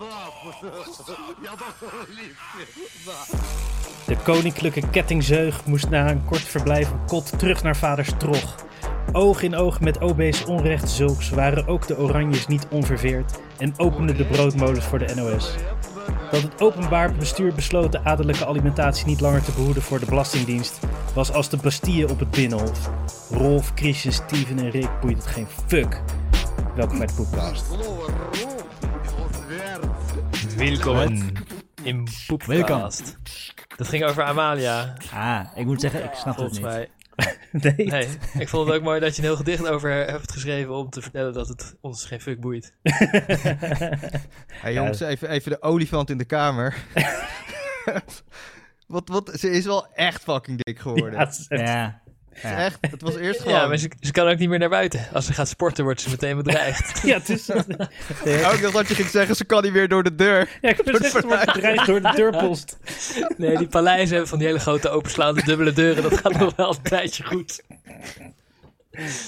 De koninklijke kettingzeug moest na een kort verblijf op kot terug naar vaders trog. Oog in oog met OB's onrecht zulks waren ook de Oranjes niet onverveerd en openden de broodmolens voor de NOS. Dat het openbaar bestuur besloot de adellijke alimentatie niet langer te behoeden voor de Belastingdienst, was als de Bastille op het Binnenhof. Rolf, Christian, Steven en Rick boeit het geen fuck. Welkom bij de podcast. Welkom in Poepcast. Dat ging over Amalia, Ah, ik moet zeggen, ik snap het volgens niet. mij. Nee. Nee, ik vond het ook mooi dat je een heel gedicht over hebt geschreven om te vertellen dat het ons geen fuck boeit. Hey jongens, even, even de olifant in de kamer. wat, wat, ze is wel echt fucking dik geworden. Ja, Ja. Echt, het was eerst gewoon... Ja, maar ze, ze kan ook niet meer naar buiten. Als ze gaat sporten, wordt ze meteen bedreigd. ja, het is... Ook nog dat je ging zeggen, ze kan niet meer door de deur. Ja, ik zeggen, ze wordt bedreigd door de deurpost. Nee, die paleizen hebben van die hele grote openslaande dubbele deuren. Dat gaat nog wel een tijdje goed.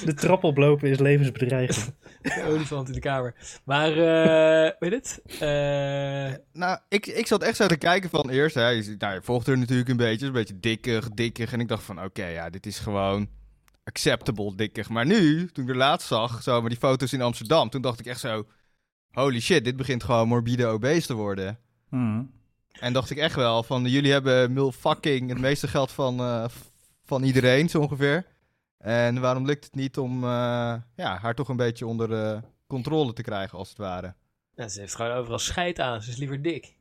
De trap oplopen is levensbedreigend. De olifant in de kamer. Maar, eh weet je het? Eh, Nou, ik, ik zat echt zo te kijken van eerst, hè, je, nou, je volgt er natuurlijk een beetje, is een beetje dikkig, dikkig. En ik dacht van, oké, ja, dit is gewoon acceptable dikkig. Maar nu, toen ik er laatst zag, zo met die foto's in Amsterdam, toen dacht ik echt zo, holy shit, dit begint gewoon morbide obese te worden. Hm. En dacht ik echt wel van, jullie hebben mil fucking het meeste geld van, eh, van iedereen, zo ongeveer. En waarom lukt het niet om eh, ja, haar toch een beetje onder eh, controle te krijgen, als het ware? ja, ze heeft gewoon overal scheid aan. Ze is liever dik.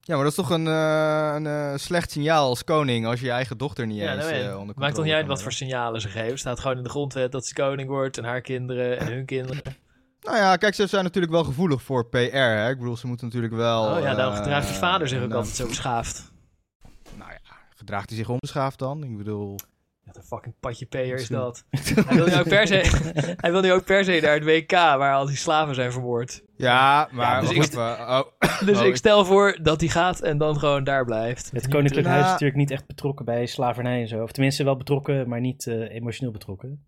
Ja, maar dat is toch een, eh, een slecht signaal als koning als je je eigen dochter niet Ja, eens ik. onder controle Maakt toch niet uit wat voor signalen ze geven. staat gewoon in de grondwet dat ze koning wordt en haar kinderen en hun kinderen. Nou ja, kijk, ze zijn natuurlijk wel gevoelig voor PR, hè. Ik bedoel, ze moeten natuurlijk wel... Oh ja, eh, gedraagt die vader zich ook nou, altijd zo beschaafd. Nou ja, gedraagt hij zich onbeschaafd dan? Ik bedoel... Wat een fucking patje peer is dat. hij, wil nu ook per se, hij wil nu ook per se naar het WK waar al die slaven zijn vermoord. Ja, maar... dus ik- even. Oh, Dus Oh, ik stel voor dat hij gaat en dan gewoon daar blijft. Het Koninklijk Huis is natuurlijk niet echt betrokken bij slavernij en zo. Of tenminste wel betrokken, maar niet eh, emotioneel betrokken.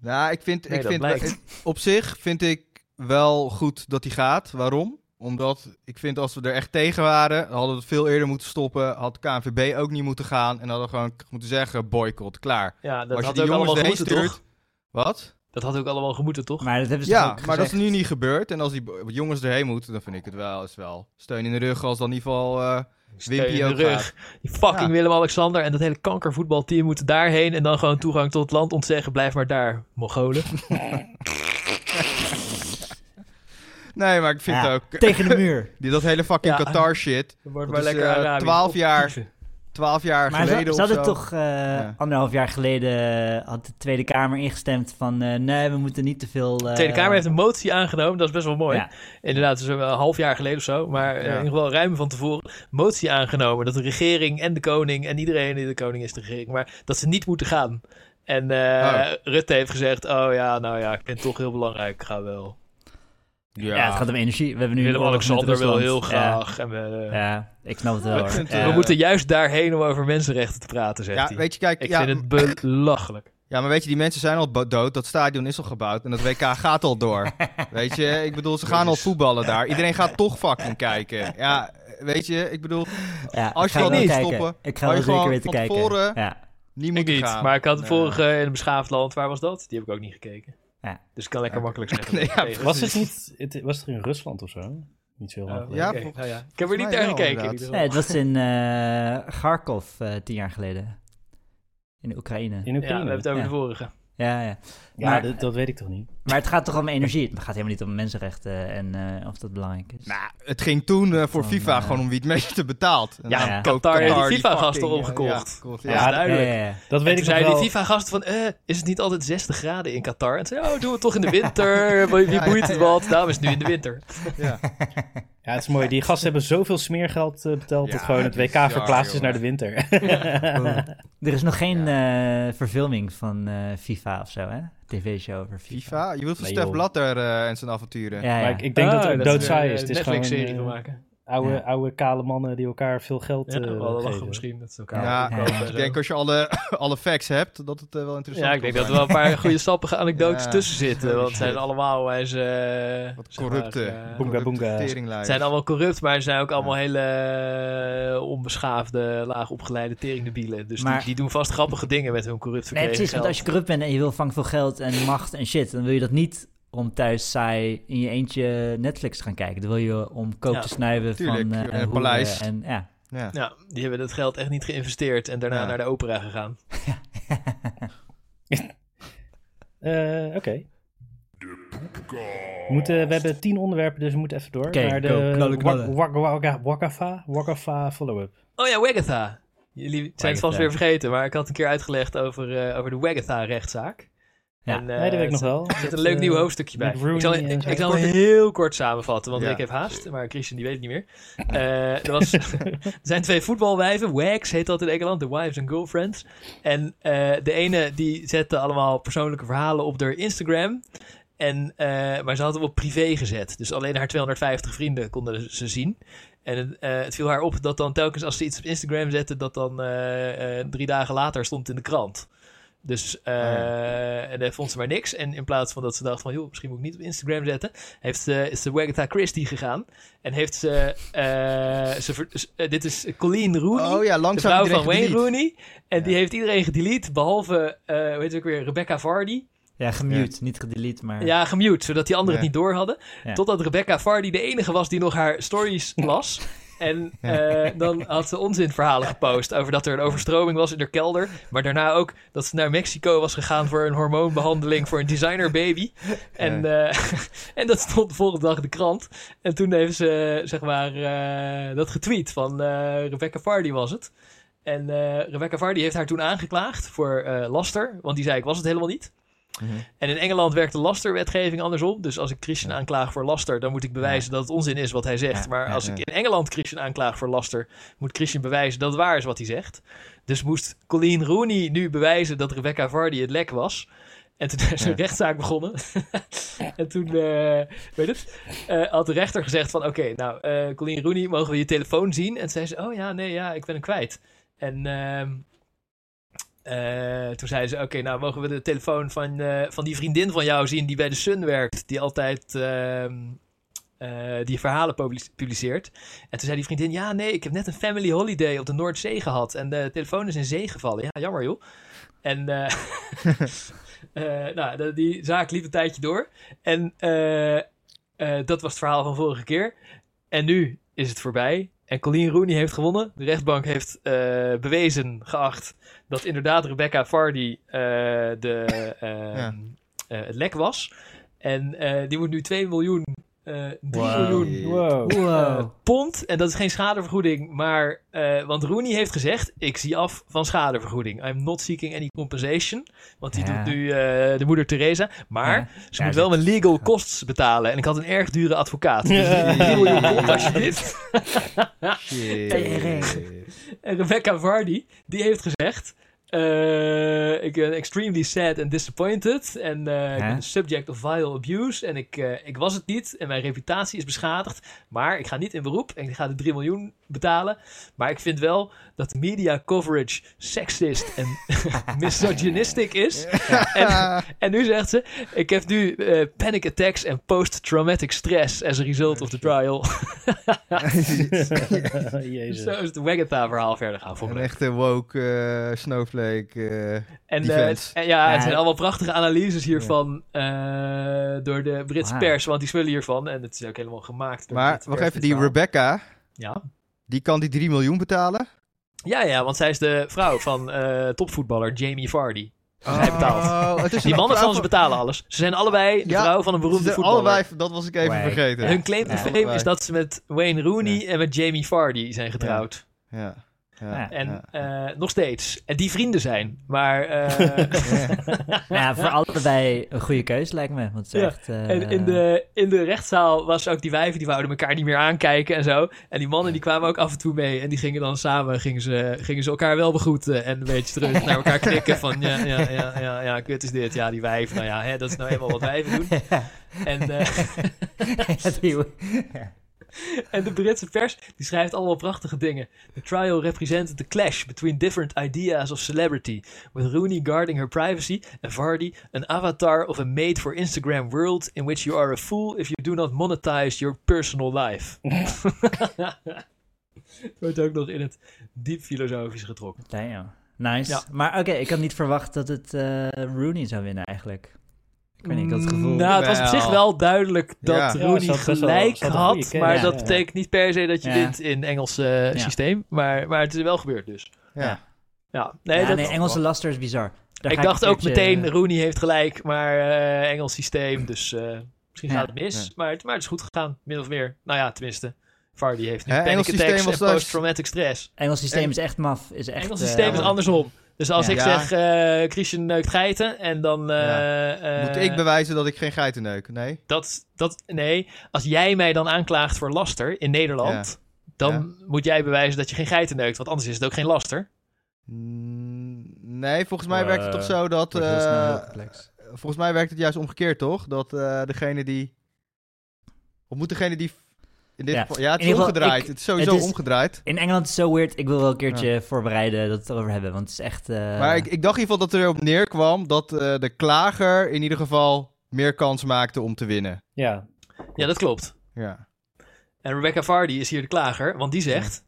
nou, ik vind... Nee, ik dat vind blijkt. op zich vind ik wel goed dat hij gaat. Waarom? Omdat ik vind als we er echt tegen waren, hadden we het veel eerder moeten stoppen. Had KNVB ook niet moeten gaan. En hadden we gewoon moeten zeggen, boycott, klaar. Ja, dat als je had die jongens allemaal erheen stuurt... toch? Wat? Dat had ook allemaal gemoeten, toch? Maar dat hebben ze Ja, ook maar dat is nu niet gebeurd. En als die jongens erheen moeten, dan vind ik het wel, is wel steun in de rug als dan in ieder geval eh Steun Wimpy in de ook rug. gaat. Die fucking Ja. Willem-Alexander en dat hele kankervoetbalteam moeten daarheen en dan gewoon toegang tot het land ontzeggen. Blijf maar daar, Mongolen. Nee, maar ik vind Ja, ook... Tegen de muur. Die, dat hele fucking Ja. Qatar shit. Wordt maar is, lekker eh, Arabisch. 12 jaar Optieven. Twaalf jaar Maar ze, geleden ze of hadden zo. toch eh, Ja. anderhalf jaar geleden eh, had de Tweede Kamer ingestemd van eh, nee, we moeten niet te veel... De Tweede Kamer heeft een motie aangenomen, dat is best wel mooi. Ja. Inderdaad, zo een half jaar geleden of zo, maar eh, in ieder geval ruim van tevoren, motie aangenomen dat de regering en de koning en iedereen die de koning is de regering, maar dat ze niet moeten gaan. En eh, Oh. Rutte heeft gezegd, oh ja, nou ja, ik vind het toch heel belangrijk, ik ga wel. Ja. het gaat om energie. We hebben nu Willem-Alexander wil heel Ja. graag. En we, Ja, ik snap het wel. Hoor. Ja. eh, we moeten juist daarheen om over mensenrechten te praten, zegt Ja, hij. weet je, kijk, ik ja, vind het belachelijk. ja, maar weet je, die mensen zijn al dood. Dat stadion is al gebouwd en dat WK gaat al door. weet je, ik bedoel, ze gaan al voetballen daar. Iedereen gaat toch fucking kijken. Ja, weet je, ik bedoel, Ja, Als ik je al niet kijken. stoppen, Ik ga wel je zeker gewoon weten kijken. tevoren- Ja. niet Ik niet, gaan. maar ik had de vorige in een beschaafd land, waar was dat? Die heb ik ook niet gekeken. Ja. Dus ik kan lekker Ja. makkelijk zeggen. Nee, ja, Was het niet... Het, was er in Rusland of zo? Niet zo heel lang geleden. Ja, Nou ja. Ik heb er niet naar gekeken. Nee, het was in eh Kharkov eh, tien jaar geleden. In Oekraïne. In Ja, we Oekraïne. hebben het over Ja. de vorige. Ja, ja. Ja, Maar- dat, dat weet ik toch niet. Maar het gaat toch om energie. Het gaat helemaal niet om mensenrechten en eh, of dat belangrijk is. Nou, het ging toen eh, voor Van, FIFA eh, gewoon om wie het meeste betaalt. En Ja, Qatar heeft die FIFA-gasten omgekocht. ja, Ja, ja. duidelijk. Ja, ja, ja. Dat En weet toen ik zeiden wel. die FIFA-gasten van, eh, is het niet altijd 60 graden in Qatar? En toen zei, oh, doen we het toch in de winter? Wie boeit het wat? Daarom is het nu in de winter. Ja. Ja, het is mooi. Die gasten hebben zoveel smeergeld betaald... dat gewoon het WK verplaatst is naar de winter. Er is nog geen eh, verfilming van eh, FIFA of zo, hè? TV-show over FIFA. FIFA? Je wilt van Stef. Blatter eh, en zijn avonturen. Ja, ja. Maar ik, ik denk dat het ook ze er doodsaai een is. Het is Netflix-serie gewoon... van eh, maken. Oude, Ja. oude kale mannen die elkaar veel geld Ja, eh, wel lachen geven. misschien. Dat ze elkaar Ja, ik denk als je alle, alle facts hebt, dat het eh, wel interessant Ja, ik denk dat er wel zijn. een paar goede sappige anekdotes Ja. tussen zitten. Want het zijn shit. allemaal wij ze, Wat zeg corrupte, maar, eh, Boonga, corrupte boonga. teringlijst. Ze zijn allemaal corrupt, maar ze zijn ook allemaal Ja. hele eh, onbeschaafde, laag opgeleide teringdebielen. Dus Maar- die, die doen vast grappige dingen met hun corrupt Nee, precies. Want als je corrupt bent en je wil vangen veel geld en macht en shit, dan wil je dat niet om thuis saai in je eentje Netflix te gaan kijken. Dan wil je om koop Ja, te snuiven tuurlijk. van eh een hoeren paleis. En, ja. Ja. Ja, die hebben het geld echt niet geïnvesteerd en daarna Ja. naar de opera gegaan. Eh, Oké. We moeten- we hebben tien onderwerpen, dus we moeten even door. Naar de Wakafa Wakafa follow-up. Oh ja, Wagatha. Jullie zijn het vast weer vergeten, maar ik had een keer uitgelegd over, eh, over de Wagatha-rechtszaak. Ja. En, eh, nee, dat weet ik nog er wel. zit Dat, een leuk eh, nieuw hoofdstukje bij. Rooney Ik zal, ik, zal hem heel kort samenvatten, want Ja. ik heb haast. Maar Christian die weet het niet meer. Eh, er, was, er zijn twee voetbalwijven. Wags heet dat in Engeland. De wives and girlfriends. En eh, de ene die zette allemaal persoonlijke verhalen op haar Instagram. En, eh, maar ze had hem op privé gezet. Dus alleen haar 250 vrienden konden ze zien. En het, eh, het viel haar op dat dan telkens als ze iets op Instagram zette, dat dan eh, eh, drie dagen later stond in de krant. Dus ja. en daar vond ze maar niks. En in plaats van dat ze dacht van, joh, misschien moet ik niet op Instagram zetten, heeft ze, is de Wagatha Christie gegaan. En heeft ze, eh, ze ver- eh, dit is Colleen Rooney, Oh ja, de langzaam vrouw iedereen van Wayne gedelete. Rooney. En die heeft iedereen gedelete, behalve, eh hoe heet ze ook weer, Rebecca Vardy. ja, gemute. Niet gedelete, maar... Ja, gemute, zodat die anderen Ja. het niet door hadden. Ja. Totdat Rebecca Vardy de enige was die nog haar stories las. En eh, dan had ze onzinverhalen gepost over dat er een overstroming was in haar kelder. Maar daarna ook dat ze naar Mexico was gegaan voor een hormoonbehandeling voor een designer baby. En, eh, en dat stond de volgende dag in de krant. En toen heeft ze, zeg maar, eh, dat getweet van Rebecca Vardy was het. En Rebecca Vardy heeft haar toen aangeklaagd voor laster. Want die zei, ik was het helemaal niet. Mhm. En in Engeland werkt de lasterwetgeving andersom. Dus als ik Christian aanklaag voor laster, dan moet ik bewijzen dat het onzin is wat hij zegt. Ja, Maar als ik in Engeland Christian aanklaag voor laster, moet Christian bewijzen dat het waar is wat hij zegt. Dus moest Colleen Rooney nu bewijzen dat Rebecca Vardy het lek was. En toen is een rechtszaak begonnen. en toen, eh, weet het, eh, had de rechter gezegd van... Oké, nou, eh Colleen Rooney, mogen we je telefoon zien? En toen zei ze, oh ja, nee, ja, ik ben hem kwijt. En eh, toen zei ze, oké, nou mogen we de telefoon van, eh, van die vriendin van jou zien die bij de Sun werkt, die altijd ehm, eh, die verhalen publi- publiceert. En toen zei die vriendin, ja nee, ik heb net een family holiday op de Noordzee gehad en de telefoon is in zee gevallen. Ja, jammer joh. En nou, die zaak liep een tijdje door. En dat was het verhaal van vorige keer. En nu is het voorbij. En Colleen Rooney heeft gewonnen. De rechtbank heeft eh, bewezen, geacht, dat inderdaad Rebecca Vardy eh, de, ehm, Ja. eh, het lek was. En die moet nu 2 miljoen, eh 3 Wow. miljoen Wow. eh, Wow. pond. En dat is geen schadevergoeding, maar... eh, want Rooney heeft gezegd, ik zie af van schadevergoeding. I'm not seeking any compensation. Want die Ja. doet nu eh, de moeder Theresa. Maar Ja. ze Ja, moet wel mijn legal costs betalen. En ik had een erg dure advocaat. Dus Ja. 3 miljoen pond alsjeblieft. Shit. En Rebecca Vardy, die heeft gezegd... eh, ik ben extremely sad and disappointed. En eh, ik Hè? ben subject of vile abuse. En ik, eh, ik was het niet. En mijn reputatie is beschadigd. Maar ik ga niet in beroep. En ik ga de 3 miljoen betalen. Maar ik vind wel dat de media coverage sexist en misogynistic is. En, en nu zegt ze... Ik heb nu eh, panic attacks en post-traumatic stress as a result of the trial. Jezus. Zo is het Wagatha-verhaal verder gaan. Een echte woke eh, eh, En, eh, en ja, het Ja. zijn allemaal prachtige analyses hiervan eh, door de Britse pers, want die spullen hiervan. En het is ook helemaal gemaakt. door maar wacht even, dit die. Rebecca, Ja. die kan die 3 miljoen betalen? ja, ja, want zij is de vrouw van eh, topvoetballer Jamie Vardy. Betaalt. Oh, het is Die mannen van ze betalen alles. Ze zijn allebei de Ja, vrouw van een beroemde voetballer. allebei, dat was ik even vergeten. Hun claim to Ja, fame allebei. is dat ze met Wayne Rooney en met Jamie Vardy zijn getrouwd. Ja. Ja. Ja. En ja. eh, nog steeds. En die vrienden zijn. Maar eh, Nou ja, voor allebei een goede keuze lijkt me. Want echt... eh, En in de, in de rechtszaal was ook die wijven, die wouden elkaar niet meer aankijken en zo. En die mannen die kwamen ook af en toe mee. En die gingen dan samen, gingen ze, gingen ze elkaar wel begroeten. En een beetje terug naar elkaar knikken van, ja, ja, ja, ja, ja, kut is dit. Ja, die wijf, nou ja, hè, dat is nou eenmaal wat wijven doen. En, eh, Ja, die- ja. En de Britse pers die schrijft allemaal prachtige dingen. The trial represented the clash between different ideas of celebrity, with Rooney guarding her privacy and Vardy an avatar of a made for Instagram world in which you are a fool if you do not monetize your personal life. Wordt ook nog in het diep filosofisch getrokken. Damn. Nice. Ja. Maar oké, ik had niet verwacht dat het eh, Rooney zou winnen eigenlijk. Ik weet niet, ik had het gevoel... Nou, het was op zich wel duidelijk dat Ja. Rooney wel- gelijk had Maar ja. dat Ja. betekent niet per se dat je Ja. wint in Engels eh, Ja. systeem. Maar, maar het is wel gebeurd dus. Ja. Ja, nee, ja, dat, nee, Engelse laster is bizar. Daar ik dacht ook meteen, Rooney heeft gelijk, maar eh, Engels systeem, dus eh, misschien Ja. gaat het mis. Ja. Maar, het, maar het is goed gegaan, min of meer. Nou ja, tenminste. Vardy heeft nu Hè, panic Engels systeem attacks en was post-traumatic stress. Engels systeem is echt maf. Is echt, Engels systeem is andersom. Dus als Ja. ik Ja. zeg, eh Christian neukt geiten en dan... eh, Moet eh, ik bewijzen dat ik geen geiten neuk? Nee. dat, dat, nee, als jij mij dan aanklaagt voor laster in Nederland, dan moet jij bewijzen dat je geen geiten neukt, want anders is het ook geen laster. Mm, Nee, volgens mij werkt het toch zo dat... Eh, complex. volgens mij werkt het juist omgekeerd, toch? Dat eh, degene die... Of moet degene die... In dit Ja. geval... Ja, het In is ieder geval, omgedraaid. ik- het is sowieso het is- omgedraaid. In Engeland is het zo weird. Ik wil wel een keertje voorbereiden dat we het erover hebben. Want het is echt... eh, Maar ik, ik dacht in ieder geval dat er erop neerkwam dat eh, de klager in ieder geval meer kans maakte om te winnen. Ja, Ja, dat klopt. Ja. En Rebecca Vardy is hier de klager, want die zegt...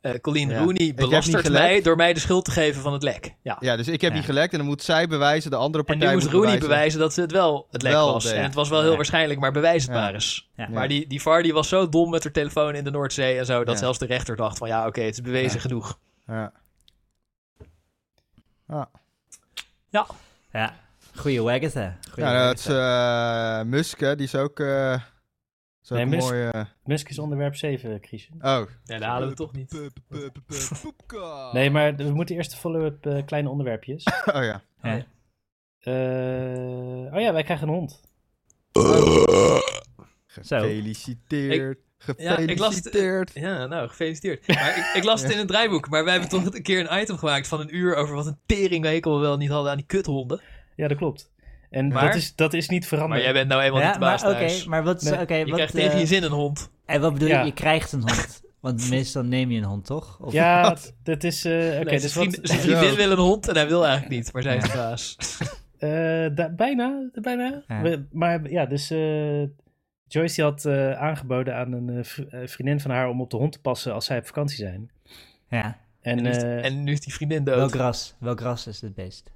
eh Colleen Ja. Rooney belastert mij door mij de schuld te geven van het lek. Ja. ja, dus ik heb Ja. niet gelekt en dan moet zij bewijzen, de andere En partij nu moest moet Rooney bewijzen. bewijzen dat ze het wel het lek Wel was. deed. En het was wel heel Ja. waarschijnlijk, maar bewijs het Ja. maar eens. Ja. Maar die, die Vardy was zo dom met haar telefoon in de Noordzee en zo... dat Ja. zelfs de rechter dacht van ja, oké, het is bewezen Ja. genoeg. Ja. Ja, goeie Wagatha. Goeie Ja, dat is eh Musk, hè, die is ook, eh Nee, Musk- mooie... Musk is onderwerp 7, Christian. Oh. Ja, daar halen we toch niet. Nee, maar we moeten eerst de follow-up eh, kleine onderwerpjes. Oh ja. Eh, oh ja, wij krijgen een hond. Gefeliciteerd. Ja, ik las- Gefeliciteerd. Ja, nou, gefeliciteerd. Maar ik, ik las het in het draaiboek, maar wij hebben toch een keer een item gemaakt van een uur over wat een teringhekel we wel niet hadden aan die kuthonden. Ja, dat klopt. En Maar- dat, is, dat is niet Maar veranderd. jij bent nou eenmaal Ja, niet de baas maar oké, thuis. maar wat... Nee, oké, Je wat, krijgt tegen eh, je zin een hond. En wat bedoel je? Ja. Je krijgt een hond. Want meestal neem je een hond, toch? Of, Ja, dat is... eh, Oké, Nee, dus zijn vriend- vriendin wil een hond en hij wil eigenlijk niet, maar zij is de baas. Eh, da- bijna, bijna. Ja. We- maar ja, dus eh, Joyce die had eh, aangeboden aan een vriendin van haar om op de hond te passen als zij op vakantie zijn. Ja, En, En, nu is, eh, en nu is die vriendin dood. welk ras? Welk ras is het beest?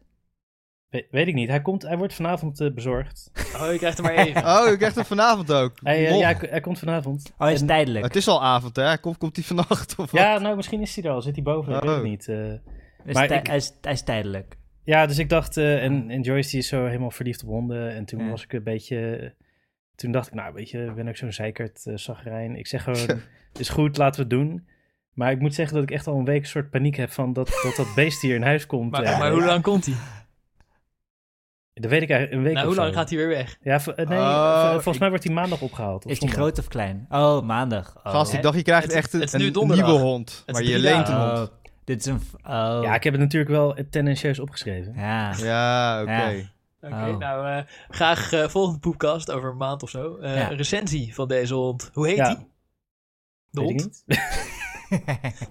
We- weet ik niet, hij, komt, hij wordt vanavond eh, bezorgd. Oh, je krijgt er maar even. Oh, ik krijg hem vanavond ook. Hij, eh, ja, hij, hij komt vanavond. Oh, hij is En- tijdelijk. Het is al avond, hè? Komt, komt hij vannacht? Of wat? Ja, nou misschien is hij er al, zit hij boven, ik weet het Oh. niet. eh. Hij is maar ik- hij, is, hij is tijdelijk. ja, dus ik dacht, eh, en, en Joyce die is zo helemaal verliefd op honden. En toen Ja. was ik een beetje, toen dacht ik, nou weet je, ik ben ook zo'n zeikert uh, zagrijn. Ik zeg gewoon, is goed, laten we het doen. Maar ik moet zeggen dat ik echt al een week een soort paniek heb van dat dat, dat beest hier in huis komt. Maar, eh, maar hoe lang komt hij? Dat weet ik eigenlijk, een week Nou, of hoe lang zo. gaat hij weer weg? Ja, eh, nee, Oh, v- volgens ik- mij wordt hij maandag opgehaald. Of Is die zondag. groot of klein? Oh, maandag. Oh. Gast, ik dacht je krijgt het- echt een, het is nu een donderdag. nieuwe hond. Maar je leent een hond. Oh, dit is een... Oh. Ja, ik heb het natuurlijk wel tendentieus opgeschreven. Ja. Ja, oké. Ja. Oké, Oh. nou, eh, graag eh, volgende poepkast over een maand of zo. eh, Ja. Een recensie van deze hond. Hoe heet Ja. die? De Weet ik hond? niet. Die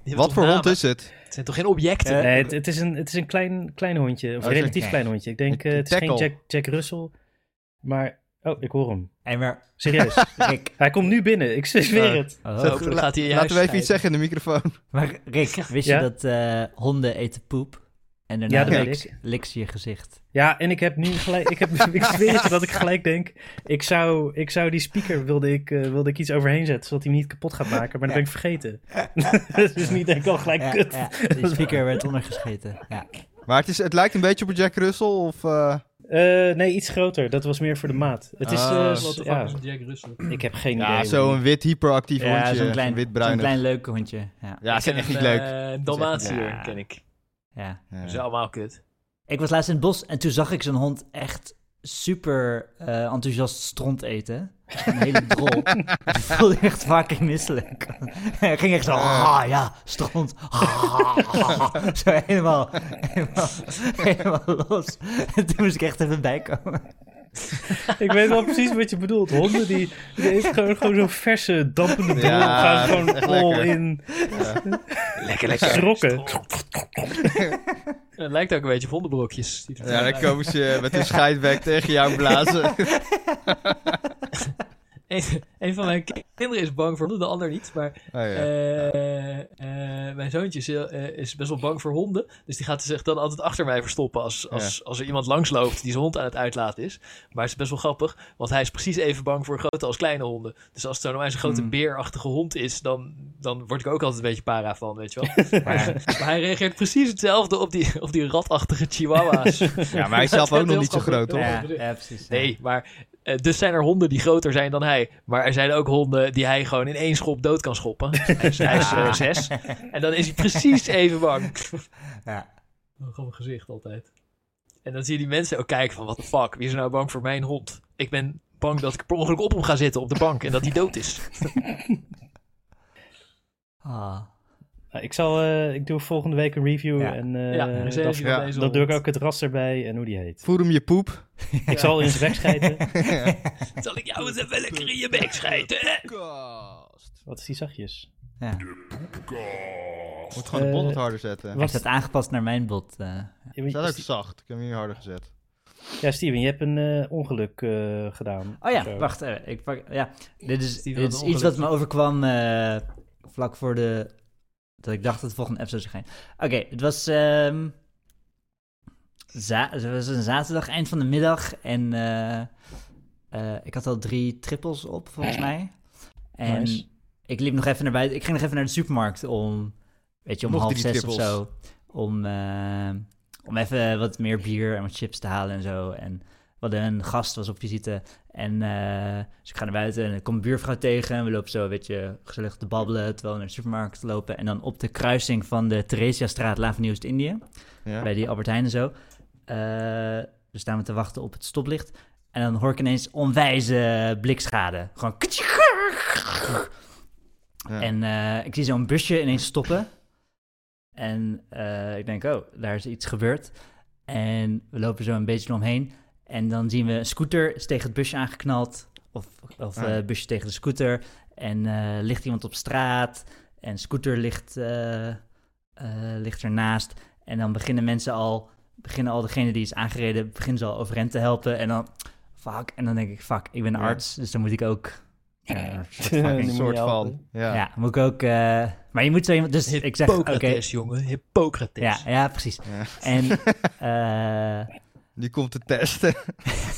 heeft Wat voor hond is het? Het zijn toch geen objecten? Eh, Nee, het, het is een, het is een klein, klein hondje. Of Oh, relatief een- klein hondje. Ik denk, Een eh, het is geen. Jack, Jack Russell. Maar, oh, ik hoor hem. En maar... Serieus. Rick, Hij komt nu binnen. Ik zweer Oh. het. oh. Laten we even iets zeggen in de microfoon. Maar Rick, wist Ja? je dat eh, honden eten poep? En daarna Ja, dat weet liks, ik. liks je gezicht. Ja, en ik heb nu gelijk... Ik, heb, ik zweer dat ik gelijk denk... Ik zou, ik zou die speaker... Wilde ik, eh, wilde ik iets overheen zetten... Zodat hij hem niet kapot gaat maken. Maar dat ben ik vergeten. dus nu denk ik al gelijk... Ja, kut. ja, die speaker werd ondergescheten. Ja. Maar het, is, het lijkt een beetje op een Jack Russell of... eh, Eh, nee, iets groter. Dat was meer voor de maat. Het is... Ah. eh, Wat de ja, is Jack Russell? ik heb geen ja, idee. zo'n wit hyperactief Ja, hondje. zo'n klein, zo'n wit-bruinig. klein leuk hondje. Ja. Ja, ze zijn echt niet leuk. Dalmatiër Ja. ken ik. Ja. Ja. Dat is allemaal kut. Ik was laatst in het bos en toen zag ik zo'n hond echt super eh, enthousiast stront eten. Een hele drol. ik voelde echt fucking misselijk. Hij ging echt zo, ah ja, stront. Ah, zo helemaal, helemaal, helemaal los. En toen moest ik echt even bijkomen. Ik weet wel precies wat je bedoelt. Honden die, die eten gewoon, gewoon zo'n verse, dampende. Ja, gaan gewoon all lekker. in. Lekker, lekker. Schrokken. Het lijkt ook een beetje op hondenbrokjes. Ja, dan komen ze met hun scheidbek tegen jou blazen. Een, een van mijn ki- kinderen is bang voor honden, de ander niet. Maar Oh, ja. eh, eh, mijn zoontje is, heel- eh, is best wel bang voor honden. Dus die gaat zich dan altijd achter mij verstoppen als, als, als er iemand langsloopt die zijn hond aan het uitlaten is. Maar het is best wel grappig, want hij is precies even bang voor grote als kleine honden. Dus als het zo nou eens een grote Hmm. beerachtige hond is, dan, dan word ik ook altijd een beetje para van, weet je wel. Maar, maar hij reageert precies hetzelfde op die, op die ratachtige chihuahua's. ja, maar hij is zelf ook nog niet zo groot, toch? Ja, ja, precies. ja. Nee, maar dus zijn er honden die groter zijn dan hij. Maar er zijn ook honden die hij gewoon in één schop dood kan schoppen. Hij is, hij is eh, zes. En dan is hij precies even bang. Ja. Een grappig gezicht altijd. En dan zie je die mensen ook kijken van... What the fuck, wie is er nou bang voor mijn hond? Ik ben bang dat ik per ongeluk op hem ga zitten op de bank... en dat hij dood is. Ah. Nou, ik, zal, eh, ik doe volgende week een review. Ja. En eh, ja, dat, ja, dat doe ik ook het ras erbij en hoe die heet. Voer hem je poep. Ik zal in zijn weg schijten. Zal ik jou eens even lekker in je bek schijten? Wat is die zachtjes? Ja. Moet gewoon de Eh, bot wat harder zetten. Ik Was- heb het aangepast naar mijn bot. eh. Ja, Staat ook zacht. Ik heb hem hier harder gezet. ja, Steven, je hebt een eh, ongeluk eh, gedaan. Oh ja, Zo. wacht. eh, ik pak, ja. Dit is, dit is iets wat me overkwam eh, vlak voor de... Dat ik dacht dat de volgende episode zou gaan. Oké, het was... ehm, het was een zaterdag, eind van de middag. En eh, eh, ik had al drie trippels op, volgens mij. En Nice. ik liep nog even naar buiten. Ik ging nog even naar de supermarkt om... Weet je, om Nog half zes trippels. of zo. Om, eh, om even wat meer bier en wat chips te halen en zo. En hadden een gast, was op visite. En eh, dus ik ga naar buiten en ik kom een buurvrouw tegen. En we lopen zo een beetje gezellig te babbelen terwijl we naar de supermarkt lopen. En dan op de kruising van de Theresiastraat, Lava Nieuw-Indië, Ja. bij die Albert Heijn en zo. eh dus staan we te wachten op het stoplicht. En dan hoor ik ineens onwijze blikschade. Gewoon... Ja. En eh, ik zie zo'n busje ineens stoppen. En ik denk, oh, daar is iets gebeurd. En we lopen zo een beetje eromheen. En dan zien we een scooter is tegen het busje aangeknald. Of, of Ah. eh, busje tegen de scooter. En eh, ligt iemand op straat. En scooter ligt, eh, ligt ernaast. En dan beginnen mensen al, beginnen al degene die is aangereden, beginnen ze al overeind te helpen. En dan, fuck. En dan denk ik, fuck, ik ben Ja. arts, dus dan moet ik ook... een soort Een van. Ja. ja, moet ik ook. maar je moet zo iemand. Dus ik zeg. Oké. Hippocrates, jongen. Hippocrates. Ja, ja, precies. Ja. En. Die komt te testen.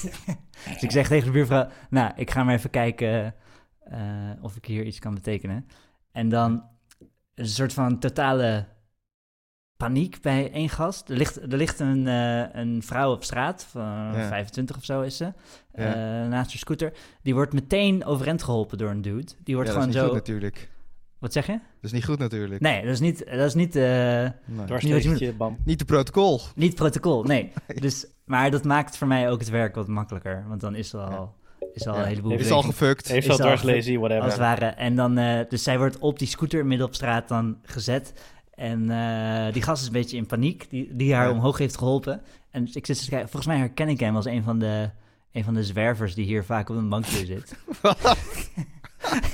dus ik zeg tegen de buurvrouw. Nou, ik ga maar even kijken. eh, of ik hier iets kan betekenen. En dan. is een soort van totale. paniek bij één gast. Er ligt, er ligt een, eh, een vrouw op straat. Van Ja. 25 of zo is ze. Ja. eh, naast haar scooter. Die wordt meteen overeind geholpen door een dude. Die wordt Ja, dat gewoon is niet zo. goed natuurlijk. Wat zeg je? Dat is niet goed natuurlijk. Nee, dat is niet. Dat is niet eh, Nee. Dwarssteegje, bam. Niet de protocol. Niet protocol, nee. Dus, maar dat maakt voor mij ook het werk wat makkelijker. Want dan is er al, is er al Ja. een heleboel Heeft Is al gefukt. Heeft Is al als whatever. het ware. En dan, eh, dus zij wordt op die scooter midden op straat dan gezet. En eh, die gast is een beetje in paniek, die, die haar Ja. omhoog heeft geholpen. En ik zit te kijken, volgens mij herken ik hem als een van de, een van de zwervers die hier vaak op een bankje zit.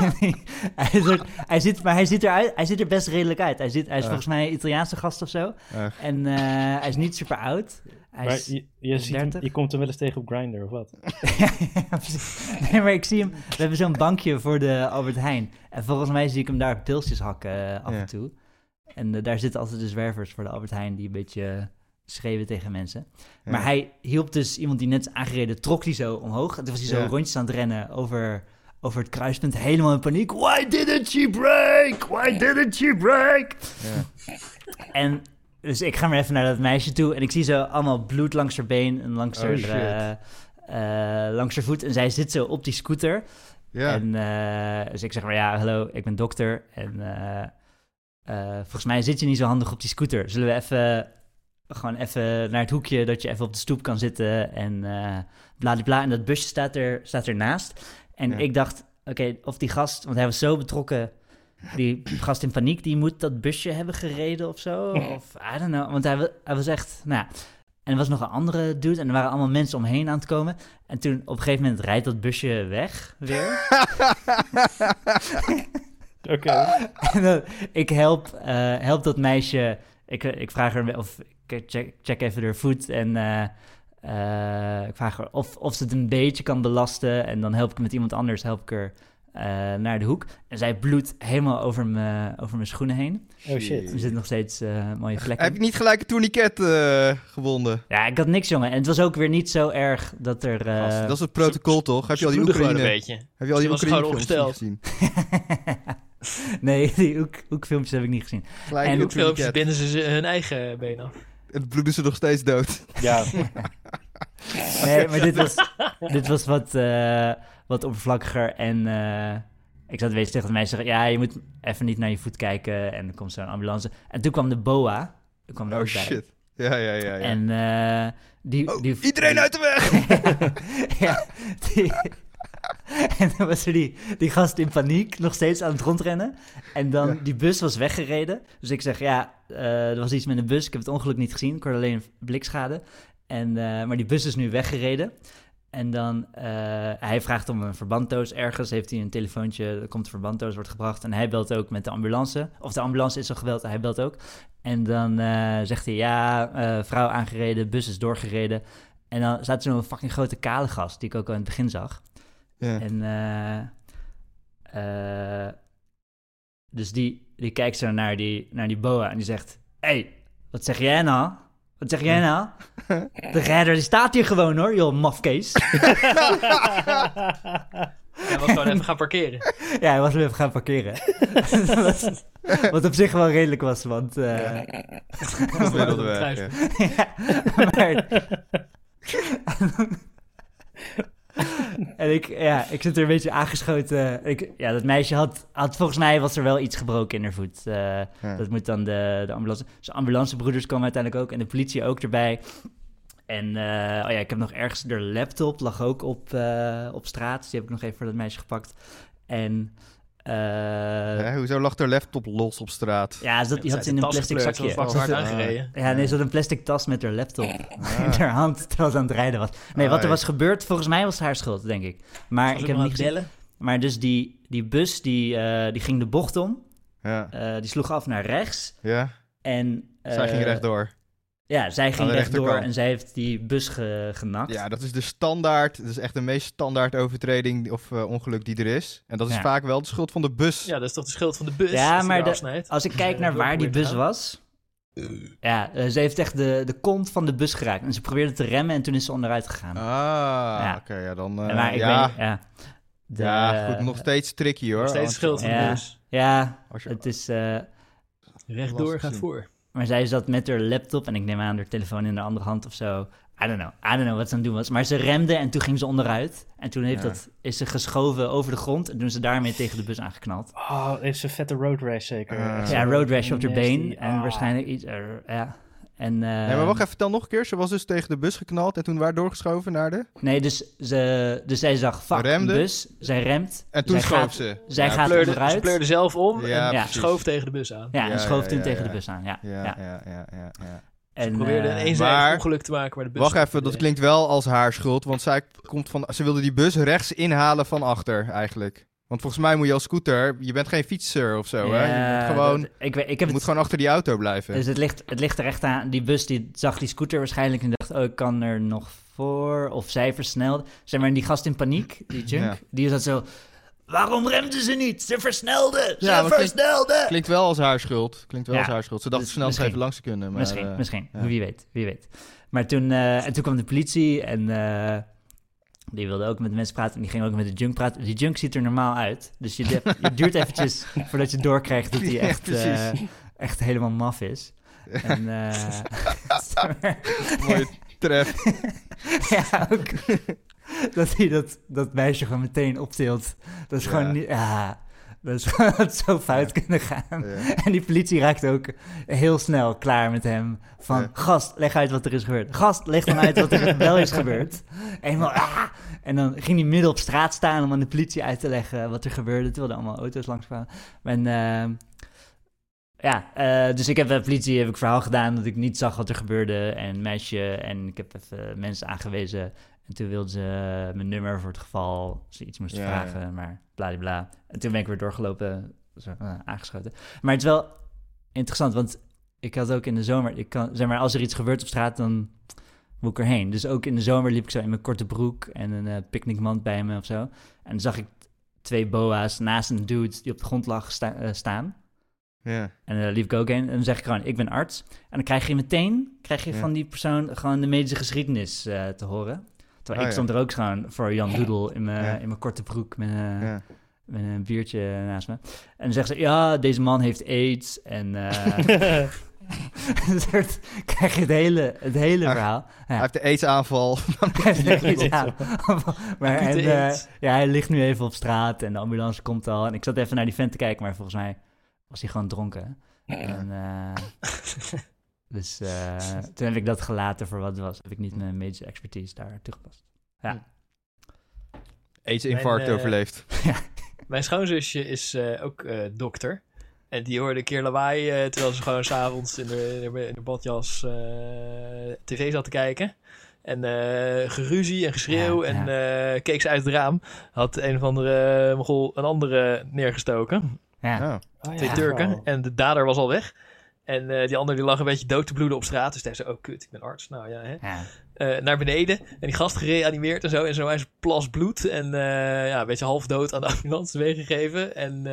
hij, hij ziet, maar hij ziet, eruit, hij ziet er best redelijk uit. Hij, ziet, hij is volgens mij een Italiaanse gast of zo. En eh, hij is niet super oud. Hij Maar je, je, ziet hem- 30? je komt hem wel eens tegen op Grindr of wat? ja, precies. nee, maar ik zie hem. We hebben zo'n bankje voor de Albert Heijn. En volgens mij zie ik hem daar pilsjes hakken eh, af Ja. en toe. En eh, daar zitten altijd de zwervers voor de Albert Heijn die een beetje schreeuwen tegen mensen. Ja. Maar hij hielp dus iemand die net is aangereden, trok die zo omhoog. En toen was hij zo Ja. rondjes aan het rennen over, over het kruispunt, helemaal in paniek. Why didn't she break? Why didn't she break? Ja. En dus ik ga maar even naar dat meisje toe en ik zie zo allemaal bloed langs haar been en langs, Oh, haar, eh, eh, langs haar voet. En zij zit zo op die scooter. Ja. En eh, dus ik zeg maar, ja, hallo, ik ben dokter. En volgens mij zit je niet zo handig op die scooter. Zullen we even, gewoon even naar het hoekje dat je even op de stoep kan zitten en bladibla. En dat busje staat, er, staat ernaast. En Ja. ik dacht, oké, of die gast, want hij was zo betrokken... Die gast in paniek, die moet dat busje hebben gereden of zo. Of, I don't know. Want hij, hij was echt, nou ja. En er was nog een andere dude en er waren allemaal mensen omheen aan het komen. En toen op een gegeven moment rijdt dat busje weg weer. Oké. en dan, ik help, eh, help dat meisje. Ik, eh, ik vraag haar of ik check, check even haar voet en eh, eh, ik vraag haar of, of ze het een beetje kan belasten. En dan help ik met iemand anders help ik haar eh, naar de hoek. En zij bloedt helemaal over mijn over mijn schoenen heen. Oh shit. Er zitten nog steeds eh, mooie vlekken. Heb je niet gelijk een tourniquet eh gewonden? Ja, ik had niks, jongen. En het was ook weer niet zo erg dat er... eh, Gast, dat is het protocol toch? Heb je al die Oekraïne, een beetje. heb je al die Oekraïne gezien? nee, die hoek, hoekfilmpjes heb ik niet gezien. Gelijk En die Ook filmpjes tourniquet. binden ze hun eigen been af. En bloeden ze nog steeds dood. Ja. Nee, maar dit was, dit was wat, eh, wat oppervlakkiger. En eh, ik zat beetje tegen de meisje zeggen... Ja, je moet even niet naar je voet kijken. En dan komt zo'n ambulance. En toen kwam de BOA. Er kwam er Oh ook bij. shit. Ja, ja, ja. ja. En eh, die, Oh, die... iedereen die- uit de weg! ja, die... En dan was er die, die gast in paniek nog steeds aan het rondrennen. En dan, Ja. die bus was weggereden. Dus ik zeg, ja, eh, er was iets met een bus. Ik heb het ongeluk niet gezien. Ik hoorde alleen blikschade. En, maar die bus is nu weggereden. En dan, eh, hij vraagt om een verbanddoos ergens. Heeft hij een telefoontje, er komt een verbanddoos, wordt gebracht. En hij belt ook met de ambulance. Of de ambulance is al gebeld, hij belt ook. En dan eh, zegt hij, ja, eh, vrouw aangereden, bus is doorgereden. En dan staat er zo'n fucking grote kale gast, die ik ook al in het begin zag. Ja. En dus die, die kijkt zo naar die, naar die boa en die zegt... hey, wat zeg jij nou? Wat zeg jij nou? De redder die staat hier gewoon hoor, joh, mafkees. Hij was gewoon even gaan parkeren. ja, hij was weer even gaan parkeren. wat, wat op zich wel redelijk was, want... eh, Dat is de weg. ja. ja, maar... en ik, ja, ik zit er een beetje aangeschoten. Ik, ja, dat meisje had, had... Volgens mij was er wel iets gebroken in haar voet. Eh, Ja. Dat moet dan de, de ambulance... Dus ambulancebroeders komen uiteindelijk ook. En de politie ook erbij. En eh, oh ja, ik heb nog ergens... De laptop lag ook op, eh, op straat. Dus die heb ik nog even voor dat meisje gepakt. En... eh, Hè, hoezo lag er laptop los op straat? ja, die had ze in een plastic zakje. was hard aangereden. ja, nee, ze had een plastic tas met haar laptop Ah. in haar hand terwijl ze aan het rijden was. Nee, wat er was gebeurd, volgens mij was het haar schuld, denk ik. Maar ik heb niet gezien. Maar dus die, die bus, die, eh, die ging de bocht om. Ja. Eh, die sloeg af naar rechts. ja. En, Zij ging eh, rechtdoor. Ja, zij ging rechtdoor en zij heeft die bus ge, genakt. Ja, dat is de standaard. Dat is echt de meest standaard overtreding of eh, ongeluk die er is. En dat is Ja. vaak wel de schuld van de bus. Ja, dat is toch de schuld van de bus? Ja, maar de-? Als ik kijk naar waar die bus was... Ja, eh, ze heeft echt de, de kont van de bus geraakt. En ze probeerde te remmen en toen is ze onderuit gegaan. Ah, Ja. oké, ja dan... eh, maar ik ja, weet ja. De- ja, goed, nog steeds tricky hoor. Nog steeds schuld van Ja. de bus. Ja, het is... eh, Rechtdoor gaat zien. voor. Maar zij zat met haar laptop en ik neem aan haar telefoon in de andere hand of zo. I don't know. I don't know wat ze aan het doen was. Maar ze remde en toen ging ze onderuit. En toen heeft Ja. dat, is ze geschoven over de grond en toen is ze daarmee tegen de bus aangeknald. Oh, heeft ze een vette road race zeker? Ah. Ja, road rash op haar been en Ah. waarschijnlijk iets... ja. En, eh, Nee, maar wacht even, dan nog een keer. Ze was dus tegen de bus geknald en toen waar doorgeschoven naar de... Nee, dus, ze, dus zij zag, fuck, Remde? een bus. Zij remt. En toen zij schoof gaat, ze. zij Ja, gaat Pleurde, onderuit. ze pleurde zelf om Ja, en Ja. schoof tegen de bus aan. Ja, en schoof ja, toen ja, tegen ja. de bus aan. Ja, Ja, ja. ja, ja, ja, ja. ja. En, probeerde eh, een maar- ongeluk te maken waar de bus... Wacht even, dat klinkt wel als haar schuld, want zij komt van... Ze wilde die bus rechts inhalen van achter, eigenlijk. Want volgens mij moet je als scooter... Je bent geen fietser of zo, hè? Je moet gewoon, dat- ik, ik heb het gewoon achter die auto blijven. Dus het ligt, het ligt er echt aan. Die bus die zag die scooter waarschijnlijk en dacht, oh, ik kan er nog voor. Of zij versnelde. Zeg maar, die gast in paniek, die junk, Ja. die zat zo... Waarom remden ze niet? Ze versnelden! Ze Ja, maar klinkt- versnelden! Klinkt wel als haar schuld. Klinkt wel als haar schuld. Ze dacht dus snel even langs te kunnen. Maar, misschien, eh, misschien. Wie weet, wie weet. Maar toen, eh, en toen kwam de politie en eh, die wilde ook met mensen praten. En die ging ook met de junk praten. Die junk ziet er normaal uit. Dus je, de- je duurt eventjes voordat je doorkrijgt dat hij echt, eh, echt helemaal maf is. En, eh, Mooie tref. ja, ook. dat hij dat, dat meisje gewoon meteen optilt. Dat is Ja. gewoon niet... Ja, dat is gewoon had zo fout kunnen gaan. Ja. En die politie raakte ook heel snel klaar met hem. Van, Ja. gast, leg uit wat er is gebeurd. Gast, leg dan uit wat er wel is gebeurd. Eenmaal, ah! En dan ging hij midden op straat staan om aan de politie uit te leggen wat er gebeurde. Terwijl er allemaal auto's langs kwamen. En, ehm, ja, eh, dus ik heb bij de politie heb ik verhaal gedaan dat ik niet zag wat er gebeurde. En meisje, en ik heb even mensen aangewezen. En toen wilden ze mijn nummer voor het geval ze iets moesten Ja, vragen, maar bladibla. En toen ben ik weer doorgelopen, zo, eh, aangeschoten. Maar het is wel interessant, want ik had ook in de zomer, ik kan, zeg maar, als er iets gebeurt op straat, dan moet ik erheen. Dus ook in de zomer liep ik zo in mijn korte broek en een eh, picknickmand bij me of zo. En dan zag ik twee boa's naast een dude die op de grond lag sta- eh, staan. Ja. En dan liep ik ook heen en dan zeg ik gewoon, ik ben arts. En dan krijg je meteen, krijg je Ja. van die persoon gewoon de medische geschiedenis te horen. Terwijl Oh, ik ja. stond er ook gewoon voor Jan Doedel in mijn, Ja. in mijn korte broek met, een- Ja. met een biertje naast me. En dan zeggen ze, ja, deze man heeft aids. En eh soort- krijg je het hele, het hele Ah, verhaal. Hij Ja. heeft de aids-aanval. Maar en, de eh, ja, hij ligt nu even op straat en de ambulance komt al. En ik zat even naar die vent te kijken, maar volgens mij was hij gewoon dronken. En, eh, dus eh, toen heb ik dat gelaten voor wat het was. Heb ik niet mijn medische expertise daar toegepast. Ja. AIDS-infarct Mijn, eh, overleefd. Mijn schoonzusje is eh, ook eh, dokter. En die hoorde een keer lawaai eh, terwijl ze gewoon s'avonds in de, in de, in de badjas eh, tv zat te kijken. En eh geruzie en geschreeuw. Ja, en eh, keek ze uit het raam. Had een of andere mogol een andere neergestoken. Ja. Oh. Twee Ja. Turken. En de dader was al weg. En eh, die ander die lag een beetje dood te bloeden op straat. Dus hij zei, oh kut, ik ben arts. Nou ja, hè. Ja. Eh, naar beneden. En die gast gereanimeerd en zo. En zo is plas bloed. En eh, ja, een beetje half dood aan de ambulance meegegeven. En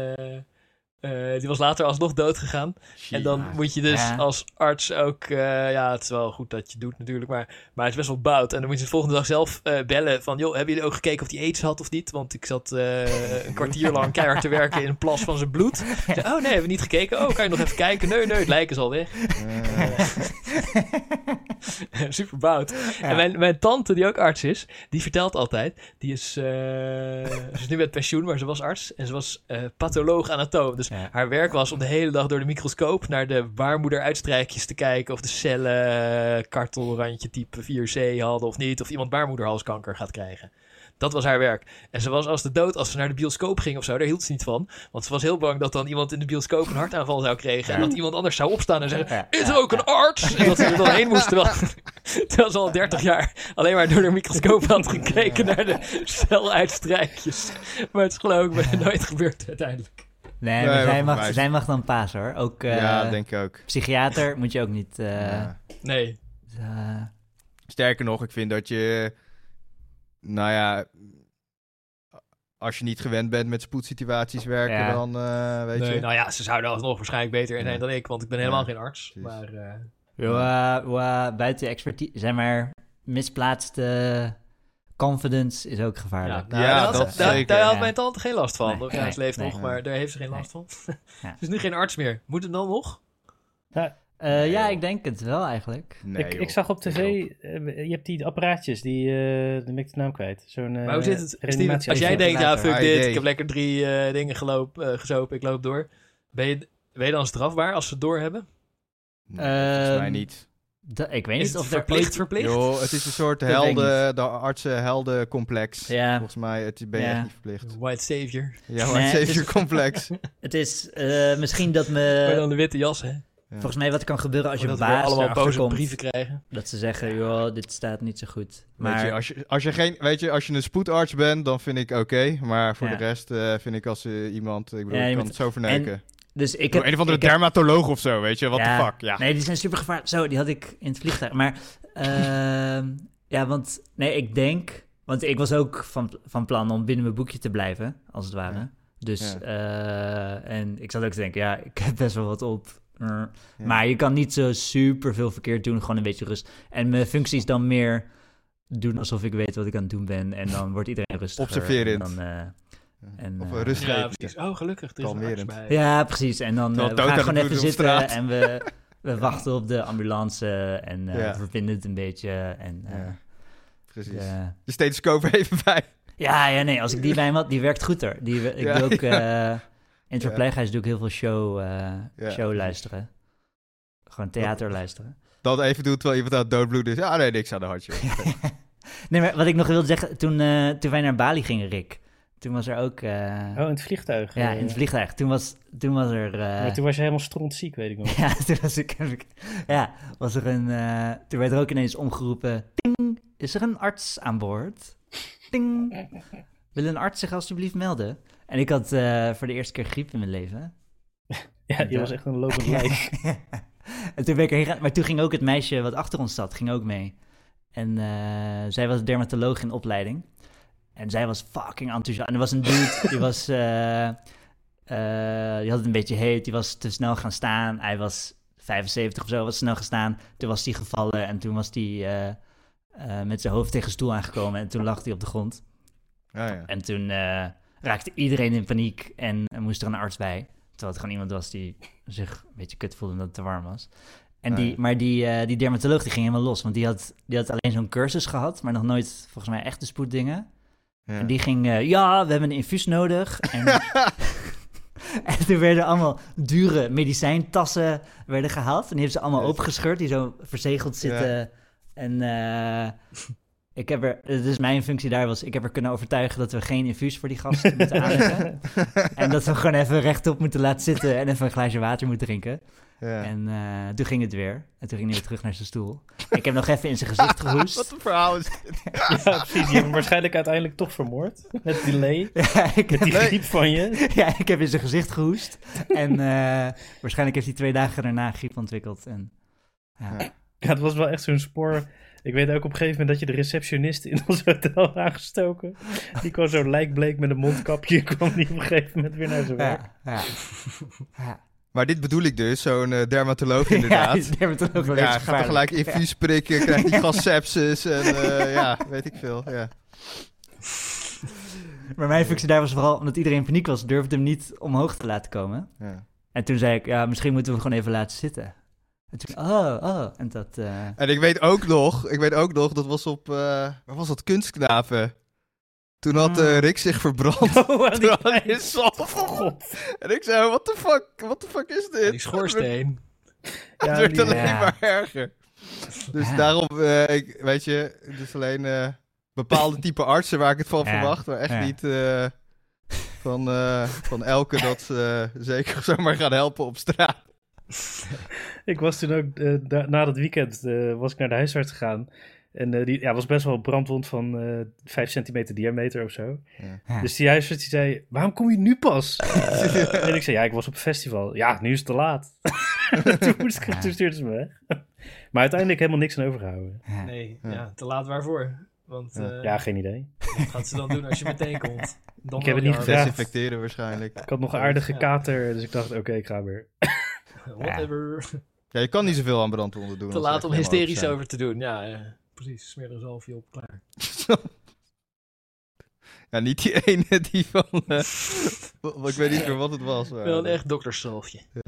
eh, die was later alsnog dood gegaan. En dan moet je dus Ja. als arts ook... eh, ja, het is wel goed dat je doet natuurlijk. Maar, maar het is best wel bout. En dan moet je de volgende dag zelf eh, bellen. Van, joh, hebben jullie ook gekeken of hij aids had of niet? Want ik zat eh, een kwartier lang keihard te werken in een plas van zijn bloed. Zei, oh nee, hebben we niet gekeken? Oh, kan je nog even kijken? Nee, nee, het lijk is al weg. Super bout. Ja. En mijn, mijn tante, die ook arts is, die vertelt altijd. Die is, eh, ze is nu met pensioen, maar ze was arts. En ze was eh patholoog anatoom. Dus Ja. haar werk was om de hele dag door de microscoop naar de baarmoederuitstrijkjes te kijken. Of de cellen eh, kartelrandje type 4C hadden of niet. Of iemand baarmoederhalskanker gaat krijgen. Dat was haar werk. En ze was als de dood als ze naar de bioscoop ging of zo. Daar hield ze niet van. Want ze was heel bang dat dan iemand in de bioscoop een hartaanval zou krijgen. En dat iemand anders zou opstaan en zeggen... Is er ook een arts? En dat ze er dan heen moest, terwijl, terwijl ze al 30 jaar alleen maar door de microscoop had gekeken naar de celuitstrijkjes. Maar het is geloof ik nooit gebeurd uiteindelijk. Nee, maar zij mag, mij- zij mag dan paas hoor. Ook eh, ja, denk ik ook. psychiater moet je ook niet... eh, Ja. Nee. eh, Sterker nog, ik vind dat je... Nou ja... Als je niet gewend bent met spoedsituaties werken, Ja. dan eh, weet nee. je... Nou ja, ze zouden alsnog waarschijnlijk beter in zijn Ja. dan ik, want ik ben helemaal Ja, geen arts. precies. Maar eh, buiten expertise, zeg maar, misplaatste confidence is ook gevaarlijk. ja, nou, Ja, daar, had, dat ze- daar, had Ja. mijn tante geen last van. Nee, ja, ze leeft nee. nog, maar daar heeft ze geen Nee. last van. Ja. Is nu geen arts meer. Moet het dan nog? Eh, Nee, ja, ik denk het wel eigenlijk. Nee, ik, ik zag op tv, eh, je hebt die apparaatjes, die, eh dan ben ik de naam kwijt. Zo'n eh, maar hoe zit het? Steven, als jij denkt, ja, fuck Ah, dit, ik heb lekker drie eh, dingen geloop, eh, gezopen, ik loop door. Ben je, ben je dan strafbaar als ze het doorhebben? Nee, volgens mij Ehm, niet. Da- ik weet Is niet het of er verplicht, verplicht? Het is een soort Dat helden, de artsen-heldencomplex. Ja. Volgens mij het, ben je Ja. echt niet verplicht. White savior. Ja, Nee, maar het het is- je complex. Het is eh, misschien dat maar me... dan de witte jas, hè? Volgens mij wat kan gebeuren als je weer baas allemaal boze komt, brieven krijgen. dat ze zeggen, joh, dit staat niet zo goed. Maar... Weet je, Maar als, je, als, je geen, weet je, als je een spoedarts bent, dan vind ik oké. maar voor Ja. de rest eh, vind ik als eh, iemand... Ik bedoel, Ja, je kan moet- het zo verneuken. Dus ik heb... een of andere heb- dermatoloog of zo, weet je? Ja. the fuck, ja. Nee, die zijn super gevaarlijk. Zo, die had ik in het vliegtuig. Maar ehm, ja, want nee, ik denk, want ik was ook van, van plan om binnen mijn boekje te blijven, als het ware. Ja. Dus Ja. eh, en ik zat ook te denken, ja, ik heb best wel wat op. Ja. Maar je kan niet zo super veel verkeerd doen, gewoon een beetje rust. En mijn functie is dan meer doen alsof ik weet wat ik aan het doen ben. En dan wordt iedereen rustiger. Observerend. En dan, eh, en, Of eh, een rust Ja, precies. Oh, gelukkig. Er is een bij. Ja, precies. En dan eh, we gaan aan gewoon even zitten en we, we wachten op de ambulance en eh Ja. we verbinden het een beetje. En, eh, Ja, precies. de- Je stethoscoop er even bij. ja, ja, nee, als ik die bij hem had, die werkt goed hoor. Die, ik Ja, doe ook, ja. eh, in het verpleeghuis doe ik heel veel show, eh, Ja, show luisteren. Gewoon theater luisteren. Dat even doet terwijl iemand aan het doodbloeden is. Ja, nee, niks aan de hartje. Nee, maar wat ik nog wilde zeggen, toen, eh, toen wij naar Bali gingen, Rick. Toen was er ook... eh, Oh, in het vliegtuig. ja, eh. in het vliegtuig. Toen was, toen was er... eh, Maar toen was je helemaal strontziek, weet ik nog. Ja, toen was ik, ja, was er een, eh, toen werd er ook ineens omgeroepen, ting, is er een arts aan boord? Ting, wil een arts zich alsjeblieft melden? En ik had eh, voor de eerste keer griep in mijn leven. Ja, je was echt een lopend lijk. en toen ben ik erheen maar toen ging ook het meisje wat achter ons zat, ging ook mee. En eh, zij was dermatoloog in opleiding. En zij was fucking enthousiast. En er was een dude, die was, eh, eh, die had het een beetje heet, die was te snel gaan staan. Hij was 75 of zo, was snel gaan staan. Toen was hij gevallen en toen was hij eh, met zijn hoofd tegen een stoel aangekomen. En toen lag hij op de grond. Ja, ja. En toen raakte iedereen in paniek en er moest er een arts bij. Terwijl het gewoon iemand was die zich een beetje kut voelde omdat het te warm was. En Ah, die, ja. Maar die, die dermatoloog die ging helemaal los. Want die had, die had alleen zo'n cursus gehad, maar nog nooit volgens mij echte spoeddingen. Ja. En die ging, eh, ja, we hebben een infuus nodig. En, en toen werden allemaal dure medicijntassen werden gehaald. En die hebben ze allemaal Yes. opengescheurd, die zo verzegeld zitten. En eh, ik heb er, dus mijn functie daar was, ik heb er kunnen overtuigen dat we geen infuus voor die gasten moeten aanleggen. en dat we gewoon even rechtop moeten laten zitten en even een glaasje water moeten drinken. Ja. En eh, toen ging het weer. En toen ging hij weer terug naar zijn stoel. Ik heb nog even in zijn gezicht Wat gehoest. een verhaal is dit? Ja, precies. Waarschijnlijk uiteindelijk toch vermoord. Met delay. ja, ik Met heb, die Nee. griep van je. ja, ik heb in zijn gezicht gehoest. En eh, waarschijnlijk heeft hij twee dagen daarna griep ontwikkeld. En, ja. Ja. Het was wel echt zo'n spoor. Ik weet ook op een gegeven moment dat je de receptionist in ons hotel had aangestoken. Die kwam zo lijkbleek met een mondkapje. kwam die op een gegeven moment weer naar zijn werk. Ja, ja. ja. Maar dit bedoel ik dus, zo'n eh, dermatoloog inderdaad. Ja, dermatoloog Ja, gaat er gelijk infuus prikken, krijgt die gassepsis en eh, ja, weet ik veel. Ja. Maar mijn functie daar was vooral, omdat iedereen in paniek was, durfde hem niet omhoog te laten komen. Ja. En toen zei ik, ja, misschien moeten we hem gewoon even laten zitten. En toen, oh, oh. En dat, eh, En ik weet ook nog, ik weet ook nog, dat was op, waar was dat, Kunstknaven. Toen had eh, Ah. Rick zich verbrand. Oh, aan die Toen had hij zalf. God. En ik zei, what the fuck, what the fuck is dit? Die schoorsteen. Ja, het werd die- alleen Ja. maar erger. Dus Ja. daarom, eh, ik, weet je, dus alleen eh, bepaalde type artsen waar ik het van Ja. verwacht, maar echt Ja. niet eh, van, eh, van elke dat ze eh, zeker zomaar gaan helpen op straat. Ik was toen ook, na dat weekend, eh, was ik naar de huisarts gegaan. En eh, die ja, was best wel een brandwond van eh 5 centimeter diameter of zo. ja. Dus die huisarts die zei, waarom kom je nu pas? en ik zei, ja, ik was op een festival. Ja, nu is het te laat. toen, moest ik, toen stuurden ze me weg. maar uiteindelijk helemaal niks aan overgehouden. Nee, Ja. ja. te laat waarvoor? Want Ja. eh, Ja, geen idee. wat gaat ze dan doen als je meteen komt? Dan Ik heb het niet gevraagd. Desinfecteren waarschijnlijk. Ik had nog een aardige Ja. kater, dus ik dacht, oké, ik ga weer. Whatever. Ja, je kan niet zoveel aan brandwonden doen. Te laat om hysterisch over te doen. Ja, eh, precies. Smeer er een zalfje op, klaar. ja, niet die ene die van... eh, ik weet niet meer wat het was. maar- Wel een echt dokterszalfje.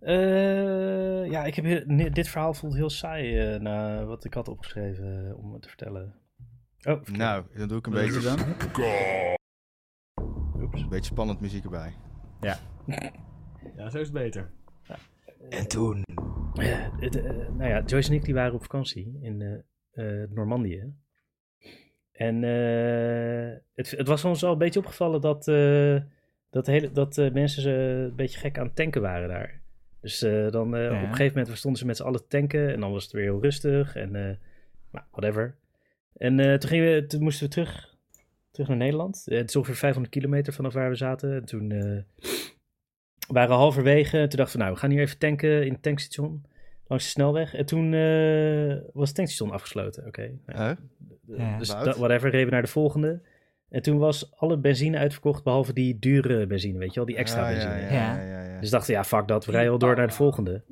Eh, ja, ik heb heel- dit verhaal voelt heel saai eh, na wat ik had opgeschreven eh, om het te vertellen. Oh. Nou, dan doe ik een beetje, dan? Oeps. een beetje spannend muziek erbij. Ja, zo is het beter. En toen? Eh, nou ja, Joyce en ik die waren op vakantie in eh, eh, Normandië. En het, het was ons al een beetje opgevallen dat, dat, hele, dat mensen ze een beetje gek aan het tanken waren daar. Dus dan op een gegeven moment stonden ze met z'n allen tanken en dan was het weer heel rustig en nou, whatever. En toen, gingen we, toen moesten we terug, terug naar Nederland. Het is ongeveer 500 kilometer vanaf waar we zaten. En toen eh, waren we halverwege. Toen dachten we, nou, we gaan hier even tanken in het tankstation langs de snelweg. En toen eh, was het tankstation afgesloten. Oké. nou ja, Huh? Ja. dus whatever, reden we naar de volgende. En toen was alle benzine uitverkocht, behalve die dure benzine, weet je wel, die extra Ah, benzine. Ja, ja, ja, ja, ja. Dus dachten we, ja, fuck dat, we rijden al door naar de volgende.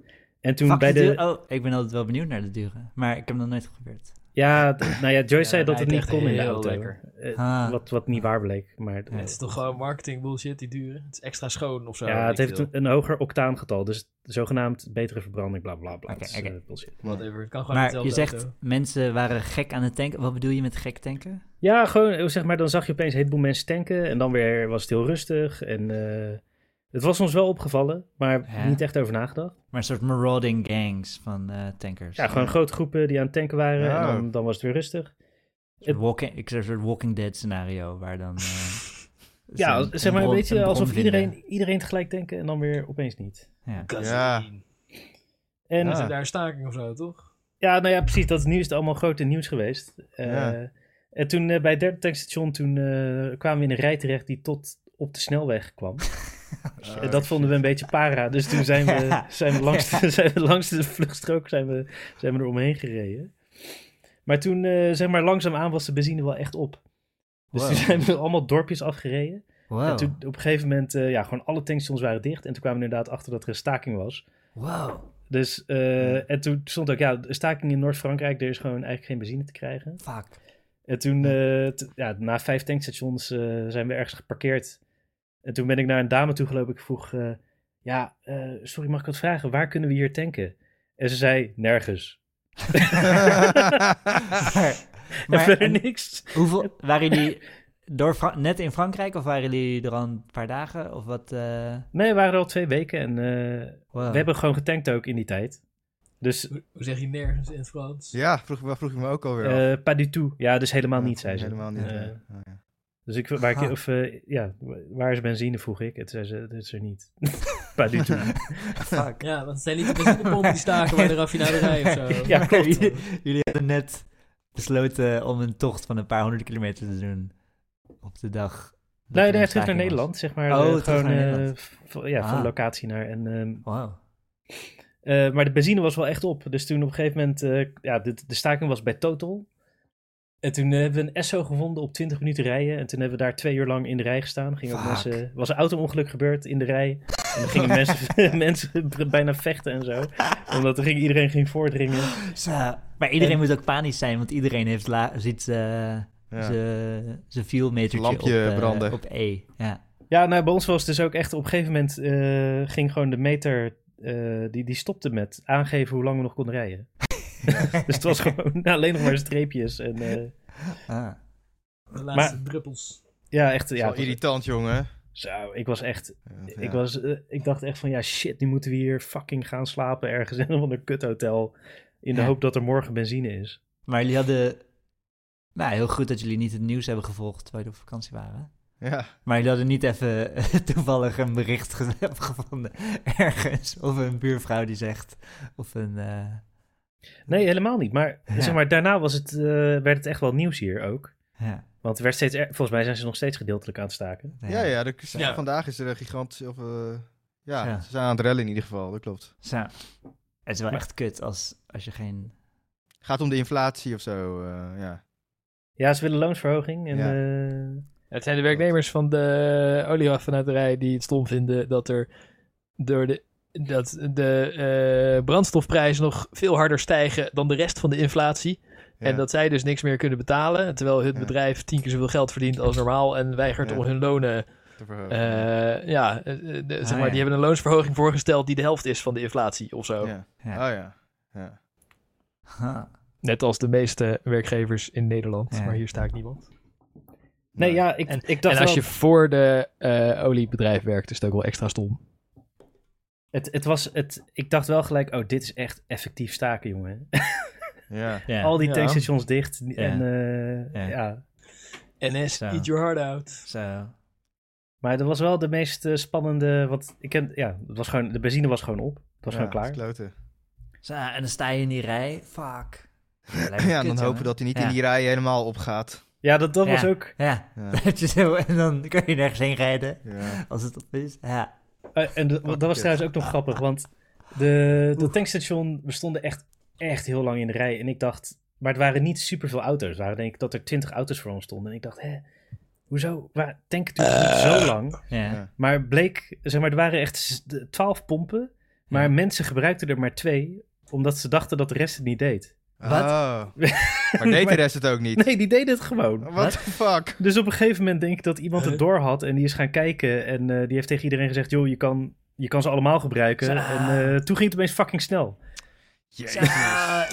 En toen Fuck bij de Oh, ik ben altijd wel benieuwd naar de dure. Maar ik heb dat nooit gebeurd. Ja, nou ja, Joyce Ja, zei dat het niet kon in de auto. lekker. Eh, Ah. wat, wat niet waar bleek, maar... Ja, Het is toch gewoon marketing bullshit, die dure? Het is extra schoon of zo. ja, het heeft een, een hoger octaangetal, dus zogenaamd betere verbranding, bla bla bla. Is, oké. eh, bullshit. Whatever. Het kan gewoon Maar je zegt, auto. mensen waren gek aan het tanken. Wat bedoel je met gek tanken? Ja, gewoon, eh, zeg maar, dan zag je opeens een heleboel mensen tanken en dan weer was het heel rustig. En eh, het was ons wel opgevallen, maar Ja. niet echt over nagedacht. Maar een soort marauding gangs van eh, tankers. Ja, gewoon grote groepen die aan het tanken waren en Oh. dan, dan was het weer rustig. soort walking, ik zeg een soort Walking Dead scenario, waar dan... eh, Ja, ze zeg maar een beetje alsof iedereen, iedereen tegelijk denken en dan weer opeens niet. Ja. Gasoline. En Ja. daar een staking of zo, toch? Ja, nou ja, precies. Dat is nu is het allemaal groot in nieuws geweest. Eh, Ja. En toen bij het derde tankstation toen, eh, kwamen we in een rij terecht die tot op de snelweg kwam. Oh, En dat vonden we een beetje para. Dus toen zijn we, zijn we, langs, de, zijn we langs de vluchtstrook zijn we, zijn we er omheen gereden. Maar toen, eh, zeg maar, langzaamaan was de benzine wel echt op. Dus Wow. toen zijn we allemaal dorpjes afgereden. Wow. En toen op een gegeven moment, eh, ja, gewoon alle tankstations waren dicht. En toen kwamen we inderdaad achter dat er een staking was. Wow. Dus, en toen stond ook, ja, staking in Noord-Frankrijk, er is gewoon eigenlijk geen benzine te krijgen. Fuck. En toen, ja, na vijf tankstations zijn we ergens geparkeerd. En toen ben ik naar een dame toe gelopen. Ik vroeg, eh, ja, eh, sorry, mag ik wat vragen? Waar kunnen we hier tanken? En ze zei, nergens. Maar, verder en niks. hoeveel, waren jullie door Fra- net in Frankrijk of waren jullie er al een paar dagen? Of wat? eh, Nee, we waren er al twee weken en eh, wow. we hebben gewoon getankt ook in die tijd. Dus, Hoe zeg je nergens in het Frans? ja, vroeg, vroeg ik me ook alweer af. eh pas du tout. Ja, dus helemaal niet, zei ze. Helemaal niet. Nee. Dus ik, waar, ik, of, eh, ja, waar is benzine, vroeg ik. Zei ze, dat is er niet. pas du. Fuck. Ja, want het zijn niet de benzinepompen die staken bij de raffinaderij of zo. Ja, klopt. jullie, jullie hadden net besloten om een tocht van een paar honderd kilometer te doen op de dag. dat Nee, nee, een terug naar was. Nederland, zeg maar. Oh, terug gewoon, naar eh, ja, van Ah. locatie naar. En, ehm, Wow. eh, maar de benzine was wel echt op. Dus toen op een gegeven moment, eh, ja, de, de staking was bij Total. En toen hebben we een Esso gevonden op 20 minuten rijden. En toen hebben we daar twee uur lang in de rij gestaan. Ging ook mensen, was een auto-ongeluk gebeurd in de rij. En dan gingen mensen, mensen bijna vechten en zo. Omdat er ging, iedereen ging voordringen. Zo. Maar iedereen En- moet ook panisch zijn, want iedereen heeft la ziet zijn Ja. zijn Lampje op, eh, branden. op E. Ja. Ja, nou, bij ons was het dus ook echt op een gegeven moment eh, ging gewoon de meter, eh, die, die stopte met aangeven hoe lang we nog konden rijden. dus het was gewoon alleen nog maar streepjes. En, eh, Ah. De laatste druppels. ja, echt. Ja, irritant, jongen. zo, ik was echt. Ja. Ik, was, eh, ik dacht echt van ja, shit, nu moeten we hier fucking gaan slapen ergens in een ander kuthotel. In de Ja. hoop dat er morgen benzine is. Maar jullie hadden... Nou, heel goed dat jullie niet het nieuws hebben gevolgd terwijl jullie op vakantie waren. Ja. Maar jullie hadden niet even toevallig een bericht ge- gevonden ergens. Of een buurvrouw die zegt. Of een... eh, Nee, helemaal niet. Maar, Ja. zeg maar daarna was het, eh, werd het echt wel nieuws hier ook. ja. Want werd steeds, er- volgens mij zijn ze nog steeds gedeeltelijk aan het staken. Ja, ja, de, Ja. vandaag is er een gigantisch... Of, eh, ja, Ja. ze zijn aan het rellen in ieder geval, dat klopt. Zo. Het is wel Maar- echt kut als, als je geen... Gaat om de inflatie of zo, eh, ja. Ja, ze willen loonsverhoging. En, Ja. eh, Het zijn de werknemers van de olieraffinaderij die het stom vinden dat er door de, dat de eh, brandstofprijzen nog veel harder stijgen dan de rest van de inflatie. Ja. En dat zij dus niks meer kunnen betalen. Terwijl het Ja. bedrijf tien keer zoveel geld verdient als normaal. En weigert Ja. om hun lonen. te verhogen. eh, ja, eh, zeg Ah, maar, ja. die hebben een loonsverhoging voorgesteld die de helft is van de inflatie of zo. ja. Ja. Oh ja. ja. Huh. Net als de meeste werkgevers in Nederland. Ja. Maar hier sta ik niemand. nee, ja, ik, En- ik dacht en als wel, je voor de eh, oliebedrijf werkt, is het ook wel extra stom. Het, het was, het, ik dacht wel gelijk, oh, dit is echt effectief staken, jongen. Ja. Ja. Al die Ja. tankstations dicht. En Ja. eh, ja. NS, Zo. eat your heart out. Zo. Maar dat was wel de meest eh, spannende, want ik ken, ja, het was gewoon, de benzine was gewoon op. Het was Ja, gewoon klaar. kloten. En dan sta je in die rij. Fuck. Ja, kut, dan hopen jongen. dat hij niet Ja. in die rij helemaal opgaat. Ja, dat, dat Ja. was ook. Ja, en dan kan je nergens heen rijden Ja. als het op is. Ja. Eh, en de- dat was kut. trouwens ook nog grappig, want de, de tankstation, we stonden echt, echt heel lang in de rij. En ik dacht, maar het waren niet superveel auto's. Het waren denk ik dat er twintig auto's voor ons stonden. En ik dacht, hè, hoezo? Waar, tanken duurt niet zo lang. Ja. Ja. Maar bleek, zeg maar, er waren echt twaalf pompen. Maar Ja. mensen gebruikten er maar twee, omdat ze dachten dat de rest het niet deed. Wat? Oh. Maar deed de rest het ook niet? Nee, die deden het gewoon. What the fuck? Dus op een gegeven moment denk ik dat iemand het door had en die is gaan kijken. En eh, die heeft tegen iedereen gezegd, joh, je kan, je kan ze allemaal gebruiken. En eh, toen ging het opeens fucking snel. Jezus.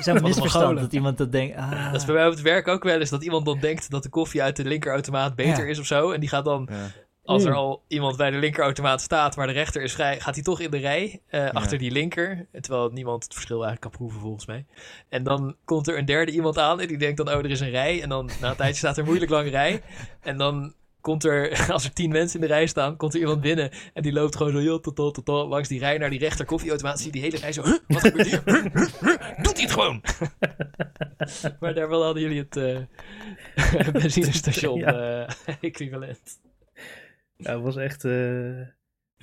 Van de misverstand dat iemand dat denkt. Ah, Dat is bij mij op het werk ook wel eens dat iemand dan denkt dat de koffie uit de linkerautomaat beter Ja. is of zo. En die gaat dan Ja. Als er Mm. al iemand bij de linkerautomaat staat, maar de rechter is vrij, gaat hij toch in de rij eh, achter die linker. Terwijl niemand het verschil eigenlijk kan proeven, volgens mij. En dan komt er een derde iemand aan en die denkt dan, oh, er is een rij. En dan na een tijdje staat er moeilijk lang rij. En dan komt er, als er tien mensen in de rij staan, komt er iemand binnen. En die loopt gewoon zo heel tot, tot, tot, tot langs die rij naar die rechter koffieautomaat. Zie die hele rij zo, huh, wat gebeurt hier? Huh, huh, huh, Doet hij het gewoon? maar daar wel hadden jullie het eh benzinestation Ja. eh, equivalent. Ja, het was echt... eh,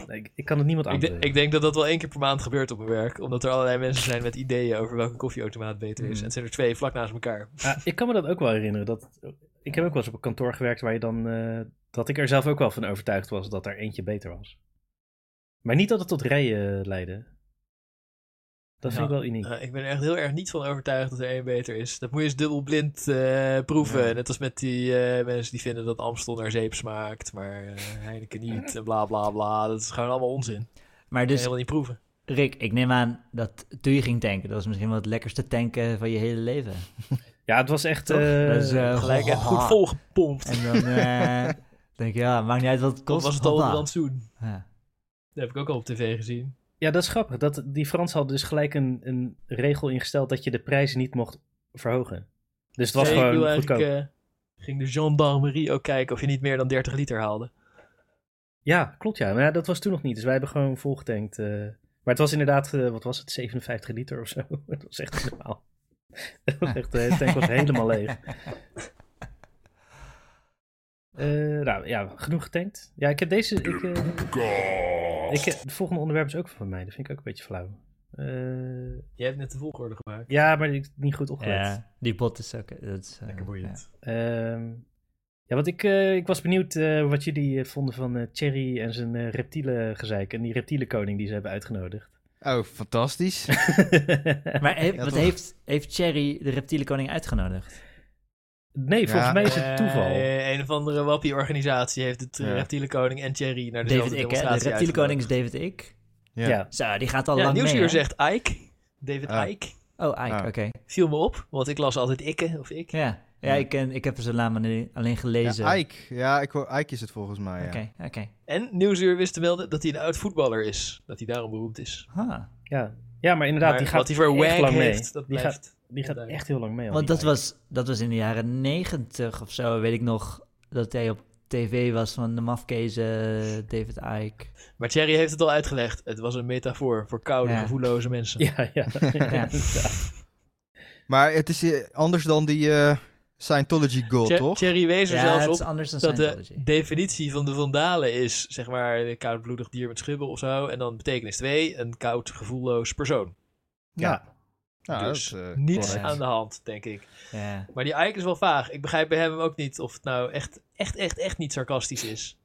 ik, ik kan het niemand Ik, aanbevelen. de- ik denk dat dat wel één keer per maand gebeurt op mijn werk. Omdat er allerlei mensen zijn met ideeën over welke koffieautomaat beter is. Hmm. En het zijn er twee vlak naast elkaar. Ja, ik kan me dat ook wel herinneren. Dat, ik heb ook wel eens op een kantoor gewerkt waar je dan... eh, dat ik er zelf ook wel van overtuigd was dat er eentje beter was. Maar niet dat het tot rijen leidde. Dat vind Ja. ik wel uniek. Eh, ik ben er echt heel erg niet van overtuigd dat er één beter is. Dat moet je eens dubbelblind eh, proeven. Ja. Net als met die eh, mensen die vinden dat Amstel naar zeep smaakt. Maar eh, Heineken niet. En bla bla bla. Dat is gewoon allemaal onzin. Maar Dus, helemaal niet proeven. Rick, ik neem aan dat toen je ging tanken, dat was misschien wel het lekkerste tanken van je hele leven. Ja, het was echt... Eh, Dat eh, Gelijk echt goed volgepompt. En dan eh, denk ik, ja, maakt niet uit wat het kost. was het al een rantsoen? Ja. Dat heb ik ook al op tv gezien. Ja, dat is grappig. Dat, die Fransen hadden dus gelijk een, een regel ingesteld dat je de prijzen niet mocht verhogen. Dus het was Nee, gewoon goedkoop. eh, ging de gendarmerie ook kijken of je niet meer dan 30 liter haalde. Ja, klopt ja. Maar ja, dat was toen nog niet. Dus wij hebben gewoon volgetankt. eh. maar het was inderdaad, eh, wat was het, 57 liter of zo. het was echt normaal. Echt, de tank was helemaal leeg. Eh, nou ja, genoeg getankt. Ja, ik heb deze... Ik, eh, ik, heb- het volgende onderwerp is ook van mij. Dat vind ik ook een beetje flauw. Eh, Jij hebt net de volgorde gemaakt. ja, maar ik niet goed opgelet. Ja, die pot is ook... Dat is, eh, Lekker boeiend. Ehm, ja, want ik, eh, ik was benieuwd eh, wat jullie eh, vonden van eh Thierry en zijn eh reptiele gezeik. En die reptielenkoning die ze hebben uitgenodigd. Oh, fantastisch. ja. Maar heeft, Ja, wat heeft, heeft Cherry de reptielenkoning uitgenodigd? Nee, volgens Ja. mij is het toeval. Eh, een of andere wappie-organisatie heeft het uh, Ja. Reptielenkoning en Thierry naar David dezelfde Ik, hè? De reptielenkoning is. David Ik. Ja. ja. Zo, die gaat al Ja, lang mee, Nieuwsuur zegt Ike. David Ah. Ike. Oh, Ike, Ah. oké. Viel me op, want ik las altijd Ikke of ik. Ja, ja ik, ken, ik heb zijn naam alleen, alleen gelezen. Ja, Ike. Ja, ik hoor, Ike is het volgens mij, ja. Oké, oké. En Nieuwsuur wist te melden dat hij een oud voetballer is. Dat hij daarom beroemd is. Ah. Ja. ja, maar inderdaad, maar die gaat wat hij voor wag lang mee. heeft, dat die, gaat, blijft... die gaat echt heel lang mee. al Want dat was, dat was in de jaren negentig of zo, weet ik nog, dat hij op tv was van de mafkezen David Ike. Maar Thierry heeft het al uitgelegd. Het was een metafoor voor koude, Ja. gevoelloze mensen. Ja, ja. Ja. Maar het is eh, anders dan die eh, Scientology Thie- toch? Thierry wees er Ja, zelfs het op is anders dan dat de definitie van de vandalen is, zeg maar, een koudbloedig dier met schubben of zo. En dan betekenis 2, een koud, gevoelloos persoon. ja. Ja, dus dat, eh, niets correct. aan de hand, denk ik. Ja. Maar die Ike is wel vaag. Ik begrijp bij hem ook niet of het nou echt, echt, echt, echt niet sarcastisch is.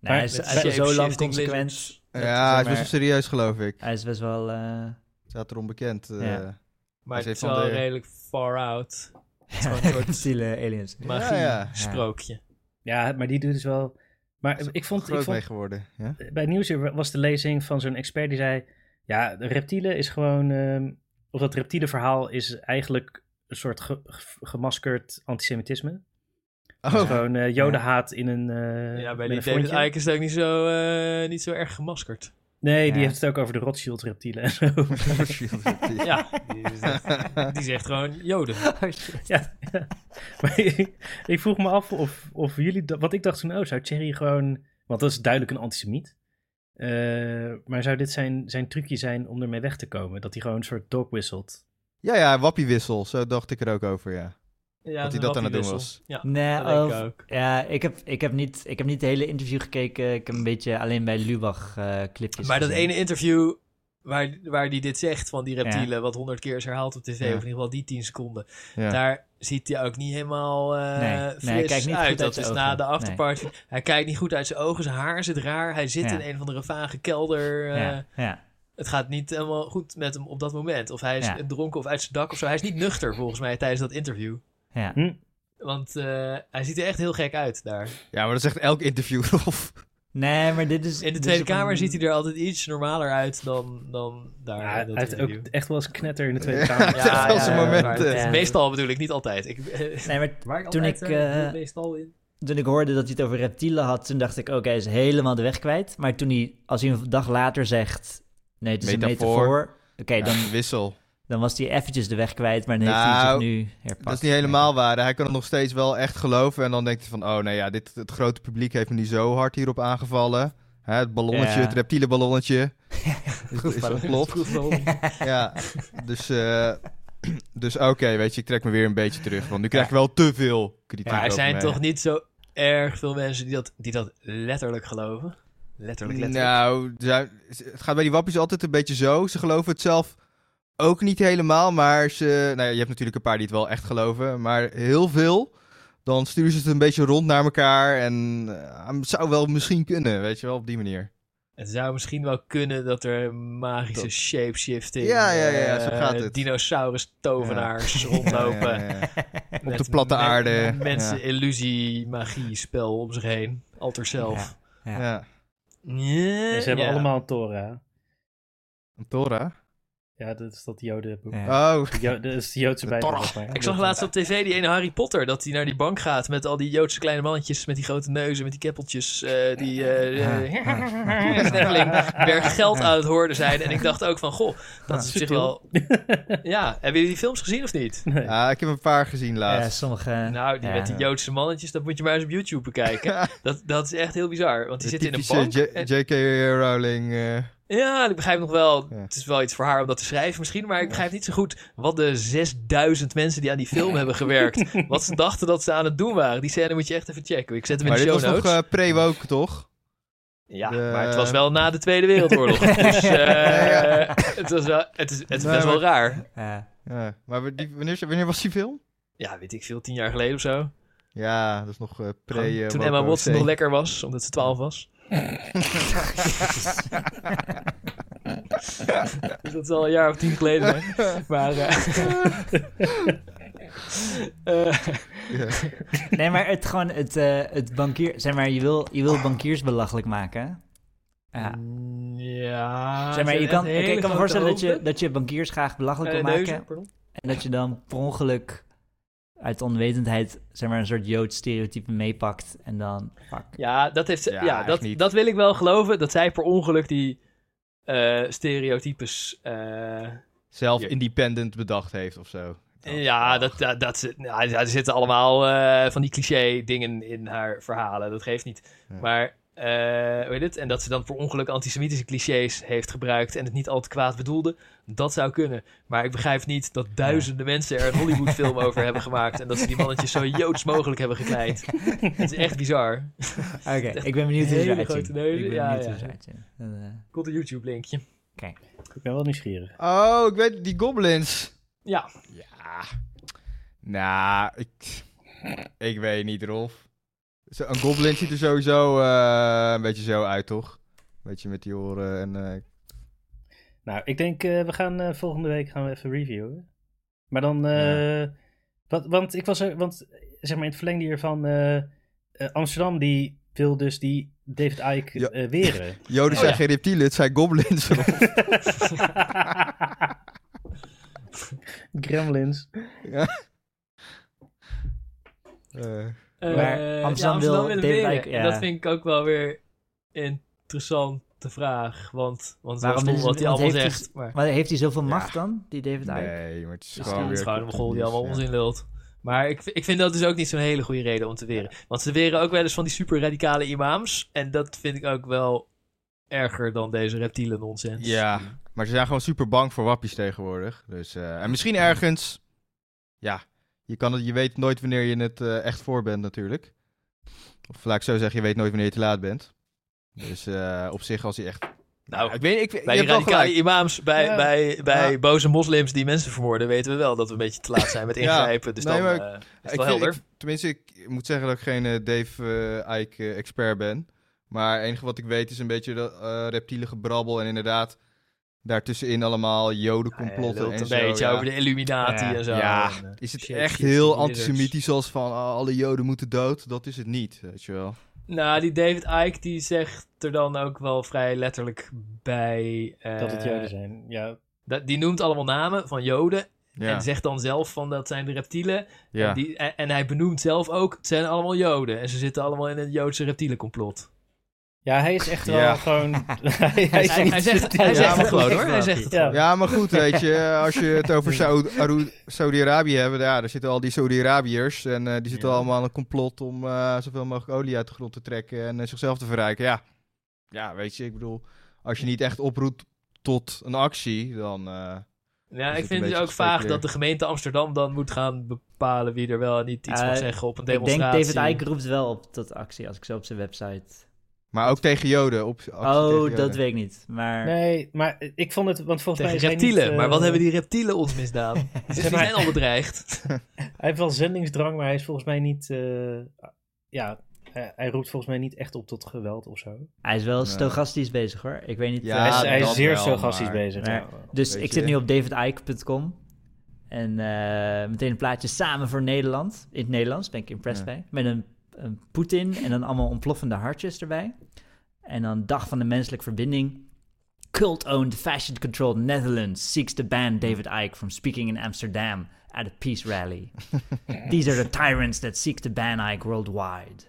Nou, hij is, hij is zo lang consequent. ja, hij is best wel serieus, geloof ik. Hij is best wel... eh, Staat erom bekend. eh. Ja. Maar Hij het is wel de- redelijk far out. gewoon een soort- reptiele aliens. Magie, ja. sprookje. ja, maar die doet dus wel... Maar ik vond, groot ik vond mee geworden. Ja? bij Nieuwsuur was de lezing van zo'n expert die zei... Ja, reptielen is gewoon... ehm, of dat reptiele verhaal is eigenlijk een soort ge- ge- gemaskerd antisemitisme. Oh, Gewoon eh, jodenhaat in een eh Ja, bij die David is het ook niet zo, eh, niet zo erg gemaskerd. Nee, die Ja. heeft het ook over de Rothschild reptielen en zo. Ja, die, is echt- die zegt gewoon joden. Oh, ja, ja. Maar ik, ik vroeg me af of, of jullie... dat- Wat ik dacht toen, oh, zou Thierry gewoon... Want dat is duidelijk een antisemiet. Eh, maar zou dit zijn, zijn trucje zijn om ermee weg te komen? Dat hij gewoon een soort dog wisselt? ja, ja, wappiewissel. Zo dacht ik er ook over, ja. Ja, Dat hij dat aan het doen was. Ja, Nee, dat denk of- ik ook. ja, ik heb, ik, heb niet, ik heb niet het hele interview gekeken. Ik heb een beetje alleen bij Lubach eh, clipjes Maar dat gezien. ene interview waar, waar die dit zegt van die reptielen, wat honderd keer is herhaald op tv, Ja. of in ieder geval die tien seconden, ja. daar ziet hij ook niet helemaal eh Nee, nee, fris hij kijkt niet uit. goed uit dat zijn is ogen. na de afterparty. Hij kijkt niet goed uit zijn ogen, zijn haar zit raar, hij zit Ja. in een of andere vage kelder. eh, Ja, ja. Het gaat niet helemaal goed met hem op dat moment. Of hij is Ja. dronken of uit zijn dak of zo. Hij is niet nuchter volgens mij tijdens dat interview. ja. Hm? Want eh, hij ziet er echt heel gek uit daar. ja, maar dat zegt elk interview, Rolf. Nee, maar dit is... In de Tweede Kamer een- ziet hij er altijd iets normaler uit dan, dan daar. Ja, in dat hij heeft ook echt wel eens knetter in de Tweede. Kamer. Ja, momenten. Ja. Meestal bedoel ik niet altijd. Ik, Nee, maar waar ik toen altijd ik, eh, meestal in. toen ik hoorde dat hij het over reptielen had, toen dacht ik, oké, hij is helemaal de weg kwijt. Maar toen hij, als hij een dag later zegt, nee, het is een Metafoor. Oké, Ja, dan, wissel. Dan was hij eventjes de weg kwijt, maar dan heeft hij zich Nou, nu herpakt. Dat is niet helemaal waar. Hij kan het nog steeds wel echt geloven. En dan denkt hij van, oh nee, ja, dit, het grote publiek heeft me niet zo hard hierop aangevallen. Hè, het ballonnetje, Ja. het reptiele ballonnetje. is, is dat klopt. Ja, dus, eh, dus oké, weet je, ik trek me weer een beetje terug. Want nu krijg ik wel te veel kritiek Maar er zijn toch niet zo erg veel mensen die dat, die dat letterlijk geloven? Letterlijk, letterlijk. Nou, het gaat bij die wappies altijd een beetje zo. Ze geloven het zelf ook niet helemaal, maar ze... Nou ja, je hebt natuurlijk een paar die het wel echt geloven, maar heel veel... Dan sturen ze het een beetje rond naar elkaar en eh, het zou wel misschien kunnen, weet je wel, op die manier. Het zou misschien wel kunnen dat er magische Dat- shapeshifting, Ja, ja, ja, zo eh, gaat het. dinosaurus-tovenaars rondlopen. Ja, ja, ja. Met de platte aarde. Mensen, Ja. illusie, magie, spel om zich heen. Alter zelf. Ja. Ja. Ja. En ze hebben ja. allemaal een Torah. Een Torah? Ja, dat is dat jodenboek. Ja. Oh, Jo- dat is de Joodse bijbel. Ik zag laatst op tv die ene Harry Potter, dat hij naar die bank gaat met al die Joodse kleine mannetjes met die grote neuzen, met die keppeltjes, eh, die eh sneffeling, berg geld aan het hoorden zijn. En ik dacht ook van, goh, dat is op zich wel... Ja, hebben jullie die films gezien of niet? Nee. ja, ik heb een paar gezien Ja, laatst. sommige... Nou, die ja. met die Joodse mannetjes, dat moet je maar eens op YouTube bekijken. Dat, dat is echt heel bizar, want die De zit in een bank. J.K. Rowling. eh, Ja, ik begrijp nog wel. Ja. Het is wel iets voor haar om dat te schrijven misschien. Maar ik begrijp niet zo goed wat de 6000 mensen die aan die film hebben gewerkt. wat ze dachten dat ze aan het doen waren. Die scène moet je echt even checken. Ik zet hem in maar de dit show was notes. nog eh, pre-woke, toch? ja, de- maar het was wel na de Tweede Wereldoorlog. dus eh, het, was wel, het is, het is Nee, best wel maar- raar. Ja. Ja, maar die, wanneer, wanneer was die film? Ja, weet ik veel, tien jaar geleden of zo. Ja, dat is nog eh, pre... Toen Emma Watson nog lekker was, omdat ze 12 was. dus dat is al een jaar of tien geleden. Maar... eh, eh, Ja. Nee, maar het gewoon, het, eh, het bankier... Zeg maar, je wil, je wil bankiers belachelijk maken? Ja. Ja. Zeg maar, je kan, ik kan me voorstellen dat je, dat je bankiers graag belachelijk wil maken. En dat je dan per ongeluk uit onwetendheid, zeg maar, een soort Joods stereotype meepakt. En dan, fuck. Ja, dat, heeft, ze- Ja, ja, dat, niet. dat wil ik wel geloven. Dat zij per ongeluk die eh, stereotypes... eh, Zelf independent bedacht heeft of zo. ja, dat, dat, dat, ze- nou, ja, er zitten allemaal eh, van die cliché dingen in haar verhalen. Dat geeft niet. Ja. Maar, eh hoe heet het? En dat ze dan per ongeluk antisemitische clichés heeft gebruikt en het niet al te kwaad bedoelde. Dat zou kunnen. Maar ik begrijp niet dat duizenden mensen er een Hollywood-film over hebben gemaakt. En dat ze die mannetjes zo joods mogelijk hebben gekleid. Het is echt bizar. Oké, ik ben benieuwd hoe ze eruit grote zien. Ik ben ja, benieuwd ja. hoe ze eruit zien. Dan, eh, Komt een YouTube-linkje. Ik ben wel nieuwsgierig. Oh, ik weet die goblins. Ja. Ja. Nou, ik, ik weet niet, Rolf. Een goblin ziet er sowieso eh, een beetje zo uit, toch? Een beetje met die oren en... eh, Nou, ik denk, eh, we gaan volgende week gaan we even reviewen. Maar dan, wat, want ik was er, want zeg maar in het verlengde hiervan, Amsterdam die wil dus die David Icke Ja. eh, weren. Joden Oh, zijn ja. geen reptielen, het zijn goblins. Gremlins. Eh, Maar Eh, Amsterdam ja, wil. Icke, En ja. dat vind ik ook wel weer interessante vraag. Want, want Waarom is- wat hij allemaal hij- zegt. Maar Maar heeft hij zoveel Ja. macht dan, die David Icke? nee, maar het is gewoon is weer... gewoon een die allemaal ja. onzin lult. Maar ik, ik vind dat dus ook niet zo'n hele goede reden om te weren. Want ze weren ook wel eens van die super radicale imams. En dat vind ik ook wel erger dan deze reptiele nonsens. Ja, maar ze zijn gewoon super bang voor wappies tegenwoordig. Dus, eh, en misschien ergens... Ja, je, kan het, je weet nooit wanneer je het eh, echt voor bent natuurlijk. Of laat ik zo zeggen, je weet nooit wanneer je te laat bent. Dus eh, op zich als hij echt... Nou, ik weet, ik, je bij wel radicale imams, bij, Ja. bij, bij Ja. boze moslims die mensen vermoorden, weten we wel dat we een beetje te laat zijn met Ja. ingrijpen. Dus Nee, dan eh, is het wel helder. ik- tenminste, ik moet zeggen dat ik geen Dave Ike expert ben. Maar het enige wat ik weet is een beetje dat reptiele gebrabbel. En inderdaad, daartussenin allemaal jodencomplotten Hij en zo. een beetje ja. over de Illuminati Ja. en zo. Ja, En, eh, is het shit, echt shit, heel antisemitisch als van ah, alle joden moeten dood? Dat is het niet, weet je wel. Nou, die David Icke die zegt er dan ook wel vrij letterlijk bij. eh, Dat het Joden zijn. Ja, dat- die noemt allemaal namen van Joden. Ja. En zegt dan zelf van dat zijn de reptielen. ja. En, die, en, en hij benoemt zelf ook, het zijn allemaal Joden. En ze zitten allemaal in het Joodse reptielencomplot. Ja, hij is echt wel Ja. gewoon... hij, Hij, hij is hij, niet- hij zegt, hij zegt maar het gewoon hoor. Hij zegt Ja. maar goed, weet je, als je het over Saudi-Arabië hebben, ja, daar zitten al die Saudi-Arabiërs en eh, die zitten Ja. allemaal aan een complot om eh, zoveel mogelijk olie uit de grond te trekken en eh, zichzelf te verrijken. Ja. ja, weet je, ik bedoel, als je niet echt oproept tot een actie, dan... eh, Ja, ik vind het ook vaag dat de gemeente Amsterdam dan moet gaan bepalen wie er wel en niet iets Eh, mag zeggen op een Ik denk demonstratie. David Icke roept wel op tot actie als ik zo op zijn website... maar ook tegen Joden. Op, Oh, Joden. dat weet ik niet. Maar Nee, maar ik vond het... Want volgens Tegen mij is hij reptielen. niet, maar wat eh, hebben die reptielen ons misdaan? dus maar- zijn al bedreigd. Hij heeft wel zendingsdrang, maar hij is volgens mij niet... eh, ja, hij, hij roept volgens mij niet echt op tot geweld of zo. hij is wel Nee. stochastisch bezig hoor. Ik weet niet... Ja, hij is, hij is dat zeer wel, sarcastisch maar- bezig. Maar- ja. Dus ik zit nu op davidike.com. En eh, meteen een plaatje samen voor Nederland. In het Nederlands ben ik impressed Ja. bij. Met een, een Poetin en dan allemaal ontploffende hartjes erbij. En dan Dag van de Menselijke Verbinding. Cult-owned, fashion-controlled Netherlands seeks to ban David Icke from speaking in Amsterdam at a peace rally. These are the tyrants that seek to ban Icke worldwide.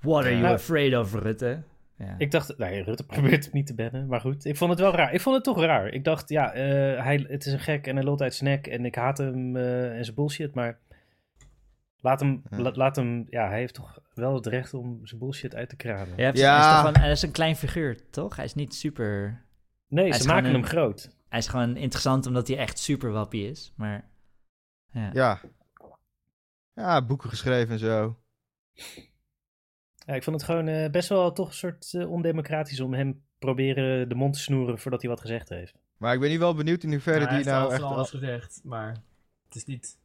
What are you Nou, afraid of, Rutte? Ja. Ik dacht, nee, Rutte probeert het niet te bannen, maar goed. Ik vond het wel raar. Ik vond het toch raar. Ik dacht, ja, eh, hij, het is een gek en hij lult uit zijn nek en ik haat hem eh, en zijn bullshit, maar laat hem, Ja. la- laat hem, ja, hij heeft toch wel het recht om zijn bullshit uit te kramen. Ja. Hij, is toch hij is een klein figuur, toch? Hij is niet super... Nee, Hij ze maken hem groot. Hij is gewoon interessant omdat hij echt super wappie is. Maar ja. Ja. Ja, boeken geschreven en zo. Ja, ik vond het gewoon eh, best wel toch een soort eh, ondemocratisch om hem proberen de mond te snoeren voordat hij wat gezegd heeft. Maar ik ben nu wel benieuwd in hoeverre die nou echt... alles gezegd, maar het is niet...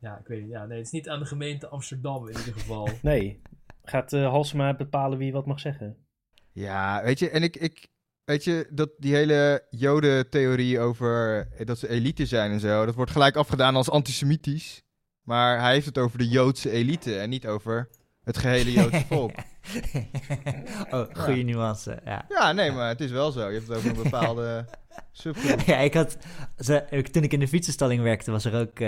Ja, ik weet niet. Ja, nee, het is niet aan de gemeente Amsterdam in ieder geval. Nee, gaat eh Halsema bepalen wie wat mag zeggen? Ja, weet je, en ik, ik weet je, dat die hele Joden-theorie over eh, dat ze elite zijn en zo, dat wordt gelijk afgedaan als antisemitisch. Maar hij heeft het over de Joodse elite en niet over het gehele Joodse volk. oh, goede nuance. Ja. Ja, nee, maar het is wel zo. Je hebt het over een bepaalde subgroep. ja, ik had... Ze, toen ik in de fietsenstalling werkte, was er ook...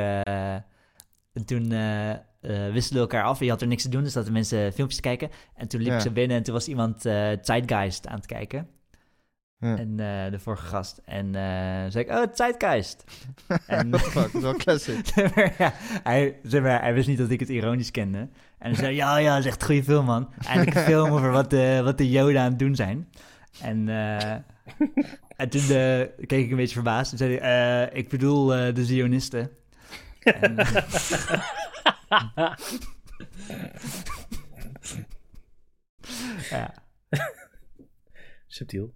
eh, toen eh eh, wisselden we elkaar af. Je had er niks te doen, dus zaten mensen filmpjes te kijken. En toen liep Ja. zo binnen en toen was iemand eh Zeitgeist aan het kijken. Ja. En de vorige gast. En zei ik, oh, Zeitgeist. en, What the fuck, dat is wel classic. Ja, hij, zeg maar, hij wist niet dat ik het ironisch kende. En zei, ja, ja, dat is echt een goede film, man. Eindelijk een film over wat de, wat de Joden aan het doen zijn. En, en toen keek ik een beetje verbaasd. En zei hij, ik bedoel de Zionisten. En, ja, Subtiel.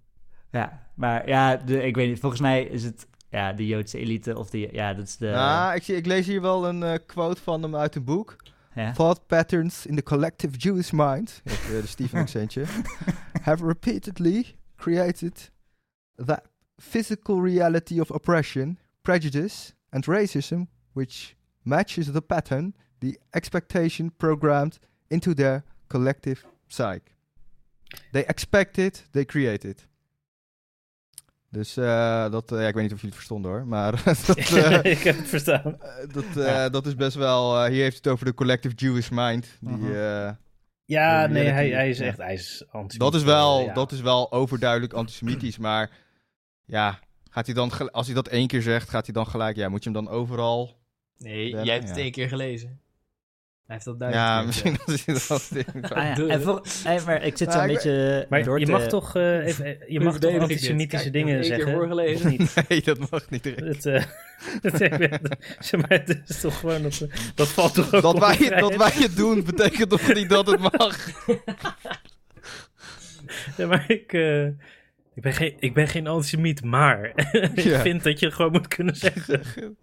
ja, maar ja, de, ik weet niet. Volgens mij is het ja, de Joodse elite of de... Ja, dat is de... Nou, ik, zie, ik lees hier wel een eh, quote van hem uit een boek. ja. Thought patterns in the collective Jewish mind, of de Stephen accentje, have repeatedly created that physical reality of oppression, prejudice, and racism, which matches the pattern, the expectation programmed into their collective psyche. They expect it, they create it. Dus eh, dat, eh, ja, ik weet niet of jullie het verstonden hoor, maar dat, eh, ik heb het verstaan. dat, eh, Ja. dat is best wel. eh, hier heeft het over de collective Jewish mind. Die, eh, Ja, de nee, hij, hij is echt, hij is antisemitisch. dat, is wel, Ja. dat is wel overduidelijk antisemitisch. maar ja, gaat hij dan, als hij dat één keer zegt, gaat hij dan gelijk. Ja, moet je hem dan overal. Nee, jij hebt het één keer gelezen. Hij heeft dat duidelijk Ja, keer misschien dat hij dat ding. Ah, ja. Duh. En voor, eh, maar ik zit zo'n ik- beetje Maar door je te- mag toch, eh, even, eh, je mag toch ik antisemitische ik dingen één keer zeggen? voorgelezen. Of niet? Nee, dat mag niet. direct. Het, eh, het, zeg maar, het is toch gewoon, dat, dat valt toch ook Dat wij, dat wij het doen, betekent toch niet dat het mag? Ja, maar ik, eh, ik, ben geen, ik ben geen antisemiet, maar ik Ja. vind dat je het gewoon moet kunnen zeggen.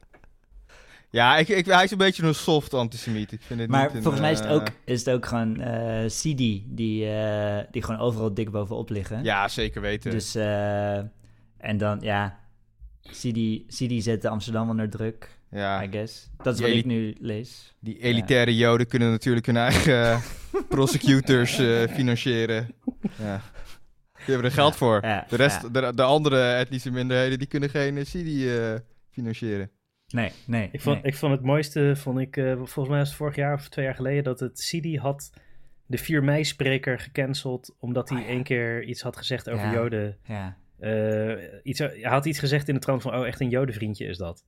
Ja, ik, ik, hij is een beetje een soft antisemiet. Ik vind het Maar niet een, volgens mij is het eh, ook, is het ook gewoon eh CD die, eh, die gewoon overal dik bovenop liggen. Ja, zeker weten. Dus, en dan, ja, CD, CD zet de Amsterdam onder druk, ja. I guess. Dat is Die wat ik nu lees. Die elitaire joden kunnen natuurlijk hun eigen prosecutors financieren. Ja. Die hebben er geld voor. Ja, De, rest, de, de andere etnische minderheden die kunnen geen uh, CD financieren. Nee, nee. Ik vond, nee. ik vond het mooiste, vond ik, eh, volgens mij was het vorig jaar of twee jaar geleden, dat het CD had de 4 mei-spreker gecanceld, omdat hij Oh, ja. één keer iets had gezegd over Ja. Joden. Ja. Eh, iets, hij had iets gezegd in de trant van, oh, echt een Jodenvriendje is dat.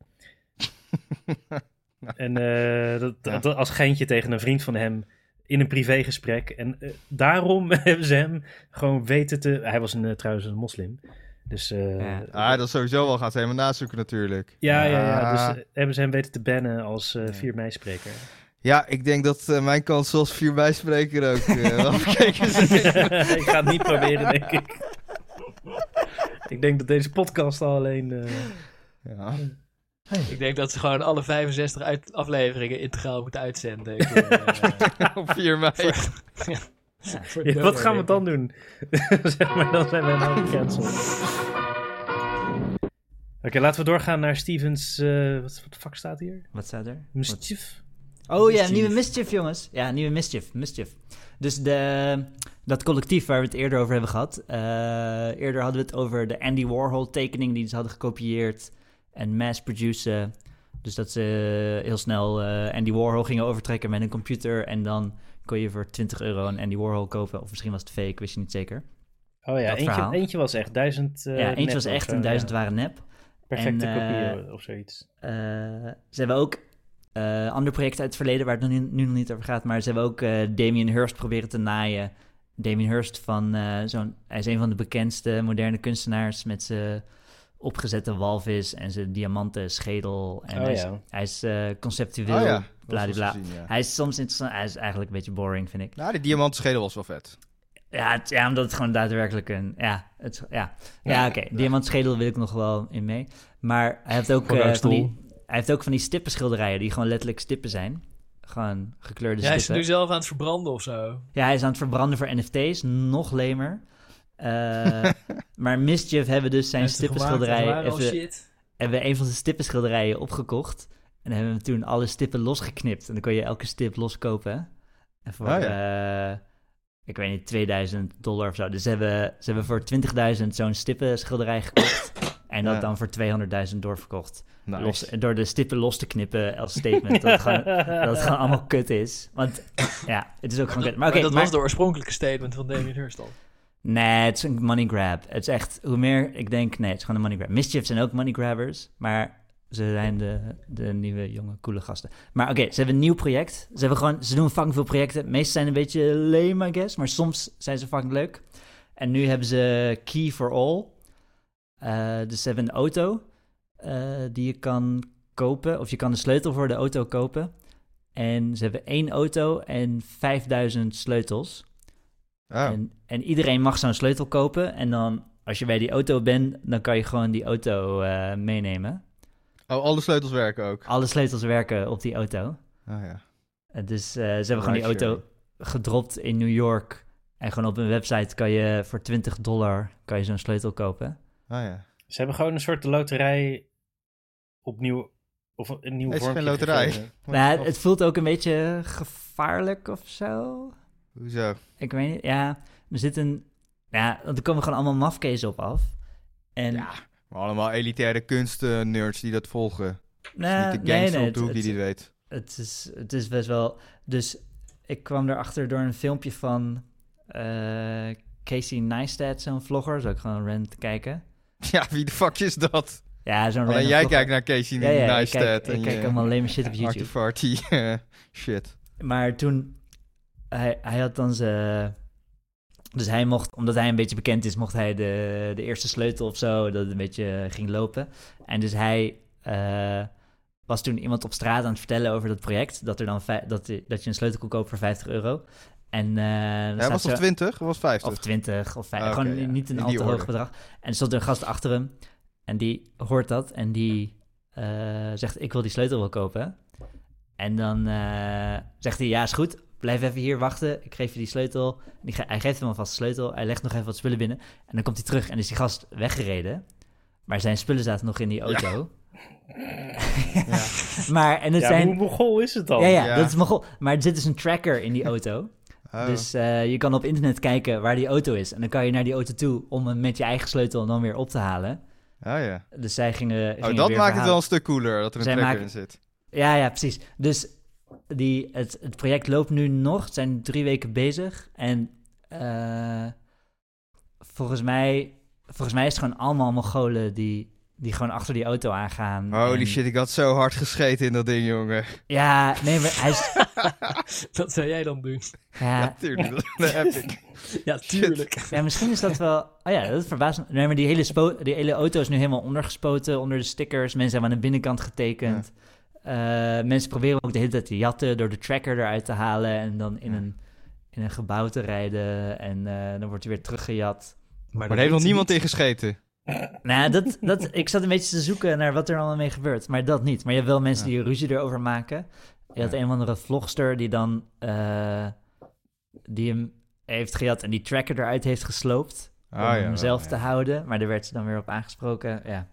en eh, dat, Ja. dat als geintje tegen een vriend van hem in een privégesprek. En daarom hebben ze hem gewoon weten te... Hij was een, trouwens een moslim. Dus eh, Ja. Ah, dat sowieso wel. Gaat ze helemaal nazoeken natuurlijk. ja, ja, ja. Ah. Dus eh, hebben ze hem weten te bannen als eh Ja. 4 mei-spreker. Ja, ik denk dat eh, mijn kans zoals vier bijspreker ook eh, wel bekeken zijn. ik ga het niet proberen, denk ik. ik denk dat deze podcast al alleen... eh, Ja. Ik denk dat ze gewoon alle 65 uit afleveringen integraal moeten uitzenden. Ik, eh, Op 4 mei. voor Ja, wat gaan we dan doen? zeg maar, dan zijn we nou gecanceld. Oké, laten we doorgaan naar Stevens... eh, wat, wat de fuck staat hier? Wat staat er? Mischief? Oh ja, nieuwe Mischief, jongens. Ja, nieuwe Mischief. Mischief. Dus de, dat collectief waar we het eerder over hebben gehad. eh, eerder hadden we het over de Andy Warhol tekening die ze hadden gekopieerd en mass-produceren. Dus dat ze heel snel eh, Andy Warhol gingen overtrekken met een computer. En dan kon je voor 20 euro een Andy Warhol kopen. Of misschien was het fake, wist je niet zeker. Oh ja, eentje, eentje was echt duizend eh, ja, eentje was echt zo, en duizend ja. waren nep. Perfecte En, eh, kopie of zoiets. Eh, ze hebben ook eh andere projecten uit het verleden waar het nu, nu nog niet over gaat. Maar ze hebben ook eh Damien Hirst proberen te naaien. Damien Hirst van eh, zo'n... Hij is een van de bekendste moderne kunstenaars met zijn opgezette walvis en zijn diamanten schedel. En Oh hij is, ja. hij is eh, conceptueel, Oh ja, dat bladibla. was gezien, ja. Hij is soms interessant, hij is eigenlijk een beetje boring, vind ik. Nou, die diamantenschedel was wel vet. Ja, het- ja omdat het gewoon daadwerkelijk een... Ja, het, ja. ja, Ja. oké. Diamantschedel wil ik nog wel in mee. Maar hij heeft ook, eh, een van, die, hij heeft ook van die stippenschilderijen die gewoon letterlijk stippen zijn. Gewoon gekleurde Ja, hij is stippen. nu zelf aan het verbranden of zo. Ja, hij is aan het verbranden voor NFT's. Nog lemer. Eh, maar Mischief hebben dus zijn waren al Even, shit. hebben we een van zijn stippenschilderijen opgekocht. En hebben we toen alle stippen losgeknipt. En dan kon je elke stip loskopen. En voor, Oh eh, ik weet niet, 2000 dollar of zo. Dus ze hebben, ze hebben voor 20.000 zo'n stippenschilderij gekocht. En dat Ja. dan voor 200.000 doorverkocht. Nice. Los, door de stippen los te knippen als statement. dat, het gewoon, dat het gewoon allemaal kut is. Want ja, het is ook gewoon kut. Maar Maar, oké, dat maar- was de oorspronkelijke statement van Damien Hirst al. Nee, het is een money grab. Het is echt, hoe meer ik denk, nee, het is gewoon een money grab. Mischief zijn ook money grabbers, maar ze zijn de, de nieuwe, jonge, coole gasten. Maar oké, ze hebben een nieuw project. Ze, hebben gewoon, ze doen fucking veel projecten. Meestal zijn een beetje lame, I guess, maar soms zijn ze fucking leuk. En nu hebben ze Key for All. Eh, dus ze hebben een auto eh, die je kan kopen, of je kan de sleutel voor de auto kopen. En ze hebben één auto en 5000 sleutels. Oh. En, en iedereen mag zo'n sleutel kopen. En dan, als je bij die auto bent, dan kan je gewoon die auto eh, meenemen. oh, alle sleutels werken ook. Alle sleutels werken op die auto. Oh ja. Eh, dus eh, ze hebben gewoon die auto gedropt in New York. En gewoon op een website kan je voor 20 dollar kan je zo'n sleutel kopen. Oh ja. Ze hebben gewoon een soort loterij opnieuw... Of een nieuw Het is geen loterij. Nou, Of- het voelt ook een beetje gevaarlijk of zo. Hoezo? Ik weet niet, ja. Er zit een... Ja, want er komen gewoon allemaal mafkezen op af. En, Ja, maar allemaal elitaire kunstnerds die dat volgen. nou, niet de gangster op de hoek het- die dit weet. Het is, het is best wel. Dus ik kwam erachter door een filmpje van eh, Casey Neistat, zo'n vlogger. Zou ik gewoon te kijken. Ja, wie de fuck is dat? Ja, zo'n Alleen jij vlogger. kijkt naar Casey Ja, ja, ik kijk, en ik kijk je allemaal alleen maar shit op YouTube. arty-farty eh, shit. Maar toen, hij, hij had dan zijn... Dus hij mocht, omdat hij een beetje bekend is, mocht hij de, de eerste sleutel of zo, dat het een beetje ging lopen. En dus hij eh, was toen iemand op straat aan het vertellen over dat project, dat, er dan dat, dat je een sleutel kon kopen voor 50 euro. En eh, er Ja, was het 20 of was 50? Of 20 of 5. Ah, gewoon ja. niet een al te hoog bedrag. En er stond een gast achter hem. En die hoort dat. En die eh, zegt: Ik wil die sleutel wel kopen. En dan eh, zegt hij: Ja, is goed. Blijf even hier wachten. Ik geef je die sleutel. En die ge- hij geeft hem alvast de sleutel. Hij legt nog even wat spullen binnen. En dan komt hij terug en is die gast weggereden. Maar zijn spullen zaten nog in die auto. Ja. Maar, en het Ja, zijn. hoe mogol is het dan? Ja, ja, Ja. dat is mogol. Maar er zit dus een tracker in die auto. Oh. Dus eh, je kan op internet kijken waar die auto is. En dan kan je naar die auto toe om hem met je eigen sleutel dan weer op te halen. ja. Dus zij gingen. Oh, dat weer maakt het wel een stuk cooler, dat er een Zij maken- in zit. Ja, ja, precies. Dus die, het, het project loopt nu nog. Het zijn drie weken bezig. En eh, volgens, mij, volgens mij is het gewoon allemaal Mongolen die, die gewoon achter die auto aangaan. Holy En- shit, ik had zo hard gescheten in dat ding, jongen. Ja, nee, maar hij is... Dat zou jij dan doen. Ja, Ja, tuurlijk, dat heb ik. Ja, tuurlijk. Ja, misschien is dat wel. Oh ja, dat verbaast me. Nee, maar die hele, spo- die hele auto is nu helemaal ondergespoten onder de stickers. Mensen hebben aan de binnenkant getekend. Eh, mensen proberen ook de hele tijd te jatten door de tracker eruit te halen en dan in, Ja. een, in een gebouw te rijden. En eh, dan wordt hij weer teruggejat. Maar er heeft nog niemand in gescheten. Nou, dat, dat, ik zat een beetje te zoeken naar wat er allemaal mee gebeurt. Maar dat niet. Maar je hebt wel mensen Ja. die ruzie erover maken. Je had Ja. een of andere vlogster die dan... eh, die hem heeft gejat en die tracker eruit heeft gesloopt. Oh, om ja, hem zelf ja. te houden. Maar daar werd ze dan weer op aangesproken. Ja.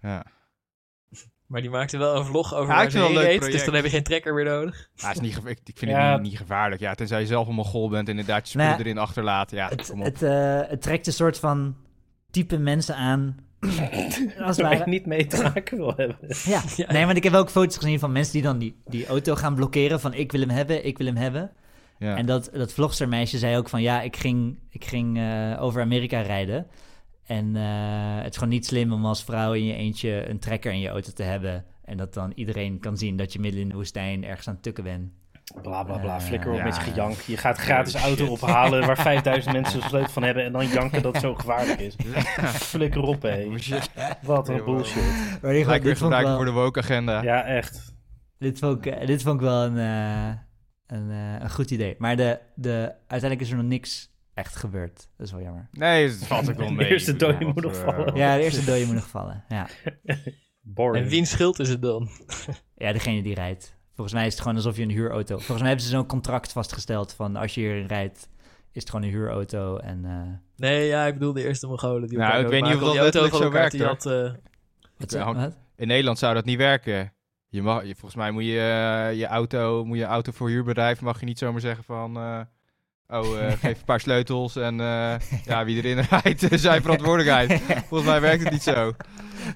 Ja. Maar die maakte wel een vlog over Ja, reed, dus dan heb je geen trekker meer nodig. Ja, is niet ik, ik vind Ja. het niet, niet gevaarlijk. Ja, tenzij je zelf een mogol bent en inderdaad je spullen Nou erin achterlaat. Ja, Het, kom op. het, eh, het trekt een soort van type mensen aan. Als het Waar ik niet mee te maken wil hebben. Ja. Ja. nee, want ik heb ook foto's gezien van mensen die dan die, die auto gaan blokkeren. Van ik wil hem hebben, ik wil hem hebben. ja. En dat, dat vlogstermeisje zei ook van ja, ik ging, ik ging eh, over Amerika rijden. En eh, het is gewoon niet slim om als vrouw in je eentje een trekker in je auto te hebben. En dat dan iedereen kan zien dat je midden in de woestijn ergens aan het tukken bent. Bla bla bla, Eh, flikker op ja. met je gejank. Je gaat gratis Holy auto ophalen waar 5000 mensen een sleutel van hebben en dan janken dat het zo gevaarlijk is. Flikker op, hé. Oh. Wat een bullshit. Maar die- Gelijk weer gebruiken wel, voor de woke-agenda. Ja, echt. dit, vond ik, eh, dit vond ik wel een, eh, een, eh, een goed idee. Maar de, de, uiteindelijk is er nog niks echt gebeurd. Dat is wel jammer. Nee, het valt ook wel De mee. eerste Ik bedoel, dode moet nog eh, vallen. Ja, de eerste dode moet nog vallen. Ja. Boring. En wiens schuld is het dan? ja, degene die rijdt. Volgens mij is het gewoon alsof je een huurauto... Volgens mij hebben ze zo'n contract vastgesteld van als je hierin rijdt, is het gewoon een huurauto. En eh, Nee, ja, ik bedoel de eerste Mongolen die Nou, ik weet niet of dat die van zo werkt, wat, Ja, zeg- wat? In Nederland zou dat niet werken. Je mag, je, volgens mij moet je eh, je auto, moet je auto voor huurbedrijf, mag je niet zomaar zeggen van... eh, oh, eh, geef een paar sleutels en eh, ja, wie erin rijdt, is zijn verantwoordelijkheid. Volgens mij werkt het niet zo.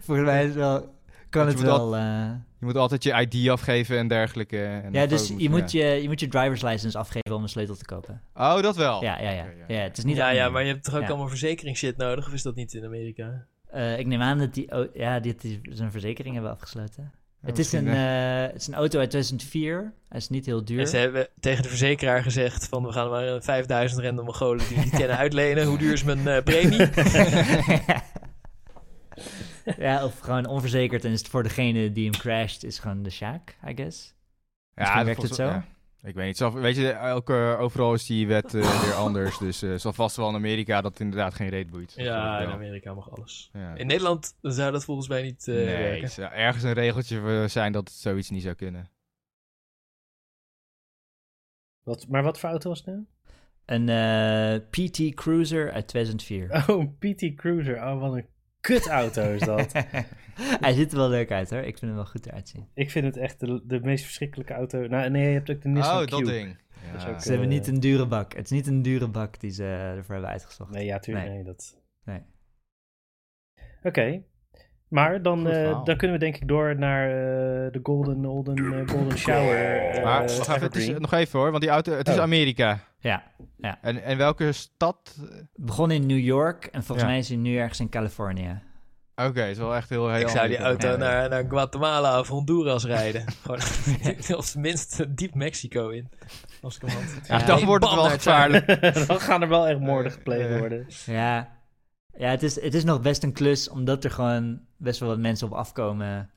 Volgens mij is wel, kan het wel... eh, Je moet altijd je ID afgeven en dergelijke. En ja, een dus je moet ja. je, je moet je driver's license afgeven om een sleutel te kopen. Oh, dat wel. Ja, ja, ja. Ja. ja, het is niet Ja, ja, maar je hebt toch ook Ja. allemaal verzekeringsshit nodig? Of is dat niet in Amerika? Eh, ik neem aan dat die, au- ja, die, die zijn verzekering hebben afgesloten. Ja, het, is een, eh, eh, het is een auto uit 2004. Hij is niet heel duur. En ze hebben tegen de verzekeraar gezegd van we gaan maar een 5000 random Mongolen die niet kennen uitlenen. Hoe duur is mijn eh, premie? ja, of gewoon onverzekerd en is het voor degene die hem crasht, is gewoon de Sjaak, I guess. Misschien dat werkt het zo. ja. Ik weet niet. Zal- weet je, elke, overal is die wet eh, weer anders. Dus eh zal vast wel in Amerika dat het inderdaad geen reet boeit. Ja, in. Amerika mag alles. Ja. In Nederland zou dat volgens mij niet eh, nee, werken. het zou ergens een regeltje voor zijn dat het zoiets niet zou kunnen. Wat, maar wat voor auto was het nou? Een eh, PT Cruiser uit 2004. Oh, een PT Cruiser. Oh, wat een kutauto is dat. Hij ziet er wel leuk uit hoor. Ik vind hem wel goed eruit zien. Ik vind het echt de, de meest verschrikkelijke auto. Nou, nee, je hebt ook de Nissan oh, dat Cube. ding. Dat Ja. ook, Ze hebben eh, niet een dure bak. Het is niet een dure bak die ze ervoor hebben uitgezocht. Nee, ja, tuurlijk. Nee. Nee, dat... Nee. Oké. Maar dan, eh, dan kunnen we denk ik door naar eh, de Golden, Golden, eh, golden Shower. Maar wacht even, het is, nog even hoor, want die auto, het is Oh. Amerika. Ja. En, en welke stad? Begon in New York en volgens Ja. mij is hij nu ergens in Californië. Oké, het is wel echt heel, heel Ik zou die auto Ja. naar, naar Guatemala of Honduras rijden. Gewoon, of tenminste diep Mexico in. Als ik hem had. Ja, Ja. dan wordt het wel gevaarlijk. dan gaan er wel echt moorden gepleegd worden. Ja, ja het, is, het is nog best een klus, omdat er gewoon best wel wat mensen op afkomen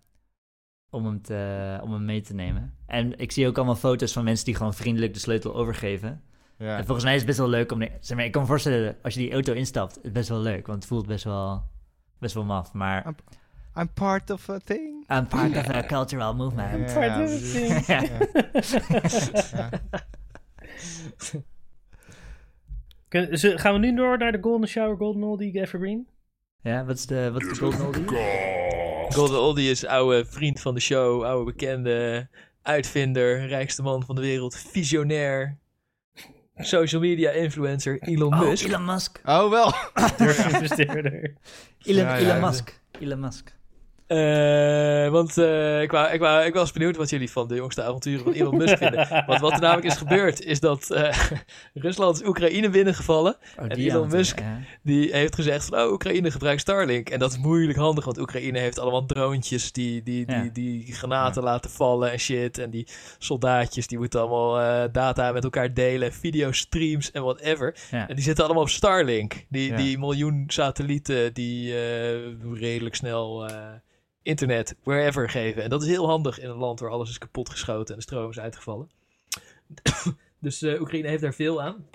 om hem, te, om hem mee te nemen. En ik zie ook allemaal foto's van mensen die gewoon vriendelijk de sleutel overgeven. Ja. En volgens mij is het best wel leuk om... Zeg maar, ik kan me voorstellen, als je die auto instapt, het is best wel leuk, want het voelt best wel, best wel maf. Maar I'm part of a thing. I'm part of a cultural movement. Ja, Part of the thing. Ja. Ja. Kun- ze- gaan we nu door naar de Golden Shower, Golden Oldie, Evergreen? Ja, wat is de, wat is de golden oldie? Golden Oldie is oude vriend van de show, oude bekende, uitvinder, rijkste man van de wereld, visionair, social media influencer Elon Oh, Musk. Elon Musk. Oh, wel. Elon, Ja, ja, Elon. Musk. Elon Musk. Eh, want eh, ik, wou, ik, wou, ik was benieuwd wat jullie van de jongste avonturen van Elon Musk vinden. Want wat er namelijk is gebeurd, is dat eh, Rusland is Oekraïne binnengevallen. Oh, En die Elon Musk. ja. Die heeft gezegd van, oh, Oekraïne gebruikt Starlink. En dat is moeilijk handig, want Oekraïne heeft allemaal droontjes die, die, die, Ja. die granaten laten vallen en shit. En die soldaatjes, die moeten allemaal data met elkaar delen, videostreams en whatever. En die zitten allemaal op Starlink. Die, die miljoen satellieten die redelijk snel internet wherever geven. En dat is heel handig in een land waar alles is kapotgeschoten en de stroom is uitgevallen. dus eh, Oekraïne heeft daar veel aan.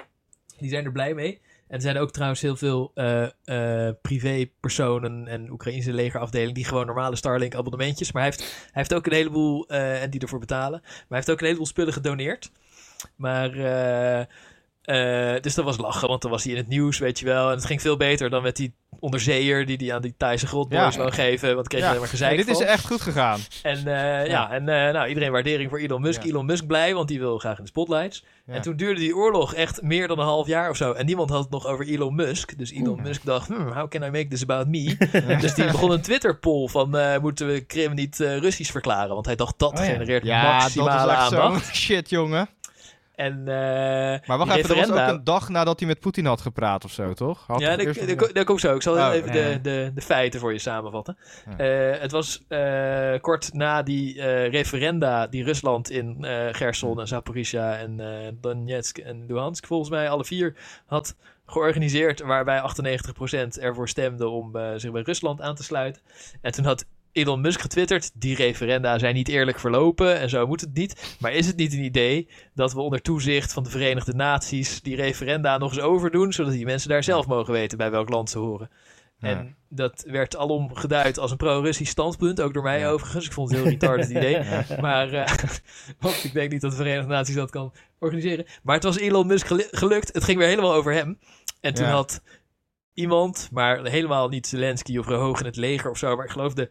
Die zijn er blij mee. En er zijn ook trouwens heel veel eh eh, privépersonen en Oekraïnse legerafdeling die gewoon normale Starlink abonnementjes. Maar hij heeft, hij heeft ook een heleboel, en die ervoor betalen. Maar hij heeft ook een heleboel spullen gedoneerd. Maar, eh, dus dat was lachen, want dan was hij in het nieuws, weet je wel. En het ging veel beter dan met die onderzeeër die hij aan die Thaise grotboys Ja. wou geven. Want dan kreeg je alleen maar gezeik Nee, dit is echt goed gegaan. En eh, ja. en eh, nou, iedereen waardering voor Elon Musk. Elon Musk blij, want die wil graag in de spotlights. En toen duurde die oorlog echt meer dan een half jaar of zo. En niemand had het nog over Elon Musk. Dus Elon Musk dacht, hmm, how can I make this about me? dus die begon een Twitter-poll van, moeten we Krim niet Russisch verklaren? Want hij dacht, dat Oh genereert maximale aandacht. shit, jongen. En, eh, Maar wacht even, dat was referenda- ook een dag nadat hij met Poetin had gepraat of zo, toch? Had ja, dat, komt zo. Ik zal Oh, even ja. de, de, de feiten voor je samenvatten. Ja. Eh, het was eh, kort na die referenda die Rusland in Gerson en Zaporizhia en Donetsk en Luhansk volgens mij alle vier had georganiseerd. Waarbij 98% ervoor stemde om zich bij Rusland aan te sluiten. En toen had Elon Musk getwitterd, die referenda zijn niet eerlijk verlopen en zo moet het niet. Maar is het niet een idee dat we onder toezicht van de Verenigde Naties die referenda nog eens overdoen, zodat die mensen daar zelf mogen weten bij welk land ze horen? Ja. En dat werd alom geduid als een pro-Russisch standpunt, ook door mij Ja. overigens. Ik vond het heel retarded idee. Maar, eh, want ik denk niet dat de Verenigde Naties dat kan organiseren. Maar het was Elon Musk gelu- gelukt. Het ging weer helemaal over hem. En toen had iemand, maar helemaal niet Zelensky of hoog in het leger of zo, maar ik geloof de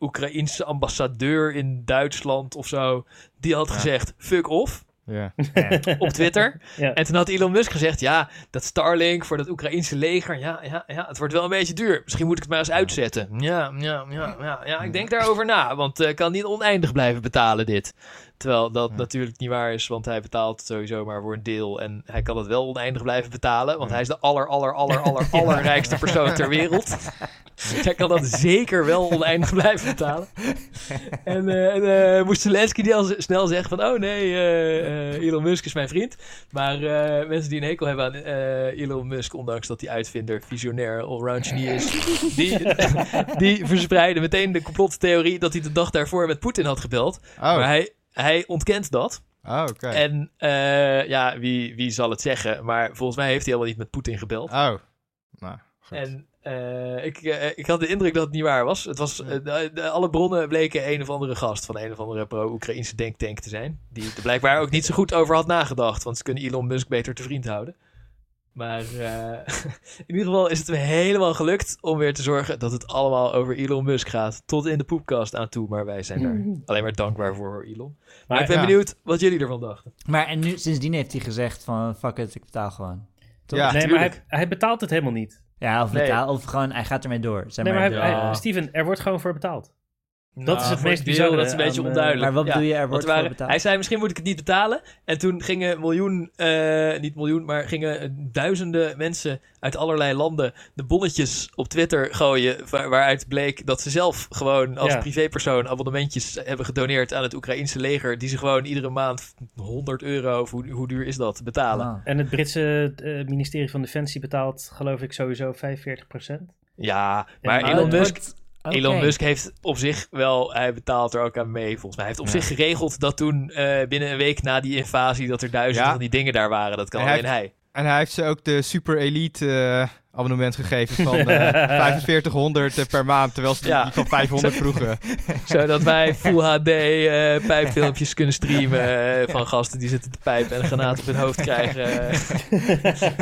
Oekraïense ambassadeur in Duitsland of zo, die had gezegd, fuck off, Ja. op Twitter. Ja. En toen had Elon Musk gezegd, ja, dat Starlink voor dat Oekraïense leger, ja, ja, ja, het wordt wel een beetje duur. Misschien moet ik het maar eens uitzetten. Ja, ja, ja, ja, ja ik denk daarover na, want ik kan niet oneindig blijven betalen dit. Terwijl dat Ja. natuurlijk niet waar is, want hij betaalt sowieso maar voor een deel. En hij kan het wel oneindig blijven betalen, want Ja. hij is de aller, aller, aller, aller, allerrijkste persoon ter wereld. hij kan dat zeker wel oneindig blijven betalen. En, eh, en eh, moest Zelensky die al snel zeggen van... Oh nee, eh, eh, Elon Musk is mijn vriend. Maar eh, mensen die een hekel hebben aan eh, Elon Musk... ondanks dat hij uitvinder, visionair, allround genie is... die, die verspreiden meteen de complottheorie... dat hij de dag daarvoor met Poetin had gebeld. Oh, Maar hij, hij ontkent dat. oh oké. En eh, ja, wie, wie zal het zeggen? Maar volgens mij heeft hij helemaal niet met Poetin gebeld. Oh. Nou, goed. En eh, ik, eh, ik had de indruk dat het niet waar was. Het was eh, de- de- alle bronnen bleken een of andere gast van een of andere pro-Oekraïnse denktank te zijn. Die er blijkbaar ook niet zo goed over had nagedacht. Want ze kunnen Elon Musk beter te vriend houden. Maar eh, in ieder geval is het me helemaal gelukt om weer te zorgen dat het allemaal over Elon Musk gaat. Tot in de poepkast aan toe. Maar wij zijn daar alleen maar dankbaar voor, Elon. Maar, Maar ik ben ja. benieuwd wat jullie ervan dachten. Maar en nu, sindsdien heeft hij gezegd van, fuck it, ik betaal gewoon. Toch? Ja, nee, maar hij, hij betaalt het helemaal niet. Ja, of Nee. betaal, of gewoon, hij gaat ermee door. Zeg Nee, maar maar, hij, de- hij- Ja. Steven, er wordt gewoon voor betaald. Nou, is het meest bizarre Dat is een beetje eh, onduidelijk. maar wat Ja. bedoel je, er Want wordt waren, voor betaald? hij zei, misschien moet ik het niet betalen. En toen gingen miljoen, eh, niet miljoen, maar gingen eh, duizenden mensen uit allerlei landen de bonnetjes op Twitter gooien. Waar, waaruit bleek dat ze zelf gewoon als Ja. privépersoon abonnementjes hebben gedoneerd aan het Oekraïense leger. Die ze gewoon iedere maand 100 euro, of hoe, hoe duur is dat, betalen. Ah. En het Britse eh, ministerie van Defensie betaalt, geloof ik, sowieso 45%. Ja, maar Elon Musk Elon. Musk heeft op zich wel, hij betaalt er ook aan mee volgens mij. Hij heeft op Ja. zich geregeld dat toen eh, binnen een week na die invasie dat er duizenden Ja. van die dingen daar waren. Dat kan En alleen hij. En hij heeft ze ook de Super Elite eh, abonnement gegeven van eh 4500 eh, per maand, terwijl ze die, Ja. die van 500 vroegen. Zodat wij Full HD eh, pijpfilmpjes kunnen streamen van gasten die zitten te pijpen en een granaat op hun hoofd krijgen.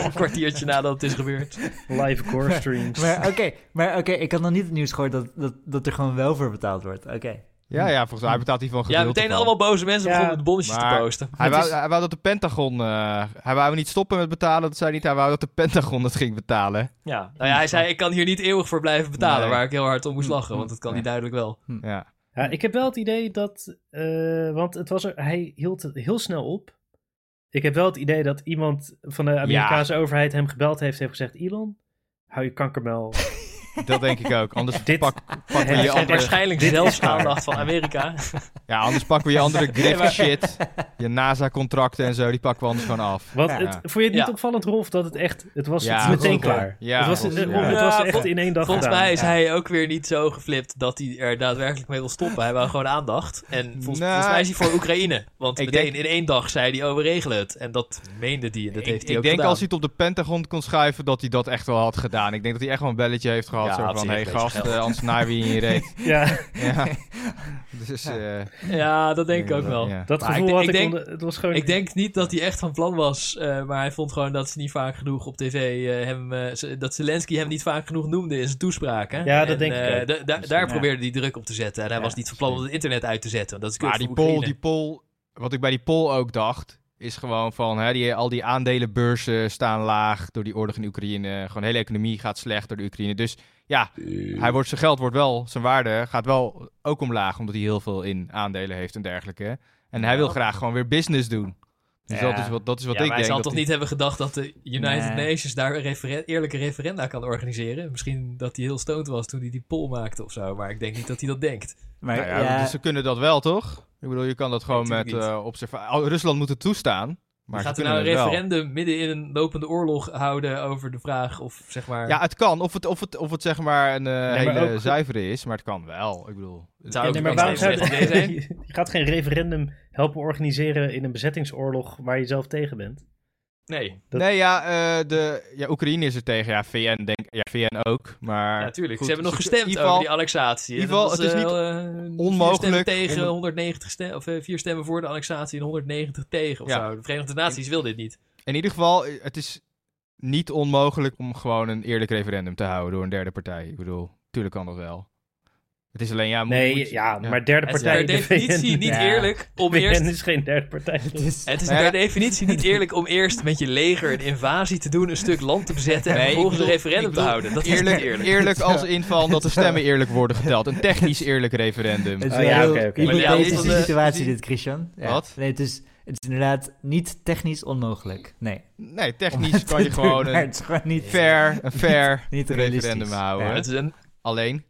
een kwartiertje nadat het is gebeurd. Live core streams. Maar oké, maar oké, ik had nog niet het nieuws gehoord dat, dat, dat er gewoon wel voor betaald wordt. Oké. Ja, ja, volgens mij betaalt hij van Ja, gedeelte meteen van. allemaal boze mensen Ja, begonnen met bonnetjes maar- te posten. Hij wou, is- hij wou dat de Pentagon... eh, hij wou niet stoppen met betalen, dat zei hij niet. Hij wou dat de Pentagon het ging betalen. Ja, nou ja, hij zei ik kan hier niet eeuwig voor blijven betalen, Nee. waar ik heel hard om moest lachen, want dat kan hij duidelijk wel. Ja. Ja, ik heb wel het idee dat. eh, want het was er, hij hield het heel snel op. Ik heb wel het idee dat iemand van de Amerikaanse overheid hem gebeld heeft. Heeft gezegd: Elon, hou je kankermel. Dat denk ik ook. Anders Dit- pak, pakken we Het je andere... waarschijnlijk zelfs aandacht van Amerika. Ja, anders pakken we je andere maar- shit. Je NASA-contracten en zo, die pakken we anders gewoon af. Want Ja. het, vond je het niet Ja. opvallend, Rolf, dat het echt. Het was Ja, het meteen klaar. Ja, het was, volgens- ja. het was Ja, echt in één dag Volgens gedaan. mij is Ja. hij ook weer niet zo geflipt dat hij er daadwerkelijk mee wil stoppen. Hij wou gewoon aandacht. En volgens, Nou, volgens mij is hij voor Oekraïne. Want ik meteen denk- in één dag zei hij, oh we regelen het. En dat meende hij en dat ik heeft hij ik ook denk gedaan. als hij het op de Pentagon kon schuiven, dat hij dat echt wel had gedaan. Ik denk dat hij echt wel een belletje heeft gehad. Ja, zo had van, hey gast, eh, anders naai wie in je reet. Ja, Ja. Dus, eh, Ja, dat denk ik ook wel. ja. dat Maar gevoel ik, had ik denk, onder- het was gewoon. ik denk niet dat hij echt van plan was. eh, maar hij vond gewoon dat ze niet vaak genoeg op tv eh, hem... dat Zelensky hem niet vaak genoeg noemde in zijn toespraken. Ja, dat En, denk ik eh, ook. da- da- Dus, daar ja. probeerde hij druk op te zetten. En hij Ja, was niet van plan om het internet uit te zetten. Dat is Maar die poll, die poll, wat ik bij die poll ook dacht, is gewoon van, hè, die, al die aandelenbeurzen staan laag door die oorlog in Oekraïne. Gewoon de hele economie gaat slecht door de Oekraïne. Dus ja, hij wordt, zijn geld wordt wel, zijn waarde gaat wel ook omlaag, omdat hij heel veel in aandelen heeft en dergelijke. En hij Ja. wil graag gewoon weer business doen. Dus Ja. dat is wat, dat is wat ja, ik maar hij denk. zal toch niet hebben gedacht dat de United Nee. Nations daar een referen- eerlijke referenda kan organiseren. Misschien dat hij heel stoned was toen hij die poll maakte of zo. Maar ik denk niet dat hij dat denkt. Maar Nou ja, ja, dus ze kunnen dat wel, toch? Ik bedoel, je kan dat gewoon met natuurlijk eh observatie... Rusland moet het toestaan, maar gaat er nou een wel. referendum midden in een lopende oorlog houden over de vraag of zeg maar... Ja, het kan. Of het, of het, of het zeg maar een eh, hele ook- zuivere is, maar het kan wel. Ik bedoel... Het zou Ja, ook nee, maar waarom zou je gaat geen referendum helpen organiseren in een bezettingsoorlog waar je zelf tegen bent? Nee, Dat- Nee, ja, eh, de, ja, Oekraïne is er tegen. Ja, VN, denk ja, VN ook. Maar natuurlijk. Ze hebben nog in gestemd ieder over die annexatie. in ieder het is niet eh, onmogelijk stemmen tegen om- 190 stemmen, of eh, vier stemmen voor de annexatie en 190 tegen of Ja. zo. De Verenigde Naties wil dit niet. In ieder geval, het is niet onmogelijk om gewoon een eerlijk referendum te houden door een derde partij. Ik bedoel, tuurlijk kan dat wel. Het is alleen, ja... moet- Nee, moet- ja, maar derde Het is partij... per de definitie VN niet Ja. eerlijk om VN eerst... is geen derde partij. het is- Het is ja. per definitie niet eerlijk om eerst met je leger een invasie te doen, een stuk land te bezetten en Nee, vervolgens een referendum te houden. Dat is Eerlijk, niet eerlijk. eerlijk als inval dat de stemmen eerlijk worden geteld. Een technisch eerlijk referendum. Het is Oh, ja, oké, oké. Maar was, eh, situatie dit, Christian. Ja. Wat? Nee, het is, het is inderdaad niet technisch onmogelijk. Nee. Nee, technisch kan je gewoon doen, een het is gewoon niet fair, een fair niet referendum houden. Ja. Het is een, Alleen,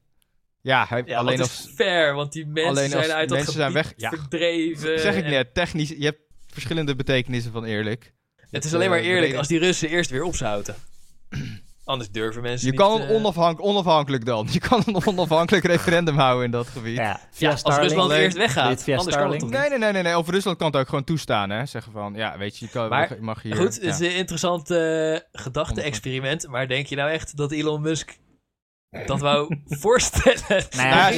ja, hij, ja, alleen als... is fair, want die mensen alleen zijn uit dat mensen zijn gebied weg- ja. verdreven. zeg ik en- net, technisch, je hebt verschillende betekenissen van eerlijk. Het is alleen maar Eh, eerlijk als die Russen eerst weer opzouten. Anders durven mensen Je niet... kan eh, een onafhank onafhankelijk dan. Je kan een onafhankelijk referendum houden in dat gebied. Ja, als. Rusland eerst weggaat. Via Anders kan het? Nee, nee, nee, nee, nee. Of Rusland kan het ook gewoon toestaan, hè. Zeggen van, ja, weet je, je kan, Maar, je mag hier... Goed, ja. het is een interessant eh, gedachte-experiment. Maar denk je nou echt dat Elon Musk dat wou voorstellen? Nou Nou ja,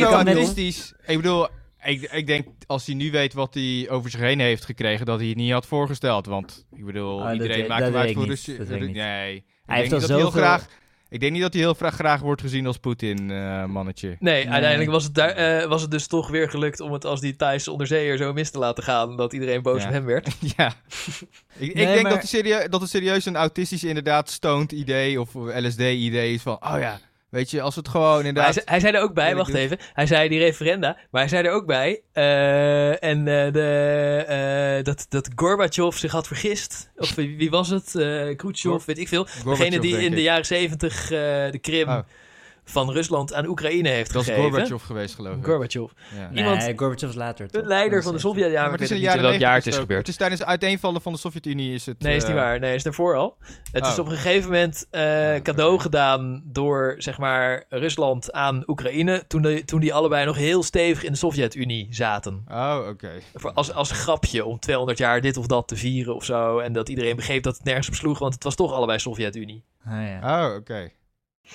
zo. Ik bedoel, ik, ik denk als hij nu weet wat hij over zich heen heeft gekregen, dat hij het niet had voorgesteld. Want ik bedoel, Oh, dat iedereen maakt dat hem uit voor niet. Nee, ik Hij denk heeft dat hij heel graag. Ik denk niet dat hij heel graag, graag wordt gezien als Poetin, eh, mannetje. Nee, uiteindelijk was het, eh, was het dus toch weer gelukt om het als die Thaise onderzeeër zo mis te laten gaan. Dat iedereen boos Ja. op hem werd. ja. Ik, Nee, ik denk maar- dat, het serie- dat het serieus een autistisch, inderdaad, stoned idee of LSD-idee is van, oh ja, weet je, als het gewoon hij, inderdaad. hij zei er ook bij, wacht even. Hij zei die referenda, maar hij zei er ook bij. eh, en eh, de, eh, dat, dat Gorbachev zich had vergist. Of wie, wie was het? eh Khrushchev, weet ik veel. Degene die in de jaren zeventig de Krim Oh. Van Rusland aan Oekraïne heeft Dat is gegeven. Gorbachev geweest, geloof ik. Gorbachev. Ja. Nee, Iemand- Gorbachev is later. De leider van de Dat is- Sovjet. Ja, Ja, maar het is in de niet in jaren welk jaar het is 90 gebeurd. Het is tijdens het uiteenvallen van de Sovjet-Unie is het... Nee, is niet eh, waar. Nee, is daarvoor al. Het is Oh. op een gegeven moment eh, oké. cadeau gedaan door, zeg maar, Rusland aan Oekraïne. Toen, de, toen die allebei nog heel stevig in de Sovjet-Unie zaten. Oh, oké. Als, als grapje om 200 jaar dit of dat te vieren of zo. En dat iedereen begreep dat het nergens op sloeg, want het was toch allebei Sovjet-Unie. Ah, ja. Oh, oké.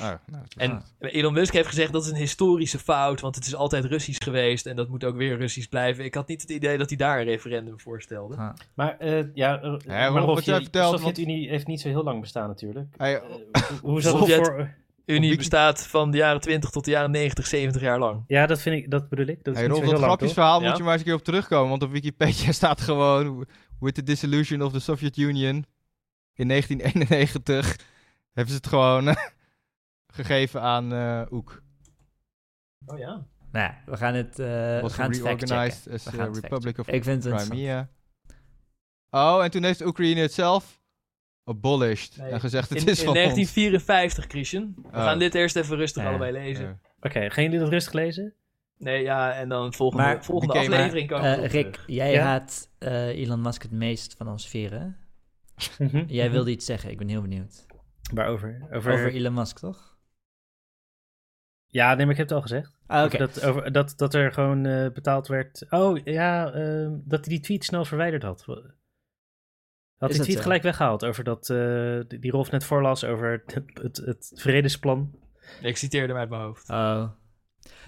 Oh, nou, En Elon Musk heeft gezegd dat is een historische fout, want het is altijd Russisch geweest en dat moet ook weer Russisch blijven. Ik had niet het idee dat hij daar een referendum voorstelde. Ah. Maar eh, ja, uh, Hè, maar Rolf, je- vertelt, de Sovjet-Unie heeft niet zo heel lang bestaan natuurlijk. Hey, Eh, hoe- hoe is dat voor... Unie bestaat van de jaren 20 tot de jaren 90, 70 jaar lang. Ja, dat vind ik, dat bedoel ik. Dat is Hey, zo dat grapjesverhaal moet je maar eens een keer op terugkomen. Want op Wikipedia staat gewoon... With the dissolution of the Soviet Union in 1991 hebben ze het gewoon eh, gegeven aan eh Oek. Oh ja. Nou ja, we gaan het, eh we gaan het fact reorganized as We gaan het Republic of Ik vind het. Crimea. Oh, en toen heeft Oekraïne het zelf abolished. Nee, En gezegd, het In, is in van 1954, Christian. We Oh. gaan dit eerst even rustig Ja. allebei lezen. Oké, gaan jullie dat rustig lezen? Nee, ja, en dan volgende, Maar- volgende maar, aflevering komen Eh, erop Rick, terug. jij Ja? haat eh, Elon Musk het meest van ons vieren. Mhm. Jij wilde iets zeggen, ik ben heel benieuwd. Waarover? Over... Over Elon Musk, toch? Ja, nee, maar ik heb het al gezegd. Ah, Dat, over, dat, dat er gewoon eh, betaald werd. Oh, ja, ehm, dat hij die tweet snel verwijderd had. Had die tweet zo? gelijk weggehaald over dat, eh, die die Rolf net voorlas over het, het, het vredesplan. Ik citeerde hem uit mijn hoofd. Oh.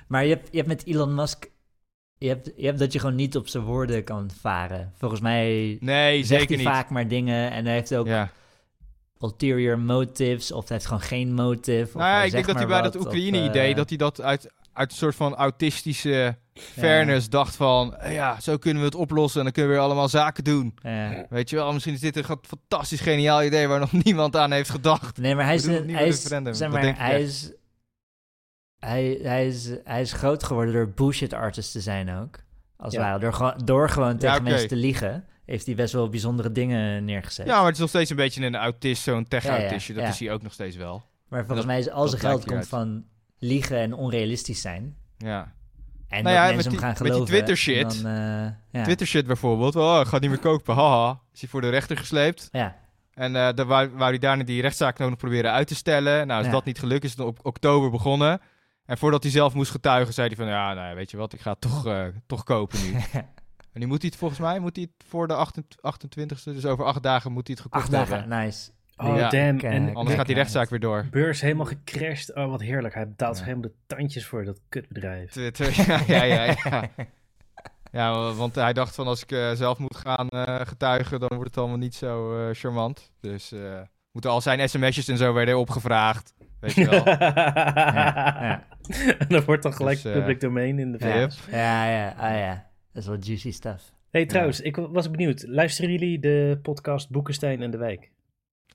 Maar je hebt, je hebt met Elon Musk... Je hebt, je hebt dat je gewoon niet op zijn woorden kan varen. Volgens mij Nee, zegt zeker hij niet. vaak maar dingen en hij heeft ook Ja. Ulterior motives of hij heeft gewoon geen motive. Of Nou ja, ik denk dat hij bij wat, dat Oekraïne-idee, eh, dat hij dat uit, uit een soort van autistische fairness dacht van... eh, Ja, zo kunnen we het oplossen en dan kunnen we weer allemaal zaken doen. ja. Weet je wel, misschien is dit een fantastisch geniaal idee waar nog niemand aan heeft gedacht. Nee, maar hij is, een, het hij is, zeg maar, hij is, hij, hij, is, hij is groot geworden door bullshit artist te zijn ook. Als Ja. het ware. Door, gewoon- door gewoon tegen mensen te liegen, heeft hij best wel bijzondere dingen neergezet. Ja, maar het is nog steeds een beetje een autist, zo'n tech-autistje. Ja, ja, Dat is hij ook nog steeds wel. maar volgens dat- mij is al zijn geld komt van liegen en onrealistisch zijn. Ja. En Nou ja, mensen hem gaan met die geloven. Twitter-shit. en Dan, eh, ja. Twitter shit bijvoorbeeld. Oh, ik ga niet meer kopen. Haha. Is hij voor de rechter gesleept. Ja, En dan wou, wou hij daarna die rechtszaak nog proberen uit te stellen. Nou, als Ja. dat niet gelukt is, het op oktober begonnen. En voordat hij zelf moest getuigen, zei hij van... Ja, nou, ja, weet je wat, ik ga het toch, eh, toch kopen nu. en nu moet hij het volgens mij moet hij het voor de 28e, dus over acht dagen moet hij het gekocht acht dagen, hebben. nice. Oh, Ja. damn. En Anders kijk gaat die rechtszaak weer door. beurs helemaal gecrashed. Oh, wat heerlijk. Hij betaalt Ja. helemaal de tandjes voor dat kutbedrijf. Twitter, ja, ja, ja. ja. Ja, want hij dacht van als ik eh, zelf moet gaan eh, getuigen, dan wordt het allemaal niet zo eh, charmant. Dus eh, moeten al zijn sms'jes en zo werden opgevraagd. Weet je wel. ja. En dan wordt dan gelijk Dus, public domain in de Ja. VS. Ja, ja, ah ja. Dat is wel juicy stuff. hey, trouwens, ik was benieuwd. Luisteren jullie de podcast Boekenstein en de Wijk?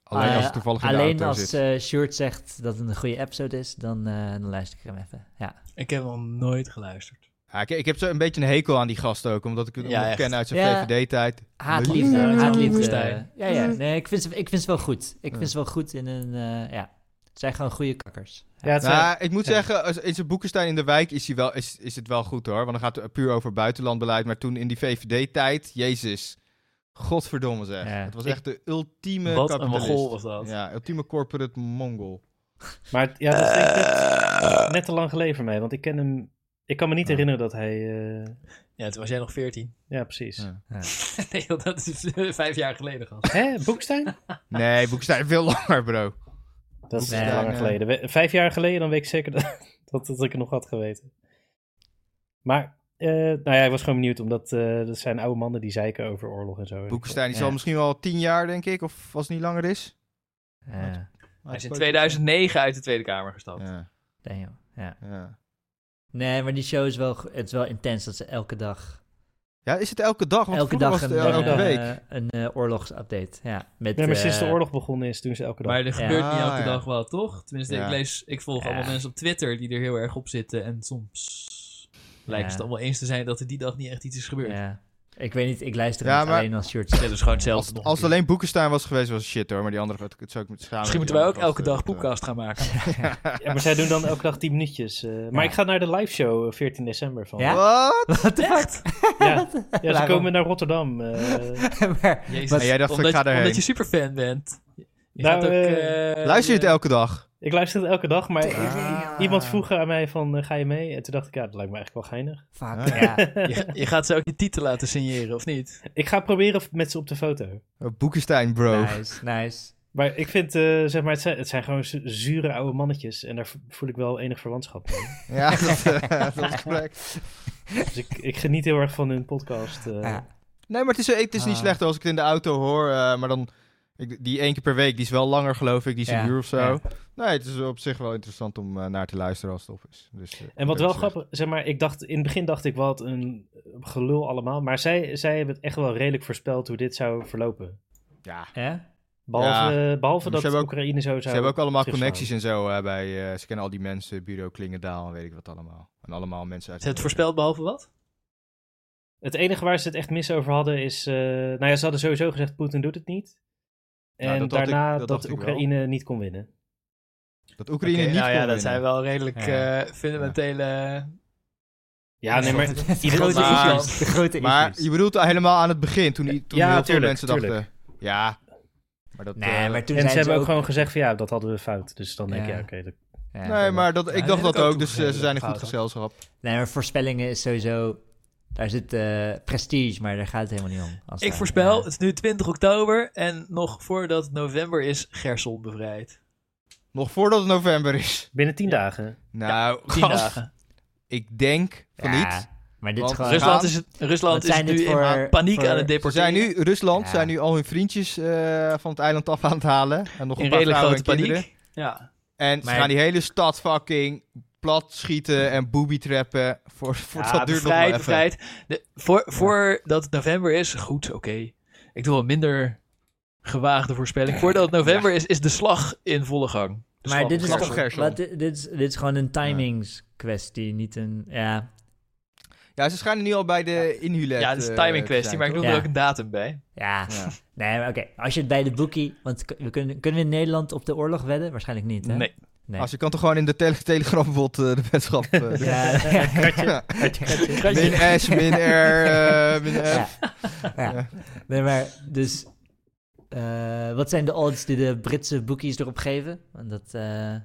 Alleen als Eh, het toevallig in de Alleen auto als zit. eh Sjoerd zegt dat het een goede episode is, dan, eh, dan luister ik hem even. Ja. Ik heb nog nooit geluisterd. Ja, ik, ik heb zo een beetje een hekel aan die gast ook, omdat ik hem Ja, ken uit zijn Ja. VVD-tijd. Haatliefde, Ja, haatliefde. Ja, ja. Nee, ik vind, ze, ik vind ze wel goed. Ik Ja. vind ze wel goed in een, eh, ja. Het zijn gewoon goede kakkers. Ja, het zijn- Nou, ik moet ja. zeggen, als- in zijn Boekenstein in de wijk is, hij wel, is, is het wel goed hoor. Want dan gaat het puur over buitenlandbeleid. Maar toen in die VVD-tijd, jezus, godverdomme zeg. Ja. Het was echt de ultieme Wat een kapitalist. mogol was dat. Ja, ultieme corporate mongol. Maar ja, dat is net, net te lang geleden voor mij. Want ik ken hem... Ik kan me niet Ja. herinneren dat hij... eh, Ja, toen was jij nog 14. ja, precies. Ja. nee, want dat is vijf jaar geleden gast. Hè, Boekstein? Nee, Boekenstein veel langer, bro. Dat is Nee, langer nee. geleden. We- Vijf jaar geleden, dan weet ik zeker dat, dat, dat ik het nog had geweten. Maar, eh, nou ja, ik was gewoon benieuwd, omdat eh, dat zijn oude mannen die zeiken over oorlog en zo. Boekenstein die Ja. zal misschien wel tien jaar, denk ik. Of als het niet langer is. Ja, Hij is in 2009 uit de Tweede Kamer gestapt. Ja, damn, ja. ja. Nee, maar die show is wel, het is wel intens dat ze elke dag, ja, is het elke dag? Want elke dag was een, het elke eh, week. een eh, oorlogsupdate. Ja, met, Nee, maar sinds de eh, oorlog begonnen is, doen ze elke dag. Maar er gebeurt niet Ah, elke ja. dag wat, toch? Tenminste, Ja. ik lees, ik volg Ja. allemaal mensen op Twitter die er heel erg op zitten. En soms lijken ze het allemaal eens te zijn dat er die dag niet echt iets is gebeurd. Ja. Ik weet niet, ik luister Ja, niet maar- alleen als dat is gewoon hetzelfde. Als, het alleen Boekenstein was geweest, was het shit hoor. Maar die andere, het zou ik met schamen. Misschien moeten wij ook elke dag podcast gaan maken. Ja, maar zij doen dan elke dag 10 minuutjes. eh, maar Ja. ik ga naar de live show eh, 14 december van. Ja? Wat? Fuck? Ja, ja ze komen naar Rotterdam. eh. maar, Jezus, En jij dacht, ik omdat, ga daarheen. omdat je superfan bent. Je Nou, ook, eh, eh, Luister je het elke dag? Ik luister het elke dag, maar Ah. iemand vroeg aan mij van, eh, ga je mee? En toen dacht ik, ja, dat lijkt me eigenlijk wel geinig. Ah, ja. Je, je gaat ze ook je titel laten signeren, of niet? Ik ga proberen met ze op de foto. Oh, Boekenstein, bro. Nice, nice. Maar ik vind, eh, zeg maar, het zijn, het zijn gewoon zu- zure oude mannetjes. En daar voel ik wel enig verwantschap mee. Ja, dat, eh, dat is correct. Dus ik, ik geniet heel erg van hun podcast. eh. Ja. Nee, maar het is, het is niet Ah. slecht als ik het in de auto hoor. eh, maar dan, Ik, die één keer per week, die is wel langer geloof ik, die is Ja, een uur of zo. ja. Nee, het is op zich wel interessant om eh, naar te luisteren als het op is. Dus, eh, En wat wel grappig, zeg maar, ik dacht, in het begin dacht ik wat een gelul allemaal, maar zij, zij hebben het echt wel redelijk voorspeld hoe dit zou verlopen. Ja, Ja? Behalve, behalve Maar dat ze ook- Oekraïne zo zou ze hebben ook allemaal connecties en zo eh, bij, eh, ze kennen al die mensen, Bureau Klingendaal en weet ik wat allemaal. En allemaal mensen uit... Is het voorspeld behalve wat? Het enige waar ze het echt mis over hadden is, eh, nou ja, ze hadden sowieso gezegd Poetin doet het niet. Ja, En dat ik- daarna dat dat, wel. Oekraïne niet kon winnen. Dat Oekraïne Oké, niet nou ja, kon dat winnen. zijn wel redelijk Ja. eh, fundamentele... Ja, nee, maar de iedereen- grote Maar- issues. De grote Maar issues. je bedoelt helemaal aan het begin, toen, die- toen Ja, heel veel mensen tuurlijk. dachten... Ja, maar dat... Nee, eh, maar toen en zijn ze hebben ook gewoon gezegd van ja, dat hadden we fout. Dus dan denk Ja. je, ja, oké, dat- Ja, nee, maar dat, Ja, ik dacht dat ook ook, dus eh, ze zijn dat goed gezelschap. Nee, maar voorspellingen is sowieso... Daar zit eh, prestige, maar daar gaat het helemaal niet om. Als Ik daar- voorspel, ja. het is nu 20 oktober en nog voordat het november is, Gerson bevrijd. Nog voordat het november is. binnen tien dagen. Nou, 10 gast, dagen. ik denk van Ja, niet. Maar dit is gewoon... Rusland- is, het, Rusland is nu in paniek voor- aan het Ze deporteren. zijn nu, Rusland Ja. zijn nu al hun vriendjes eh, van het eiland af aan het halen. En nog een in paar vrouwen kinderen. paniek. Ja. En ze Maar- gaan die hele stad fucking plat schieten en booby trappen. Voor, voor ja, dat duurt nog wel even. De, voor, Voordat het november is, goed, oké. Ik doe wel minder gewaagde voorspelling. Voordat het november is, is de slag in volle gang. De Maar slag dit is, toch, wat, dit, is, dit is gewoon een timingskwestie, niet een... Ja, Ja, ze schijnen nu al bij de inhulet. Ja, het is een eh, timing kwestie, maar ik doe er ook een datum bij. ja. Ja. Nee, maar oké. Als je het bij de boekie... Want we kunnen, kunnen we in Nederland op de oorlog wedden? Waarschijnlijk niet, hè? Nee. Nee. Als je kan toch gewoon in de tele Telegram bijvoorbeeld eh, de eh, doen? Ja, ja. Min S, min R, eh, min Ja. F. Ja. Nee, maar dus... eh, wat zijn de odds die de Britse boekies erop geven? Want dat... eh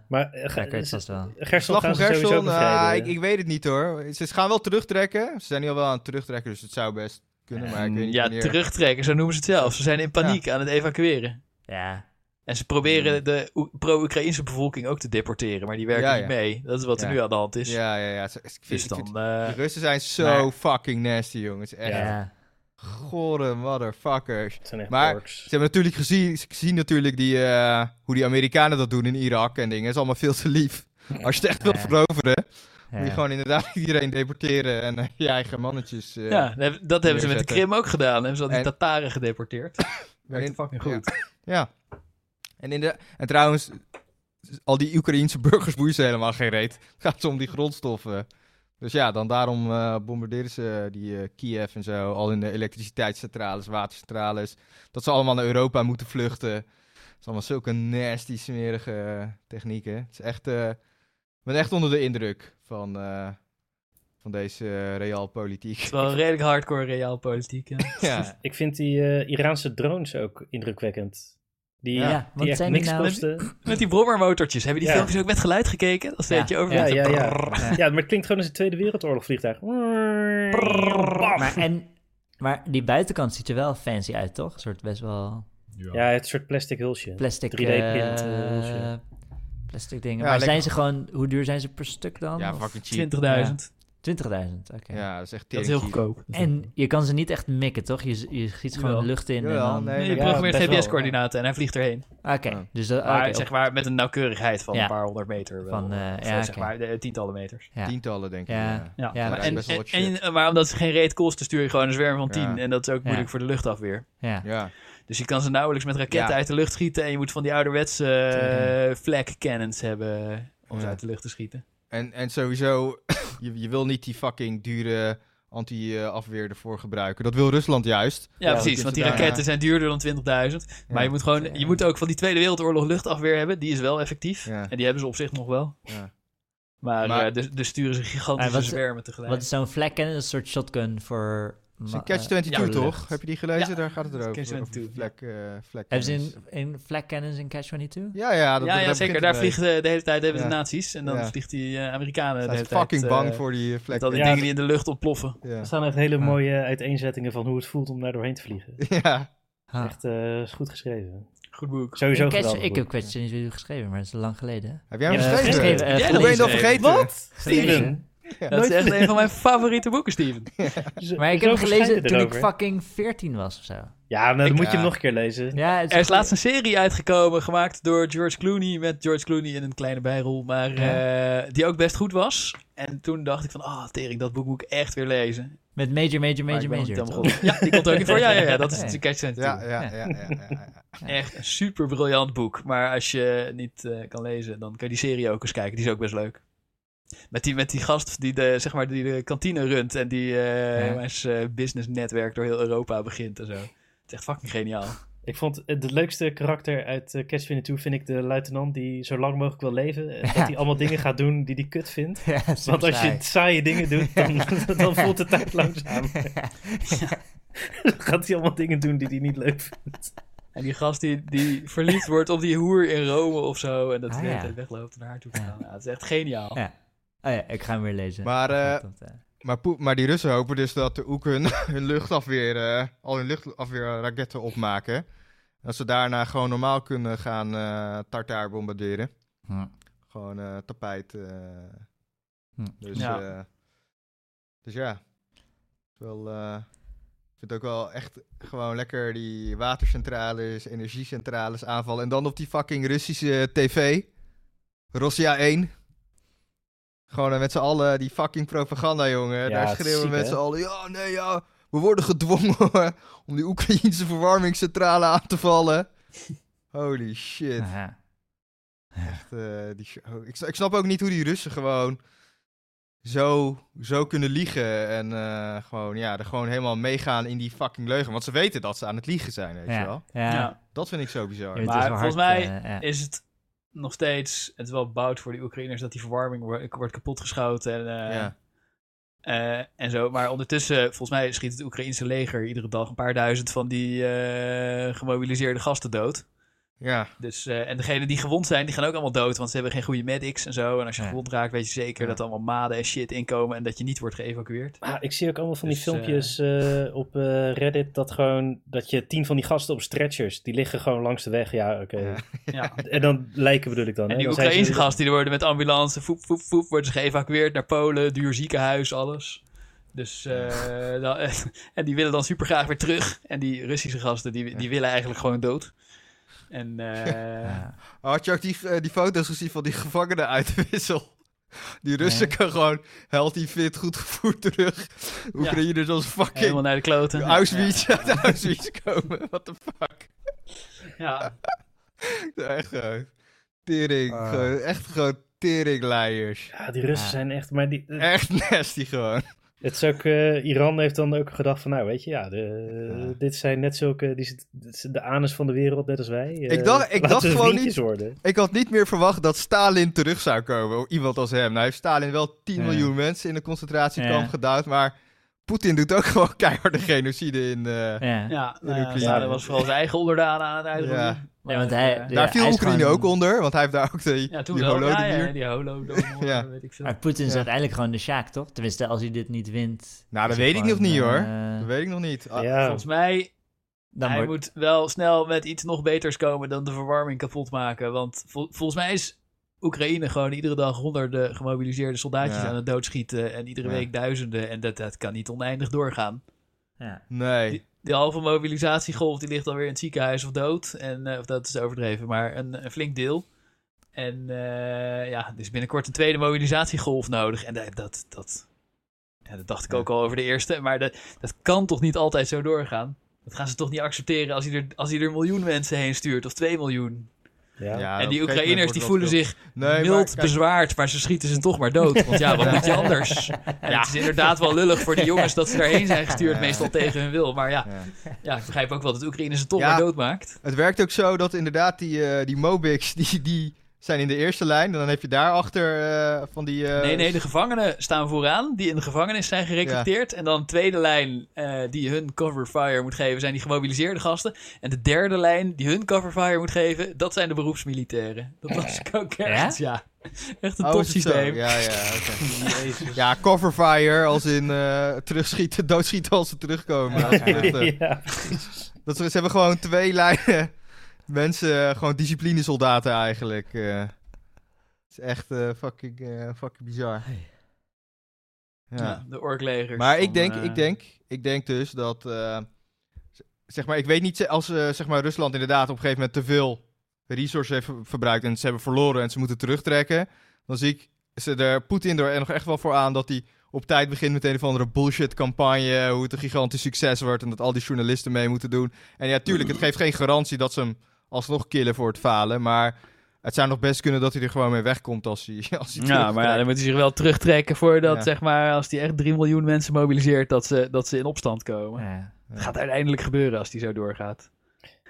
Maar uh, ik weet het vast wel. Gerson gaan Gerson, ah, ik, ik weet het niet hoor. Ze gaan wel terugtrekken. Ze zijn nu al wel aan het terugtrekken, dus het zou best kunnen. Maar ik weet niet ja, wanneer. terugtrekken, zo noemen ze het zelf. Ze zijn in paniek aan het evacueren. Ja. En ze proberen de Oe- pro-Oekraïnse bevolking ook te deporteren, maar die werken Ja, niet mee. Dat is wat er Ja. nu aan de hand is. Ja, ja, ja. Ze- Ik vind, Dus ik dan... vind- eh, de Russen zijn zo maar- fucking nasty, jongens. Echt Ja. gore motherfuckers. Het zijn echt Maar-. Ze hebben natuurlijk gezien, ze zien natuurlijk die, eh, hoe die Amerikanen dat doen in Irak en dingen. Dat is allemaal veel te lief. Als je het echt wilt veroveren, Ja. moet je gewoon inderdaad iedereen deporteren en eh, je eigen mannetjes. eh, ja, dat hebben- ze met de. Krim ook gedaan. Hebben ze al die En- Tataren gedeporteerd. Werkt In- fucking goed. Ja. En, in de, en trouwens, al die Oekraïense burgers boeien ze helemaal geen reet. Het gaat om die grondstoffen. Dus ja, dan daarom eh, bombarderen ze die eh, Kiev en zo. Al in de elektriciteitscentrales, watercentrales. Dat ze allemaal naar Europa moeten vluchten. Het is allemaal zulke nasty, smerige eh, technieken. Het is echt... eh, ik ben echt onder de indruk van, eh, van deze uh, realpolitiek. Het is wel redelijk hardcore realpolitiek. Ja. ja. Ik vind die eh, Iraanse drones ook indrukwekkend. Die, Ja, die want echt zijn die niks nou- kosten. Met die brommermotortjes. Hebben die Ja. filmpjes ook met geluid gekeken? Dat Ja. over. Ja, ja, ja. maar het klinkt gewoon als een Tweede Wereldoorlog vliegtuig. Maar, en, maar die buitenkant ziet er wel fancy uit, toch? Een soort best wel Ja, het is een soort plastic hulsje. plastic... 3D print, eh, hulsje. plastic dingen. Ja, maar zijn ze gewoon... Hoe duur zijn ze per stuk dan? Ja, fucking cheap. 20.000. 20.000, oké. Ja, dat is echt Dat is heel goedkoop. En je kan ze niet echt mikken, toch? Je, je schiet ze gewoon de lucht in Jawel, en dan... nee, Nee, je programmeert GPS-coördinaten en hij vliegt erheen. Oké, Ja. dus dat... Maar oké, zeg maar met een nauwkeurigheid van Ja. een paar honderd meter. Wel. Van, eh, Of, ja, zeg oké. maar de, tientallen meters. ja. Tientallen, denk ik. Ja. Ja. Ja. Ja, maar, en, maar omdat ze geen reet kosten, stuur je gewoon een zwerm van 10. Ja. En dat is ook Ja. moeilijk voor de luchtafweer. Ja. Ja. Dus je kan ze nauwelijks met raketten Ja. uit de lucht schieten. En je moet van die ouderwetse uh, flak cannons hebben om ze uit de lucht te schieten. En, en sowieso, je, je wil niet die fucking dure anti-afweer ervoor gebruiken. Dat wil Rusland juist. Ja, precies. Want die raketten zijn duurder dan 20.000. Maar je moet, gewoon, je moet ook van die Tweede Wereldoorlog luchtafweer hebben. Die is wel effectief. Ja. En die hebben ze op zich nog wel. Ja. Maar, Maar- eh, dus, dus sturen ze gigantische zwermen tegelijk. Wat is zo'n flak cannon? Een soort shotgun voor... Het is een Catch eh, 22, ja, toch? Heb je die gelezen? Ja. Daar gaat het erover. Catch 22, Over Vlek, eh, vlek Hebben ze in, in flak cannons in Catch 22? Ja, ja. Dat, zeker. Daar vliegen de, de hele tijd hebben de nazi's. En dan Ja. vliegt die eh, Amerikanen de hele tijd... fucking bang voor die vlek. al die Ja, dingen die in de lucht ontploffen. Ja. Er staan echt hele Ja. mooie uiteenzettingen van hoe het voelt om daar doorheen te vliegen. ja. Echt eh, is goed geschreven. Goed boek. Sowieso Catch- ik boek. heb Catch 22 geschreven, maar dat is lang geleden. Heb jij hem geschreven? Hoe ben dat vergeten? Wat? Steven? Dat is echt een van mijn favoriete boeken, Steven. Maar ik heb hem gelezen toen ik fucking 14 was of zo. Ja, nou, dan moet je hem nog een keer lezen. Ja, Er is laatst een serie uitgekomen, gemaakt door George Clooney, met George Clooney in een kleine bijrol, maar eh, die ook best goed was. En toen dacht ik van, ah, oh, tering, dat boek moet ik echt weer lezen. Met Major, Major, Maar ik Major, Major. Ja, die komt er ook in voor. Ja, ja, ja, dat is de catch Ja, ja, ja, ja, ja, ja. Echt een super briljant boek. Maar als je niet eh, kan lezen, dan kan je die serie ook eens kijken. Die is ook best leuk. Met die, met die gast die de, zeg maar, die de kantine runt en die eh Ja. zijn business netwerk door heel Europa begint en zo. Het is echt fucking geniaal. Ik vond het de leukste karakter uit uh, Catch 22 vind ik de luitenant die zo lang mogelijk wil leven. En dat hij allemaal dingen gaat doen die hij kut vindt. Ja, Want als je saai. saaie dingen doet, dan, dan voelt de tijd langzaam. dan gaat hij allemaal dingen doen die hij niet leuk vindt. En die gast die, die verliefd wordt op die hoer in Rome of zo. En dat Ah, hij de hele ja. tijd wegloopt naar haar toe Ja. gaan. Het is echt geniaal. Ja. Oh ja, ik ga hem weer lezen. Maar, eh, Dat, eh, Maar, maar die Russen hopen dus dat de Oeken hun, luchtafweer, eh, al hun luchtafweerraketten opmaken. Dat ze daarna gewoon normaal kunnen gaan eh tartaar bombarderen. hm. Gewoon eh, tapijt. eh. Hm. Dus, Ja. ja. dus ja. Wel, eh, ik vind het ook wel echt gewoon lekker die watercentrales, energiecentrales aanvallen. En dan op die fucking Russische tv. Russia 1. Gewoon eh, met z'n allen die fucking propaganda, jongen. Ja, Daar schreeuwen ziek, met z'n allen. Ja, nee, ja. We worden gedwongen om die Oekraïnse verwarmingscentrale aan te vallen. Holy shit. Aha. Echt, eh, die oh, ik, snap ook niet hoe die Russen gewoon zo, zo kunnen liegen. En eh, gewoon, ja, er gewoon helemaal meegaan in die fucking leugen. Want ze weten dat ze aan het liegen zijn, weet je Ja, wel. ja. Ja. Dat vind ik zo bizar. Maar volgens mij ja. Is het nog steeds, het is wel bout voor die Oekraïners dat die verwarming wordt, wordt kapotgeschoten en, eh, ja. eh, en zo. Maar ondertussen, volgens mij schiet het Oekraïnse leger iedere dag een paar duizend van die eh, gemobiliseerde gasten dood. Ja, Dus, eh, en degenen die gewond zijn, die gaan ook allemaal dood, want ze hebben geen goede medics en zo. En als je Ja. gewond raakt, weet je zeker Ja. dat er allemaal maden en shit inkomen en dat je niet wordt geëvacueerd. Ah, ik zie ook allemaal van die Dus, filmpjes eh, op eh, Reddit dat gewoon dat je tien van die gasten op stretchers, die liggen gewoon langs de weg. Ja, oké. Ja. Ja. En dan lijken bedoel ik dan. En hè? die Oekraïnse ze- gasten die worden met ambulance, voep, voep, voep, worden ze geëvacueerd naar Polen, duur ziekenhuis, alles. Dus, eh, dan- en die willen dan super graag weer terug. En die Russische gasten, die, die willen eigenlijk gewoon dood. En eh, Ja. Had je ook die, eh, die foto's gezien van die gevangenen uit de wissel? Die Russen kan gewoon healthy, fit, goed gevoerd terug. Oekraïners als fucking helemaal naar de kloten. Auschwitz uit Auschwitz komen. What the fuck? Ja, Echt gewoon tering. Ah. Gewoon, echt gewoon teringleiers. Ja, die Russen Ja. zijn echt. Maar die, Echt nasty gewoon. Het is ook, eh, Iran heeft dan ook gedacht van, nou weet je, ja, de, Ja. dit zijn net zulke, die de anus van de wereld, net als wij. Eh, Ik dacht- ik laten dacht gewoon niet- worden. Ik had niet meer verwacht dat Stalin terug zou komen. Of iemand als hem. Nou heeft Stalin wel 10 Ja. miljoen mensen in een concentratiekamp Ja. gedouwd. Maar Poetin doet ook gewoon keiharde genocide in... eh, Ja. ja nou, ja, Oekraïne. Stalin was vooral zijn eigen onderdanen aan het uitroeien. Ja. Want hij- eh, Daar viel hij Oekraïne gewoon- ook onder. Want hij heeft daar ook de, ja, toen die wel. Ja, Holodomor. ja, die holodomor, Ja. weet ik veel. Maar Poetin is Ja. uiteindelijk gewoon de Sjaak, toch? Tenminste, als hij dit niet wint. Nou, dat weet ik nog niet, hoor. eh, Dat weet ik nog niet. Ah, ja, Volgens mij dan hij wordt- moet wel snel met iets nog beters komen dan de verwarming kapot maken. Want vol- volgens mij is Oekraïne gewoon iedere dag honderden gemobiliseerde soldaatjes Ja. aan het doodschieten. En iedere Ja. week duizenden. En dat, dat kan niet oneindig doorgaan. ja. Nee. Die, die halve mobilisatiegolf die ligt alweer in het ziekenhuis of dood. En, eh, of dat is overdreven, maar een, een flink deel. En eh, ja, dus binnenkort een tweede mobilisatiegolf nodig. En dat, dat, dat, ja, dat dacht ik Ja. ook al over de eerste. Maar dat, dat kan toch niet altijd zo doorgaan? Dat gaan ze toch niet accepteren als hij er, als hij er een miljoen mensen heen stuurt. Of twee miljoen. Ja. Ja, en die Oekraïners die voelen zich Nee, mild kijk, bezwaard. Maar ze schieten ze toch maar dood. Want ja, wat moet je anders? Ja, het is inderdaad wel lullig voor die jongens dat ze daarheen zijn gestuurd. Ja. Meestal tegen hun wil. Maar ja, ja. ja, ik begrijp ook wel dat Oekraïne ze toch Ja. maar doodmaakt. Het werkt ook zo dat inderdaad die, eh die Mobics, die, die zijn in de eerste lijn. En dan heb je daarachter eh van die... eh, Nee, nee, de gevangenen staan vooraan, die in de gevangenis zijn gerecruiteerd. En dan tweede lijn eh, die hun cover fire moet geven, zijn die gemobiliseerde gasten. En de derde lijn die hun cover fire moet geven, dat zijn de beroepsmilitairen. Dat was ik ook echt, ja. Echt een Oh, top systeem. Ja, ja, oké. Ja, cover fire als in eh, terugschieten, doodschieten als ze terugkomen. Ja. Dat ze, ze hebben gewoon twee lijnen mensen, eh, gewoon disciplinesoldaten eigenlijk. eh. Het is echt eh, fucking, eh, fucking bizar. Ja. Ja, de orklegers. Maar ik denk, ik, denk, ik denk dus dat... eh, zeg maar, ik weet niet als eh, zeg maar, Rusland inderdaad op een gegeven moment te veel resources heeft ver- verbruikt en ze hebben verloren en ze moeten terugtrekken. Dan zie ik ze er Poetin er nog echt wel voor aan dat hij op tijd begint met een of andere bullshit campagne. Hoe het een gigantisch succes wordt en dat al die journalisten mee moeten doen. En ja, tuurlijk, het geeft geen garantie dat ze hem alsnog killen voor het falen. Maar het zou nog best kunnen dat hij er gewoon mee wegkomt als hij, als hij Ja, maar ja, dan moet hij zich wel terugtrekken voordat, Ja. zeg maar, als hij echt 3 miljoen mensen mobiliseert, dat ze, dat ze in opstand komen. Ja. Het gaat uiteindelijk gebeuren als die zo doorgaat.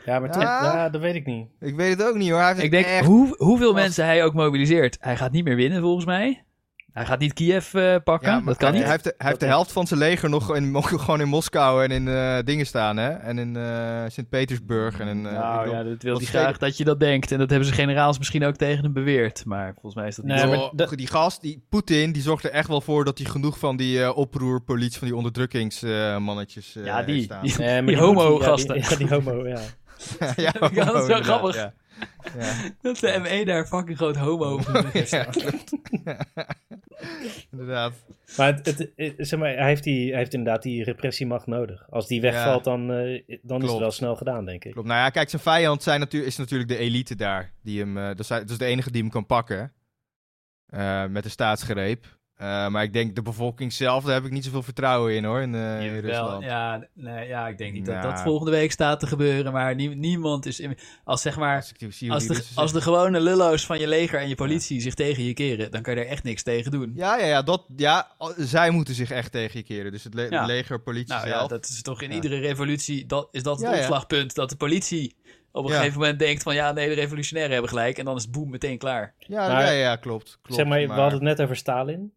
Ja, maar toch, Ja. ja, dat weet ik niet. Ik weet het ook niet hoor. Hij Ik denk, echt... hoe, hoeveel mensen hij ook mobiliseert, hij gaat niet meer winnen volgens mij. Hij gaat niet Kiev eh, pakken, Ja, maar dat kan hij, niet. Hij heeft de, hij heeft de helft van zijn leger nog in, gewoon in Moskou en in eh, dingen staan, hè? En in eh Sint-Petersburg en in... eh, nou bedoel- ja, dat wil hij graag dat je dat denkt. En dat hebben ze generaals misschien ook tegen hem beweerd. Maar volgens mij is dat niet Nee, zo. maar dat- Die gast, die Poetin, die zorgt er echt wel voor dat hij genoeg van die eh, oproerpolitie, van die onderdrukkingsmannetjes eh Ja, heeft die. staan. die, die die homo-gasten. Ja, die, ja, die homo, ja. ja, Ja, dat is inderdaad, grappig. Ja. Ja. Dat de ME daar fucking groot homo heeft Ja, klopt. inderdaad. Maar, het, het, het- zeg maar hij, heeft die, hij heeft inderdaad die repressiemacht nodig. Als die wegvalt, dan, eh, dan is het wel snel gedaan, denk ik. Klopt. Nou ja, kijk, zijn vijand zijn natu- is natuurlijk de elite daar. Die hem, eh, dat, is, dat is de enige die hem kan pakken. eh, met de staatsgreep. Eh, maar ik denk de bevolking zelf, daar heb ik niet zoveel vertrouwen in hoor, in, eh, in Rusland. ja, nee, ja, ik denk niet dat Nou. dat volgende week staat te gebeuren. Maar nie- niemand is... In, als zeg maar... Als zie Als de, als gewone lullo's van je leger en je politie zich tegen je keren, dan kan je er echt niks tegen doen. Ja, ja, ja, dat, ja, zij moeten zich echt tegen je keren. Dus het le- Ja. leger, politie Nou ja, zelf. dat is toch in Ja. iedere revolutie, dat, is dat het Ja, ja. omslagpunt, dat de politie op een Ja. gegeven moment denkt van ja, nee, de revolutionairen hebben gelijk en dan is het boem meteen klaar. Ja, Maar- ja, ja, klopt. klopt zeg maar, we hadden het net over Stalin.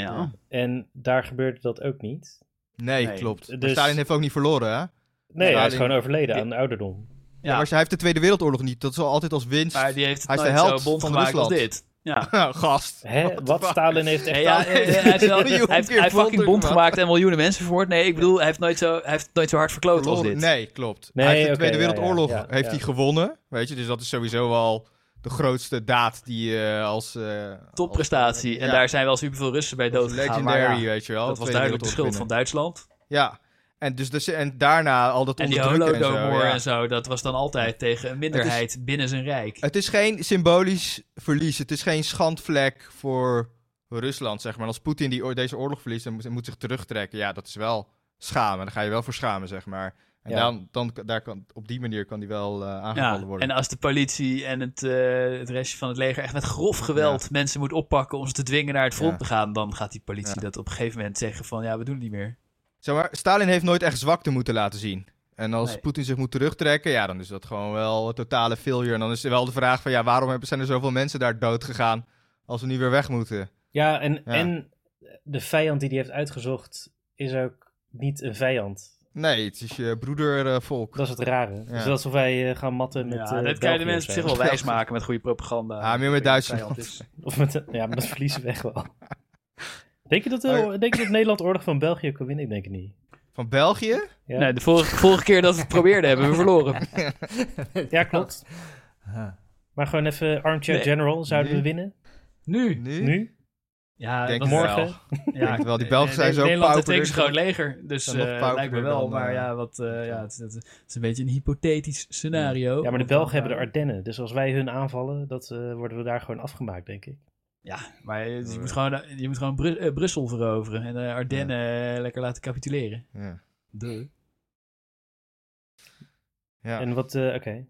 Ja. En daar gebeurde dat ook niet. Nee, Nee. klopt. Maar Dus- Stalin heeft ook niet verloren, hè? Nee, hij is gewoon overleden aan ouderdom. Ja. Ja. maar hij heeft de Tweede Wereldoorlog niet. Dat is al altijd als winst. Maar die heeft het Hij is de nooit held zo van gemaakt als Rusland. dit. Ja. Gast. Hè? Wat? Stalin heeft echt... Ja, Stalin- eh, hij heeft, wel, hij heeft, fucking bond gemaakt. en miljoenen mensen vermoord. Nee, ik bedoel, hij heeft nooit zo, hij heeft nooit zo hard verkloot als dit. Nee, klopt. Nee, hij heeft de Tweede Wereldoorlog ja, ja, heeft ja. hij gewonnen. Weet je, dus dat is sowieso al de grootste daad die eh, als... eh, Topprestatie. als- En ja, daar zijn wel superveel Russen bij dood Legendary, ja, weet je wel. dat was duidelijk de schuld van Duitsland. Ja. En, dus, dus, en daarna al dat En die onderdrukken en zo. Ja. en zo, dat was dan altijd tegen een minderheid binnen zijn rijk. Het is geen symbolisch verlies. Het is geen schandvlek voor Rusland, zeg maar. Als Poetin die, deze oorlog verliest en moet, en moet zich terugtrekken, ja, dat is wel schamen. Daar ga je wel voor schamen, zeg maar. En Ja. dan, dan, daar kan, op die manier kan die wel eh, aangevallen Ja, worden. en als de politie en het, eh, het restje van het leger echt met grof geweld mensen moet oppakken om ze te dwingen naar het front Ja. te gaan, dan gaat die politie Ja. dat op een gegeven moment zeggen van ja, we doen het niet meer. Zeg maar, Stalin heeft nooit echt zwakte moeten laten zien. En als Nee. Poetin zich moet terugtrekken, ja, dan is dat gewoon wel een totale failure. En dan is er wel de vraag van, ja, waarom hebben- zijn er zoveel mensen daar dood gegaan als we nu weer weg moeten? Ja, en, Ja. en de vijand die hij heeft uitgezocht is ook niet een vijand. Nee, het is je broedervolk. Dat is het rare. Ja. Is alsof wij eh, gaan matten met ja, eh, dat kan je de mensen zich wel wijsmaken met goede propaganda. Ja, meer met Duitsland. Of met, ja, maar dat verliezen we echt wel. Denk je, dat, eh, Maar- denk je dat Nederland oorlog van België kan winnen? Ik denk het niet. Van België? Ja, Nee, de vorige, vorige keer dat we het probeerden hebben we verloren. ja klopt. Maar gewoon even armchair Nee. general, zouden Nu? we winnen? Nu? Nu? Nu? Ja, Denk Morgen? wel. Ja, denk wel, die Belgen eh, zijn zo Nederland heeft pauperig. een groot leger, dus eh lijkt me wel. dan, maar eh, ja, wat, eh, ja het, is- het is een beetje een hypothetisch scenario. Ja, maar de Belgen hebben de Ardennen. Dus als wij hun aanvallen, dat, eh, worden we daar gewoon afgemaakt, denk ik. Ja, maar je, je moet gewoon, je moet gewoon Bru- Brussel veroveren en de Ardennen lekker laten capituleren. Ja. De. Ja. En wat, eh, oké.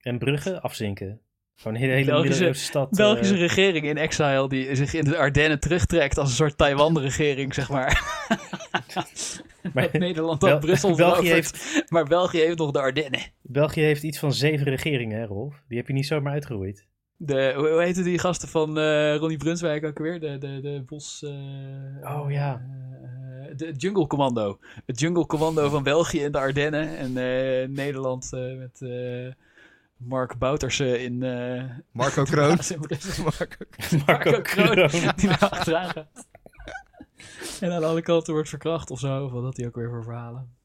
En Brugge afzinken. Gewoon een hele, Belgische- stad. eh, Belgische regering in exile die zich in de Ardennen terugtrekt als een soort Taiwan-regering, zeg maar. Maar Nederland Bel- Brussel België verovert, maar België heeft nog de Ardennen. België heeft iets van zeven regeringen, hè, Rolf? Die heb je niet zomaar uitgeroeid. De, hoe, hoe heette die gasten van eh, Ronnie Brunswijk ook weer? De, de, de bos... eh, Oh, ja. de Jungle Commando. Het Jungle Commando van België in de Ardennen. En Nederland met Mark Boutersen in... eh, Marco Kroon. Marco Marco Kroon. die daar achteraan gaat. En aan alle kanten wordt verkracht of zo. Of wat had hij ook weer voor verhalen?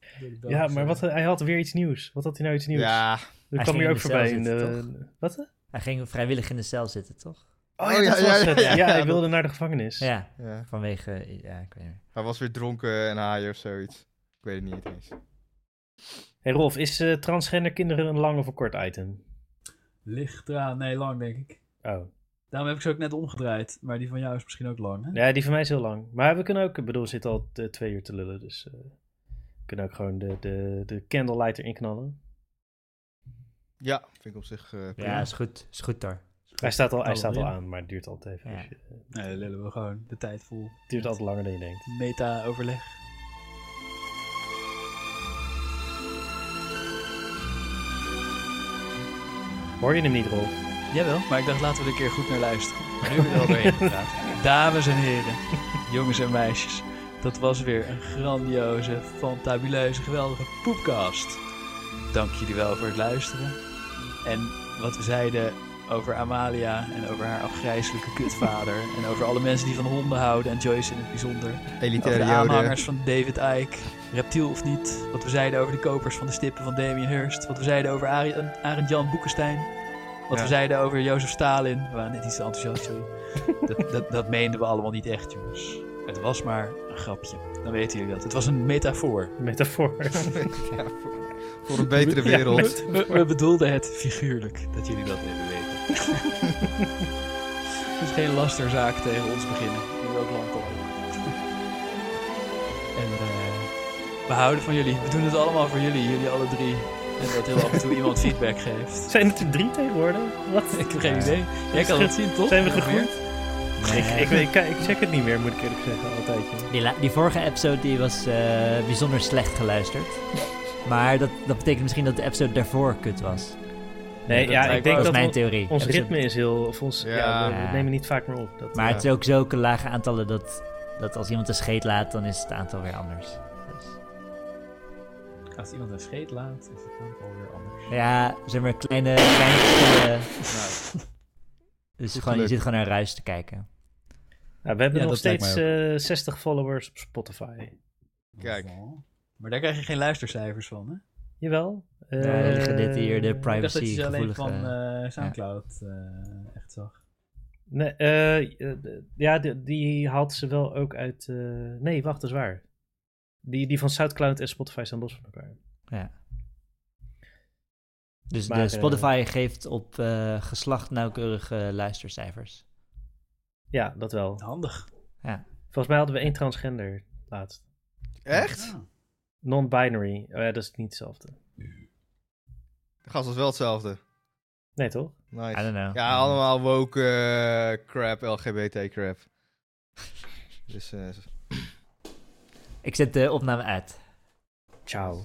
Ja, maar wat, hij had weer iets nieuws. Wat had hij nou iets nieuws? Ja. Dat Hij kwam hier ook voorbij. In de... Wat? Hij ging vrijwillig in de cel zitten, toch? Oh, Oh, ja, ja, dat ja, was ja, het. ja, Ja, hij wilde naar de gevangenis. Ja, ja. vanwege... Ja, ik weet niet meer. Hij was weer dronken en haaien of zoiets. Ik weet het niet eens. Hey Rolf, is eh, transgender kinderen een lang of een kort item? Licht eraan, nee, lang denk ik. Oh. Daarom heb ik ze ook net omgedraaid. Maar die van jou is misschien ook lang, hè? Ja, die van mij is heel lang. Maar we kunnen ook, ik bedoel, we zitten al eh, twee uur te lullen, dus eh, we kunnen ook gewoon de, de, de candlelight erin knallen. Ja, vind ik op zich eh, prima. Ja, is goed. Is goed hoor. Hij staat al, hij staat al aan, maar het duurt altijd even. Ja. dus je- Nee, dan lullen we gewoon de tijd vol. het duurt altijd langer dan je denkt. Meta-overleg. Hoor je hem niet, Rolf? Jawel, maar ik dacht laten we er een keer goed naar luisteren. Maar nu hebben we er wel doorheen gepraat. Dames en heren, jongens en meisjes. Dat was weer een grandioze, fantabuleuze, geweldige poepcast. Dank jullie wel voor het luisteren. En wat we zeiden over Amalia en over haar afgrijzelijke kutvader. en over alle mensen die van honden houden en Joyce in het bijzonder. Over Elitaire de joden. aanhangers van David Icke, reptiel of niet. Wat we zeiden over de kopers van de stippen van Damien Hirst. Wat we zeiden over Ari- Arend Jan Boekenstein. Wat Ja. we zeiden over Jozef Stalin. We waren net iets te enthousiast, sorry. dat, dat, dat meenden we allemaal niet echt, jongens. Het was maar een grapje. Dan weten jullie dat. Het was een metafoor. Metafoor. Ja, voor, een betere Ja, wereld. we bedoelden het figuurlijk, dat jullie dat even weten. Het is geen lasterzaak tegen ons beginnen. Die we ook lang komen. En eh, we houden van jullie. We doen het allemaal voor jullie, jullie alle drie. En dat heel af en toe iemand feedback geeft. Zijn het er drie tegenwoordig? Wat? Ik heb geen idee. Jij kan het zien, toch? Zijn we gegroeid? Ik, ik, ik, ik check het niet meer, moet ik eerlijk zeggen, altijd. Die, la- die vorige episode die was eh, bijzonder slecht geluisterd. Maar dat, dat betekent misschien dat de episode daarvoor kut was. Nee, dat ja, ik denk. Dat mijn theorie. ons ritme is heel... Of ons, ja. Ja. we, we nemen niet vaak meer op. Dat, Maar ja. het is ook zulke lage aantallen dat, dat als iemand een scheet laat, dan is het aantal weer anders. Dus, Als iemand een scheet laat, is het dan alweer anders. ja, zeg maar kleine, kleine. Nou, Dus Goed gewoon, je zit gewoon naar ruis te kijken. Ja, we hebben Ja, nog steeds mij eh 60 followers op Spotify. Kijk. Maar daar krijg je geen luistercijfers van, hè? Jawel. Ja, daar liggen dit hier de Eh, Ik dacht dat je privacy alleen van eh, Soundcloud eh, echt zag. Nee, eh, eh, ja, die, die haalt ze wel ook uit. eh, nee, wacht, dat is waar. Die, die van Soundcloud en Spotify staan los van elkaar. Ja. Dus Maar, de eh, Spotify geeft op eh, geslacht nauwkeurige luistercijfers. Ja, dat wel. Handig. Ja. Volgens mij hadden we één transgender laatst. Echt? Ah. Non-binary. Oh ja, dat is niet hetzelfde. De gast was wel hetzelfde. Nee, toch? Nice. I don't know. Ja, allemaal woke eh, crap, LGBT crap. Dus eh, Ik zet de opname uit. Ciao.